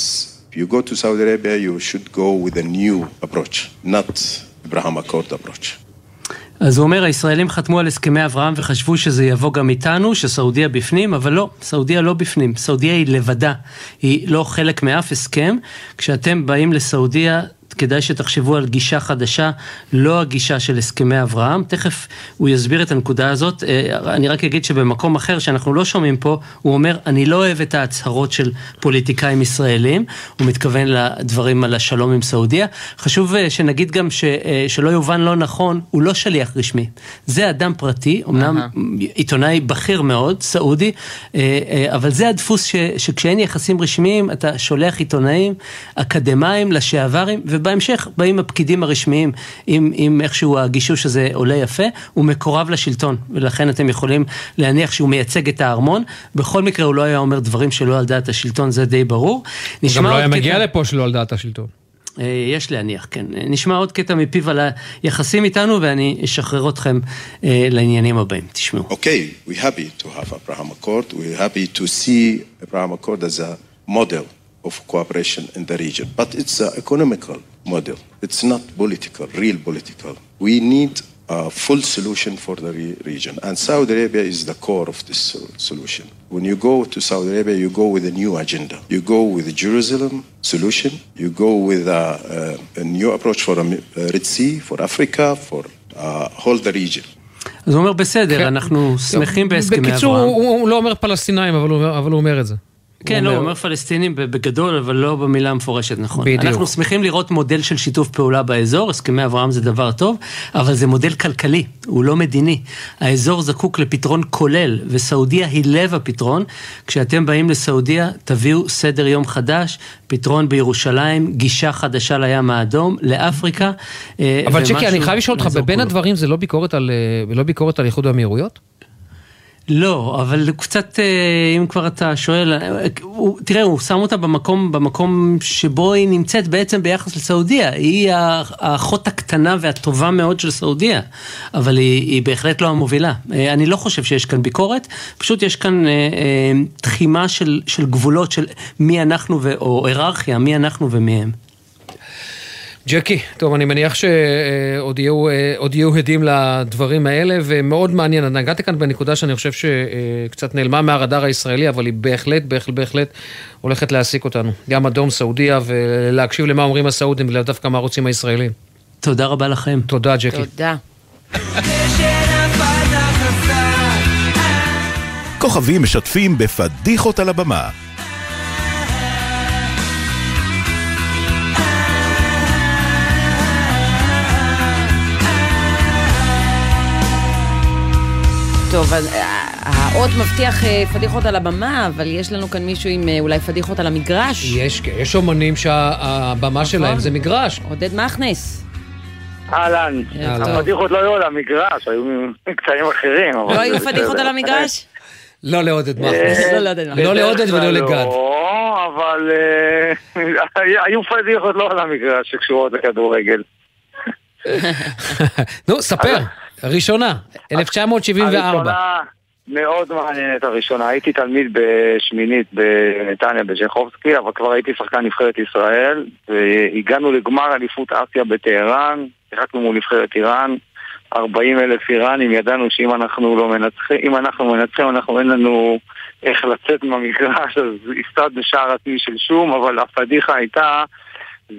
if you go to Saudi Arabia, you should go with a new approach, not Abraham Accord approach. אז הוא אומר, הישראלים חתמו על הסכמי אברהם וחשבו שזה יבוא גם איתנו, שסעודיה בפנים, אבל לא, סעודיה לא בפנים. סעודיה היא לבדה, היא לא חלק מאף הסכם. כשאתם באים לסעודיה, כדאי שתחשבו על גישה חדשה, לא הגישה של הסכמי אברהם. תכף הוא יסביר את הנקודה הזאת. אה, אני רק אגיד שבמקום אחר שאנחנו לא שומעים פה, הוא אומר, אני לא אוהב את ההצהרות של פוליטיקאים ישראלים. הוא מתכוון לדברים על השלום עם סעודיה. חשוב אה, שנגיד גם ש, אה, שלא יובן לא נכון, הוא לא שליח רשמי. זה אדם פרטי, אמנם uh-huh. עיתונאי בכיר מאוד, סעודי, אבל זה הדפוס ש, שכשאין יחסים רשמיים, אתה שולח עיתונאים אקדמאים לשעברים, ובהמשך באים הפקידים הרשמיים עם, עם איכשהו הגישוש הזה עולה יפה, הוא מקורב לשלטון, ולכן אתם יכולים להניח שהוא מייצג את הארמון. בכל מקרה הוא לא היה אומר דברים שלא על דעת השלטון, זה די ברור. הוא גם לא היה מגיע. לפה שלא על דעת השלטון. אה, יש להניח, כן. נשמע עוד קטע מפיו על היחסים איתנו, ואני אשחרר אתכם אה, לעניינים הבאים. תשמעו. אוקיי, okay, we happy to have Abraham Accord. We happy to see Abraham Accord as a model. of cooperation in the region. But it's an economical model. It's not political, real political. We need a full solution for the re region. And Saudi Arabia is the core of this solution. When you go to Saudi Arabia, you go with a new agenda. You go with the Jerusalem solution. You go with a, a, a new approach for a Red Sea, for Africa, for uh, whole the region. אז הוא אומר, בסדר, אנחנו שמחים בהסכמי אברהם. בקיצור, הוא לא אומר פלסטינאים, אבל הוא אומר את זה. כן, לא, הוא אומר פלסטינים בגדול, אבל לא במילה המפורשת, נכון. בדיוק. אנחנו שמחים לראות מודל של שיתוף פעולה באזור, הסכמי אברהם זה דבר טוב, אבל זה מודל כלכלי, הוא לא מדיני. האזור זקוק לפתרון כולל, וסעודיה היא לב הפתרון. כשאתם באים לסעודיה, תביאו סדר יום חדש, פתרון בירושלים, גישה חדשה לים האדום, לאפריקה. אה, אבל צ'קי, אני חייב לשאול אותך, בין הדברים זה לא ביקורת על, אה, לא ביקורת על איחוד האמירויות? לא, אבל קצת, אה, אם כבר אתה שואל, אה, הוא, תראה, הוא שם אותה במקום, במקום שבו היא נמצאת בעצם ביחס לסעודיה. היא האחות הקטנה והטובה מאוד של סעודיה, אבל היא, היא בהחלט לא המובילה. אה, אני לא חושב שיש כאן ביקורת, פשוט יש כאן תחימה של, של גבולות של מי אנחנו, ו, או היררכיה, מי אנחנו ומי הם. ג'קי, טוב, אני מניח שעוד יהיו, אה, יהיו הדים לדברים האלה, ומאוד מעניין. נגעתי כאן בנקודה שאני חושב שקצת נעלמה מהרדאר הישראלי, אבל היא בהחלט, בהחלט, בהחלט הולכת להעסיק אותנו. ים אדום, סעודיה, ולהקשיב למה אומרים הסעודים, ולאו דווקא מה רוצים הישראלים. תודה רבה לכם. תודה, ג'קי. תודה. כוכבים משתפים בפדיחות על הבמה. טוב, אז אה, האות מבטיח אה, פדיחות על הבמה, אבל יש לנו כאן מישהו עם אה, אולי פדיחות על המגרש. יש, יש אומנים שהבמה נכון. שלהם זה מגרש. עודד מכנס. אהלן. הפדיחות לא היו על המגרש, היו קטעים אחרים. לא היו פדיחות על המגרש? לא לעודד מכנס. לא לעודד מכנס. לא לעודד ולא לגד. לא, אבל היו פדיחות לא על המגרש שקשורות לכדורגל. נו, ספר, ראשונה, 1974. הראשונה מאוד מעניינת הראשונה. הייתי תלמיד בשמינית בנתניה בז'חובסקי, אבל כבר הייתי שחקן נבחרת ישראל, והגענו לגמר אליפות אסיה בטהרן, שיחקנו מול נבחרת איראן, 40 אלף איראנים, ידענו שאם אנחנו לא מנצחים, אם אנחנו מנצחים, אנחנו אין לנו איך לצאת מהמגרש, אז הסתדנו שער עצמי של שום, אבל הפדיחה הייתה...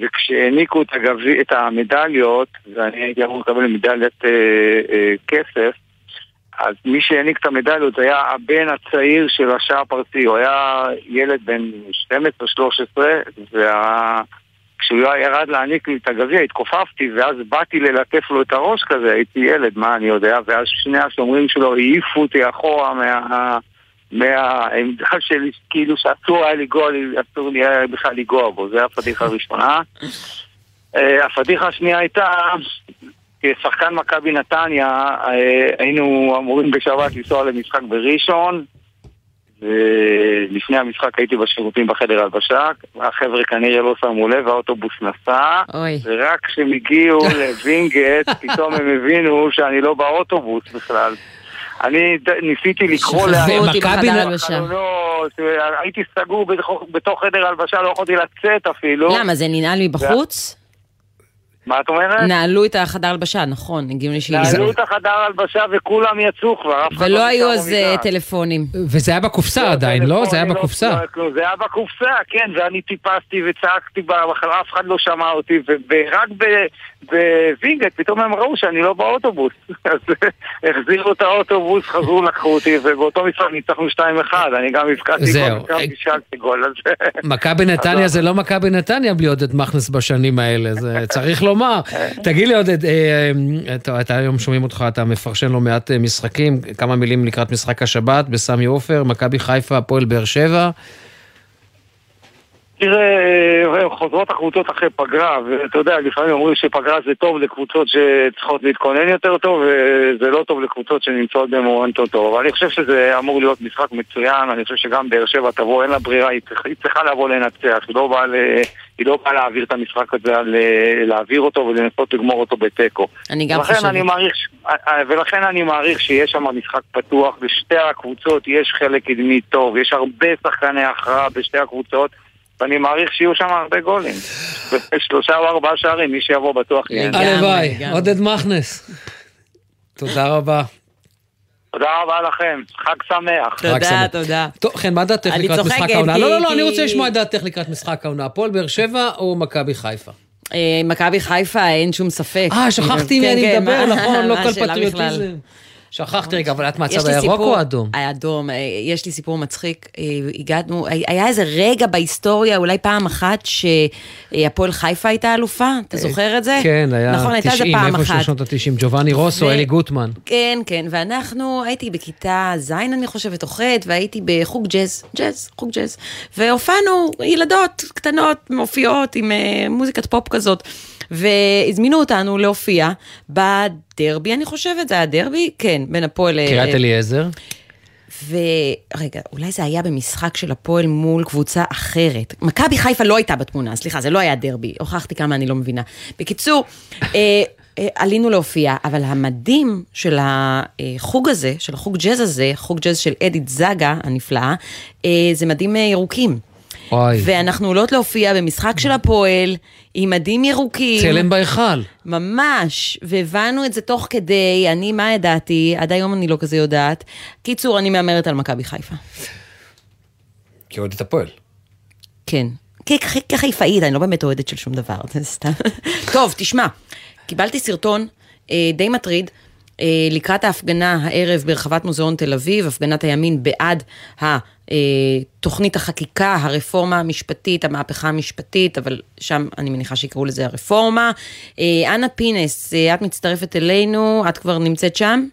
וכשהעניקו את, הגבי, את המדליות, ואני הייתי אמור לקבל מדליית אה, אה, כסף, אז מי שהעניק את המדליות היה הבן הצעיר של השער פרסי, הוא היה ילד בן 12-13, וכשהוא ירד להעניק לי את הגביע התכופפתי, ואז באתי ללטף לו את הראש כזה, הייתי ילד, מה אני יודע, ואז שני השומרים שלו העיפו אותי אחורה מה... מהעמדה שלי, כאילו שאסור היה לגוע, אסור לי היה בכלל לגוע בו, זו הפדיחה הראשונה. אה, הפדיחה השנייה הייתה, כשחקן מכבי נתניה, אה, היינו אמורים בשבת לנסוע למשחק בראשון, ולפני המשחק הייתי בשירותים בחדר הלבשה, החבר'ה כנראה לא שמו לב, האוטובוס נסע, אוי. ורק כשהם הגיעו לווינגייט, פתאום הם הבינו שאני לא באוטובוס בכלל. אני ניסיתי לקרוא שכחו אותי מכבי בחדר נ- הלבשה. חלונות, הייתי סגור בתוך- חדר הלבשה, לא יכולתי לצאת אפילו. למה, זה ננעל מבחוץ? מה את אומרת? נעלו את החדר הלבשה, נכון, הגיעו לי שהיא... נעלו את החדר הלבשה וכולם יצאו כבר, אף אחד ולא לא היו אז אה. טלפונים. וזה היה בקופסה עדיין, לא? זה היה בקופסה. לא זה היה בקופסה, כן, ואני טיפסתי וצעקתי, אף אחד לא שמע אותי, ורק בווינגייט פתאום הם ראו שאני לא באוטובוס. אז החזירו את האוטובוס, חזרו, לקחו אותי, ובאותו משחק ניצחנו 2-1, אני גם הבקעתי. גול, גם בישלתי גול. מכבי נתניה זה לא מכבי נתניה בלי עודד מכנס בשנים האלה, זה צריך לומר. תגיד לי עודד, אה, אה, אתה- היום שומעים אותך, אתה מפרשן לא מעט אה, משחקים, כמה מילים לקראת משחק השבת בסמי עופר, מכבי חיפה, הפועל באר שבע. תראה, אה, חוזרות הקבוצות אחרי פגרה, ואתה יודע, לפעמים אומרים שפגרה זה טוב לקבוצות שצריכות להתכונן יותר טוב, וזה לא טוב לקבוצות שנמצאות במומנטו טוב. אבל אני חושב שזה אמור להיות משחק מצוין, אני חושב שגם באר שבע תבוא, אין לה ברירה, היא צריכה, היא צריכה לבוא לנצח, היא לא באה לא באה להעביר את המשחק הזה, להעביר אותו ולנסות לגמור אותו בתיקו. אני גם חושבת. אני מעריך, ש- אה, ולכן אני מעריך שיש שם משחק פתוח, בשתי הקבוצות יש חלק קדמי טוב, יש הרבה שחקני הכרעה בשתי הקבוצות, ואני מעריך שיהיו שם הרבה גולים. שלושה או ארבעה שערים, מי שיבוא בטוח יהיה. הלוואי, עודד מכנס. תודה רבה. תודה רבה לכם, חג שמח. חג שמח. תודה. טוב, חן, מה דעתך לקראת צוחקת, משחק העונה? לא, לא, לא, כי- אני רוצה לשמוע את דעתך לקראת משחק העונה. הפועל באר שבע או מכבי חיפה? אה, מכבי חיפה, אין שום ספף. אה, שכחתי מי כן, אני כן, מדבר, נכון, לא כל? פטריוטיזם. שכחתי רגע, אבל את מהצד הירוק או האדום? האדום. אה, יש לי סיפור מצחיק. אה, הגענו, היה איזה רגע בהיסטוריה, אולי פעם אחת, שהפועל חיפה הייתה אלופה. אתה זוכר את זה? כן, היה נכון, הייתה איזה 90, פעם איפה של. שנות ה-90, ג'ובאני רוסו, אלי גוטמן. כן, כן, ואנחנו, הייתי בכיתה ז', אני חושבת, או ח', והייתי בחוג ג'אז, ג'אז, חוג ג'אז, והופענו, ילדות קטנות, מופיעות עם מוזיקת פופ כזאת, והזמינו אותנו להופיע בדרבי, אני חושבת, זה היה דרבי? כן, בין הפועל... ל- קריית אליעזר. ורגע, אולי זה היה במשחק של הפועל מול קבוצה אחרת. מכבי חיפה לא הייתה בתמונה, סליחה, זה לא היה דרבי. הוכחתי כמה אני לא מבינה. בקיצור, אה, אה, עלינו להופיע, אבל המדהים של החוג הזה, של החוג ג'אז הזה, חוג ג'אז של אדית זגה הנפלאה, אה, זה מדים אה, ירוקים. וואי. ואנחנו עולות להופיע במשחק של הפועל, עם מדים ירוקים. צלם בהיכל. ממש, והבנו את זה תוך כדי, אני, מה ידעתי? עד היום אני לא כזה יודעת. קיצור, אני מהמרת על מכבי חיפה. כאוהדת הפועל. כן. כחיפאית, אני לא באמת אוהדת של שום דבר, זה סתם. טוב, תשמע, קיבלתי סרטון אה, די מטריד. אה, לקראת ההפגנה הערב ברחבת מוזיאון תל אביב, הפגנת הימין בעד תוכנית החקיקה, הרפורמה המשפטית, המהפכה המשפטית, אבל שם אני מניחה שיקראו לזה הרפורמה. אה, אנה פינס, אה, את מצטרפת אלינו, את כבר נמצאת שם?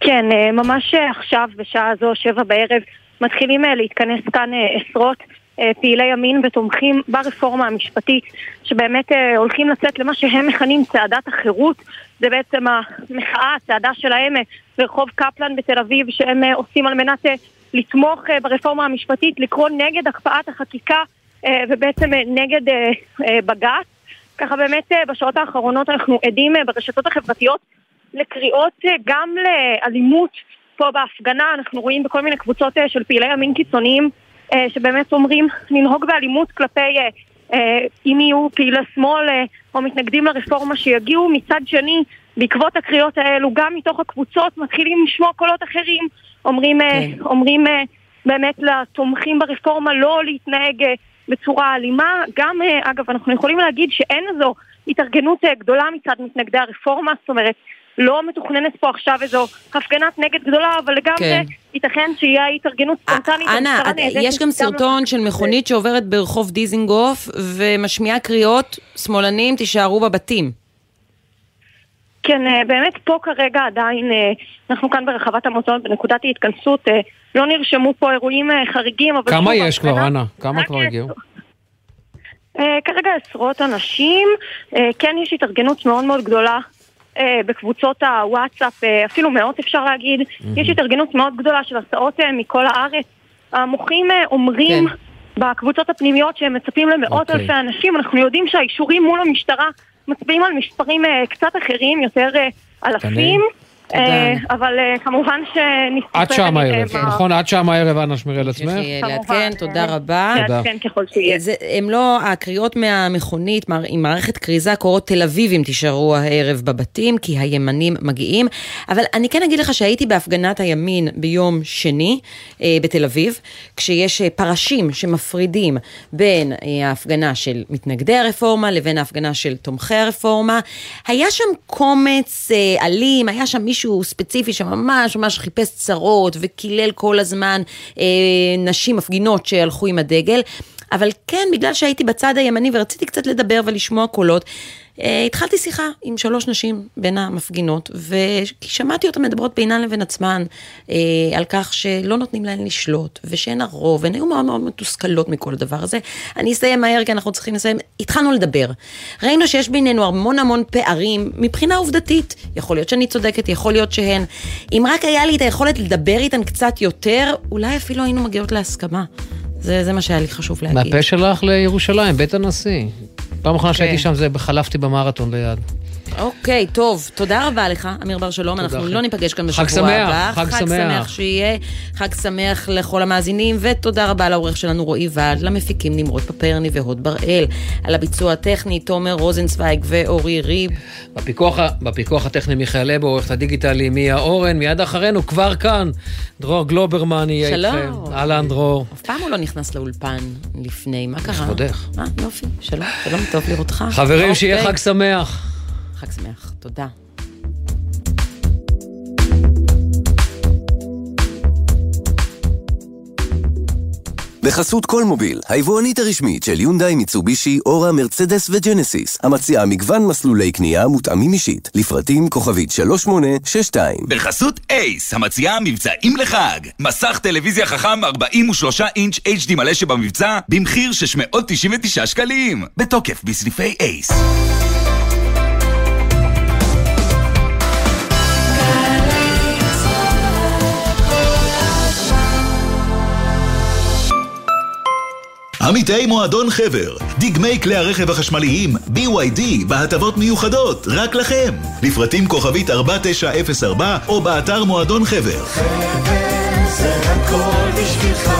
כן, אה, ממש אה, עכשיו, בשעה זו, שבע בערב, מתחילים אה, להתכנס כאן אה, עשרות אה, פעילי ימין ותומכים ברפורמה המשפטית, שבאמת אה, הולכים לצאת למה שהם מכנים צעדת החירות, זה בעצם המחאה, הצעדה שלהם אה, ברחוב קפלן בתל אביב, שהם אה, עושים על מנת אה, לתמוך אה, ברפורמה המשפטית, לקרוא נגד הקפאת החקיקה אה, ובעצם אה, נגד בג"ץ. ככה באמת בשעות האחרונות אנחנו עדים ברשתות החברתיות לקריאות גם לאלימות פה בהפגנה, אנחנו רואים בכל מיני קבוצות של פעילי ימין קיצוניים שבאמת אומרים לנהוג באלימות כלפי אם יהיו פעילי שמאל או מתנגדים לרפורמה שיגיעו. מצד שני, בעקבות הקריאות האלו, גם מתוך הקבוצות מתחילים לשמוע קולות אחרים, אומרים, אה, אומרים אה, באמת לתומכים ברפורמה לא להתנהג אה, בצורה אלימה. גם, אגב, אנחנו יכולים להגיד שאין איזו התארגנות גדולה מצד מתנגדי הרפורמה, זאת אומרת, לא מתוכננת פה עכשיו איזו הפגנת נגד גדולה, אבל לגמרי כן. ייתכן שיהיה התארגנות ספונטנית. נאבקת יש גם גם סרטון של מכונית שעוברת ברחוב דיזינגוף ומשמיעה קריאות, שמאלנים, תישארו בבתים. כן, אה, באמת פה כרגע עדיין, אה, אנחנו כאן ברחבת המוזיאון, בנקודת ההתכנסות, אה, לא נרשמו פה אירועים חריגים, אבל... כמה יש כבר, אנה? כמה כבר הגיעו? כרגע עשרות אנשים, כן יש התארגנות מאוד מאוד גדולה בקבוצות הוואטסאפ, אפילו מאות אפשר להגיד, יש התארגנות מאוד גדולה של הסעות מכל הארץ. המוחים אומרים בקבוצות הפנימיות שהם מצפים למאות אוקיי. אלפי אנשים, אנחנו יודעים שהאישורים מול המשטרה מצביעים על מספרים אה, קצת אחרים, יותר אה, אלפים. אה, אבל אה, כמובן שנסתכל... את שם הערב, נכון? את שם הערב, אנה שמרי על עצמך. לעדכן, תודה רבה. תודה. כן, ככל שיהיה. זה, הם לא, הקריאות מהמכונית עם מערכת כריזה קוראות תל אביבים תישארו הערב בבתים, כי הימנים מגיעים. אבל אני כן אגיד לך שהייתי בהפגנת הימין ביום שני אה, בתל אביב, כשיש פרשים שמפרידים בין ההפגנה של מתנגדי הרפורמה לבין ההפגנה של תומכי הרפורמה. היה שם קומץ אלים, היה שם מישהו ספציפי שממש ממש חיפש צרות וקילל כל הזמן אה, נשים מפגינות שהלכו עם הדגל. אבל כן, בגלל שהייתי בצד הימני ורציתי קצת לדבר ולשמוע קולות, אה, התחלתי שיחה עם שלוש נשים בין המפגינות, ושמעתי אותן מדברות בינן לבין עצמן אה, על כך שלא נותנים להן לשלוט, ושהן הרוב, והן היו מאוד מאוד מתוסכלות מכל הדבר הזה. אני אסיים מהר כי אנחנו צריכים לסיים. התחלנו לדבר. ראינו שיש בינינו המון המון פערים מבחינה עובדתית. יכול להיות שאני צודקת, יכול להיות שהן. אם רק היה לי את היכולת לדבר איתן קצת יותר, אולי אפילו היינו מגיעות להסכמה. זה, זה מה שהיה לי חשוב להגיד. מהפה שלך לירושלים, בית הנשיא. פעם אחרונה שהייתי כן. שם זה חלפתי במרתון ליד. אוקיי, טוב, תודה רבה לך, אמיר בר שלום. אנחנו. לא ניפגש כאן בשבוע שמח, הבא. חג חג שמח. שמח שיהיה, חג שמח לכל המאזינים, ותודה רבה לעורך שלנו רועי ועד, למפיקים נמרוד פפרני והוד בראל, על הביצוע הטכני תומר רוזנצוויג ואורי ריב. בפיקוח, בפיקוח הטכני מיכאל אבו, עורכת הדיגיטלי מיה אורן, מיד אחרינו, כבר כאן, דרור גלוברמן יהיה שלום. איתכם. אהלן דרור. אף פעם הוא לא נכנס לאולפן לפני, מה קרה? לכבודך. אה, יופי, שלום, שלום, טוב לראותך. חברים, שיהיה אוקיי. חג שמח. חג שמח, תודה. בחסות קולמוביל, היבואנית הרשמית של יונדאי, מיצובישי, אורה, מרצדס וג'נסיס, המציעה מגוון מסלולי קנייה מותאמים אישית, לפרטים כוכבית 3862. בחסות אייס, המציעה מבצעים לחג. מסך טלוויזיה חכם 43 אינץ' HD מלא שבמבצע, במחיר 699 שקלים. בתוקף בסניפי אייס. עמיתי מועדון חבר, דגמי כלי הרכב החשמליים, BYD, בהטבות מיוחדות, רק לכם. לפרטים כוכבית 4904 או באתר מועדון חבר. זה הכל בשבילך,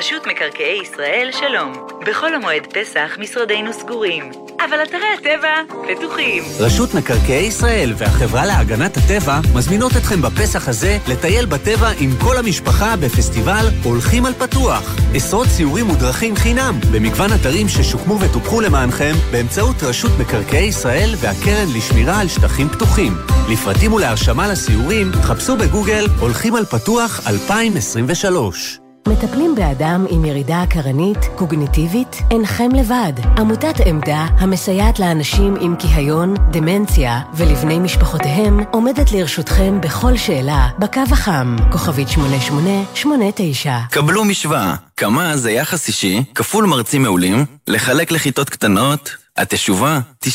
רשות מקרקעי ישראל, שלום. בחול המועד פסח משרדינו סגורים, אבל אתרי הטבע פתוחים. רשות מקרקעי ישראל והחברה להגנת הטבע מזמינות אתכם בפסח הזה לטייל בטבע עם כל המשפחה בפסטיבל הולכים על פתוח. עשרות סיורים מודרכים חינם במגוון אתרים ששוקמו וטופחו למענכם באמצעות רשות מקרקעי ישראל והקרן לשמירה על שטחים פתוחים. לפרטים ולהרשמה לסיורים חפשו בגוגל הולכים על פתוח 2023. מטפלים באדם עם ירידה קרנית, קוגניטיבית? אינכם לבד. עמותת עמדה, המסייעת לאנשים עם כיהיון, דמנציה ולבני משפחותיהם, עומדת לרשותכם בכל שאלה, בקו החם, כוכבית 8889. קבלו משוואה, כמה זה יחס אישי, כפול מרצים מעולים, לחלק לכיתות קטנות, התשובה, 90%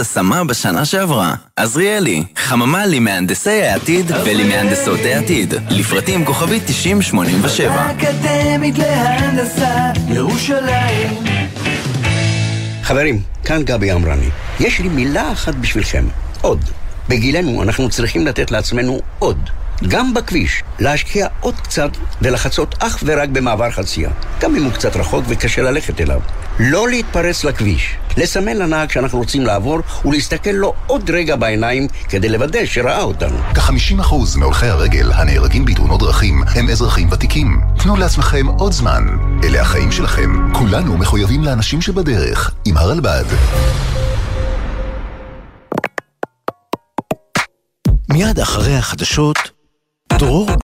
השמה בשנה שעברה. עזריאלי, חממה למהנדסי העתיד ולמהנדסות העתיד. לפרטים כוכבית 9087. האקדמית להנדסה, ירושלים. חברים, כאן גבי אמרני. יש לי מילה אחת בשבילכם, עוד. בגילנו אנחנו צריכים לתת לעצמנו עוד. גם בכביש, להשקיע עוד קצת ולחצות אך ורק במעבר חצייה. גם אם הוא קצת רחוק וקשה ללכת אליו. לא להתפרץ לכביש, לסמן לנהג שאנחנו רוצים לעבור ולהסתכל לו עוד רגע בעיניים כדי לוודא שראה אותנו. כ-50% מהולכי הרגל הנהרגים בתאונות דרכים הם אזרחים ותיקים. תנו לעצמכם עוד זמן. אלה החיים שלכם. כולנו מחויבים לאנשים שבדרך. עם הרלב"ד. מיד אחרי החדשות, דרור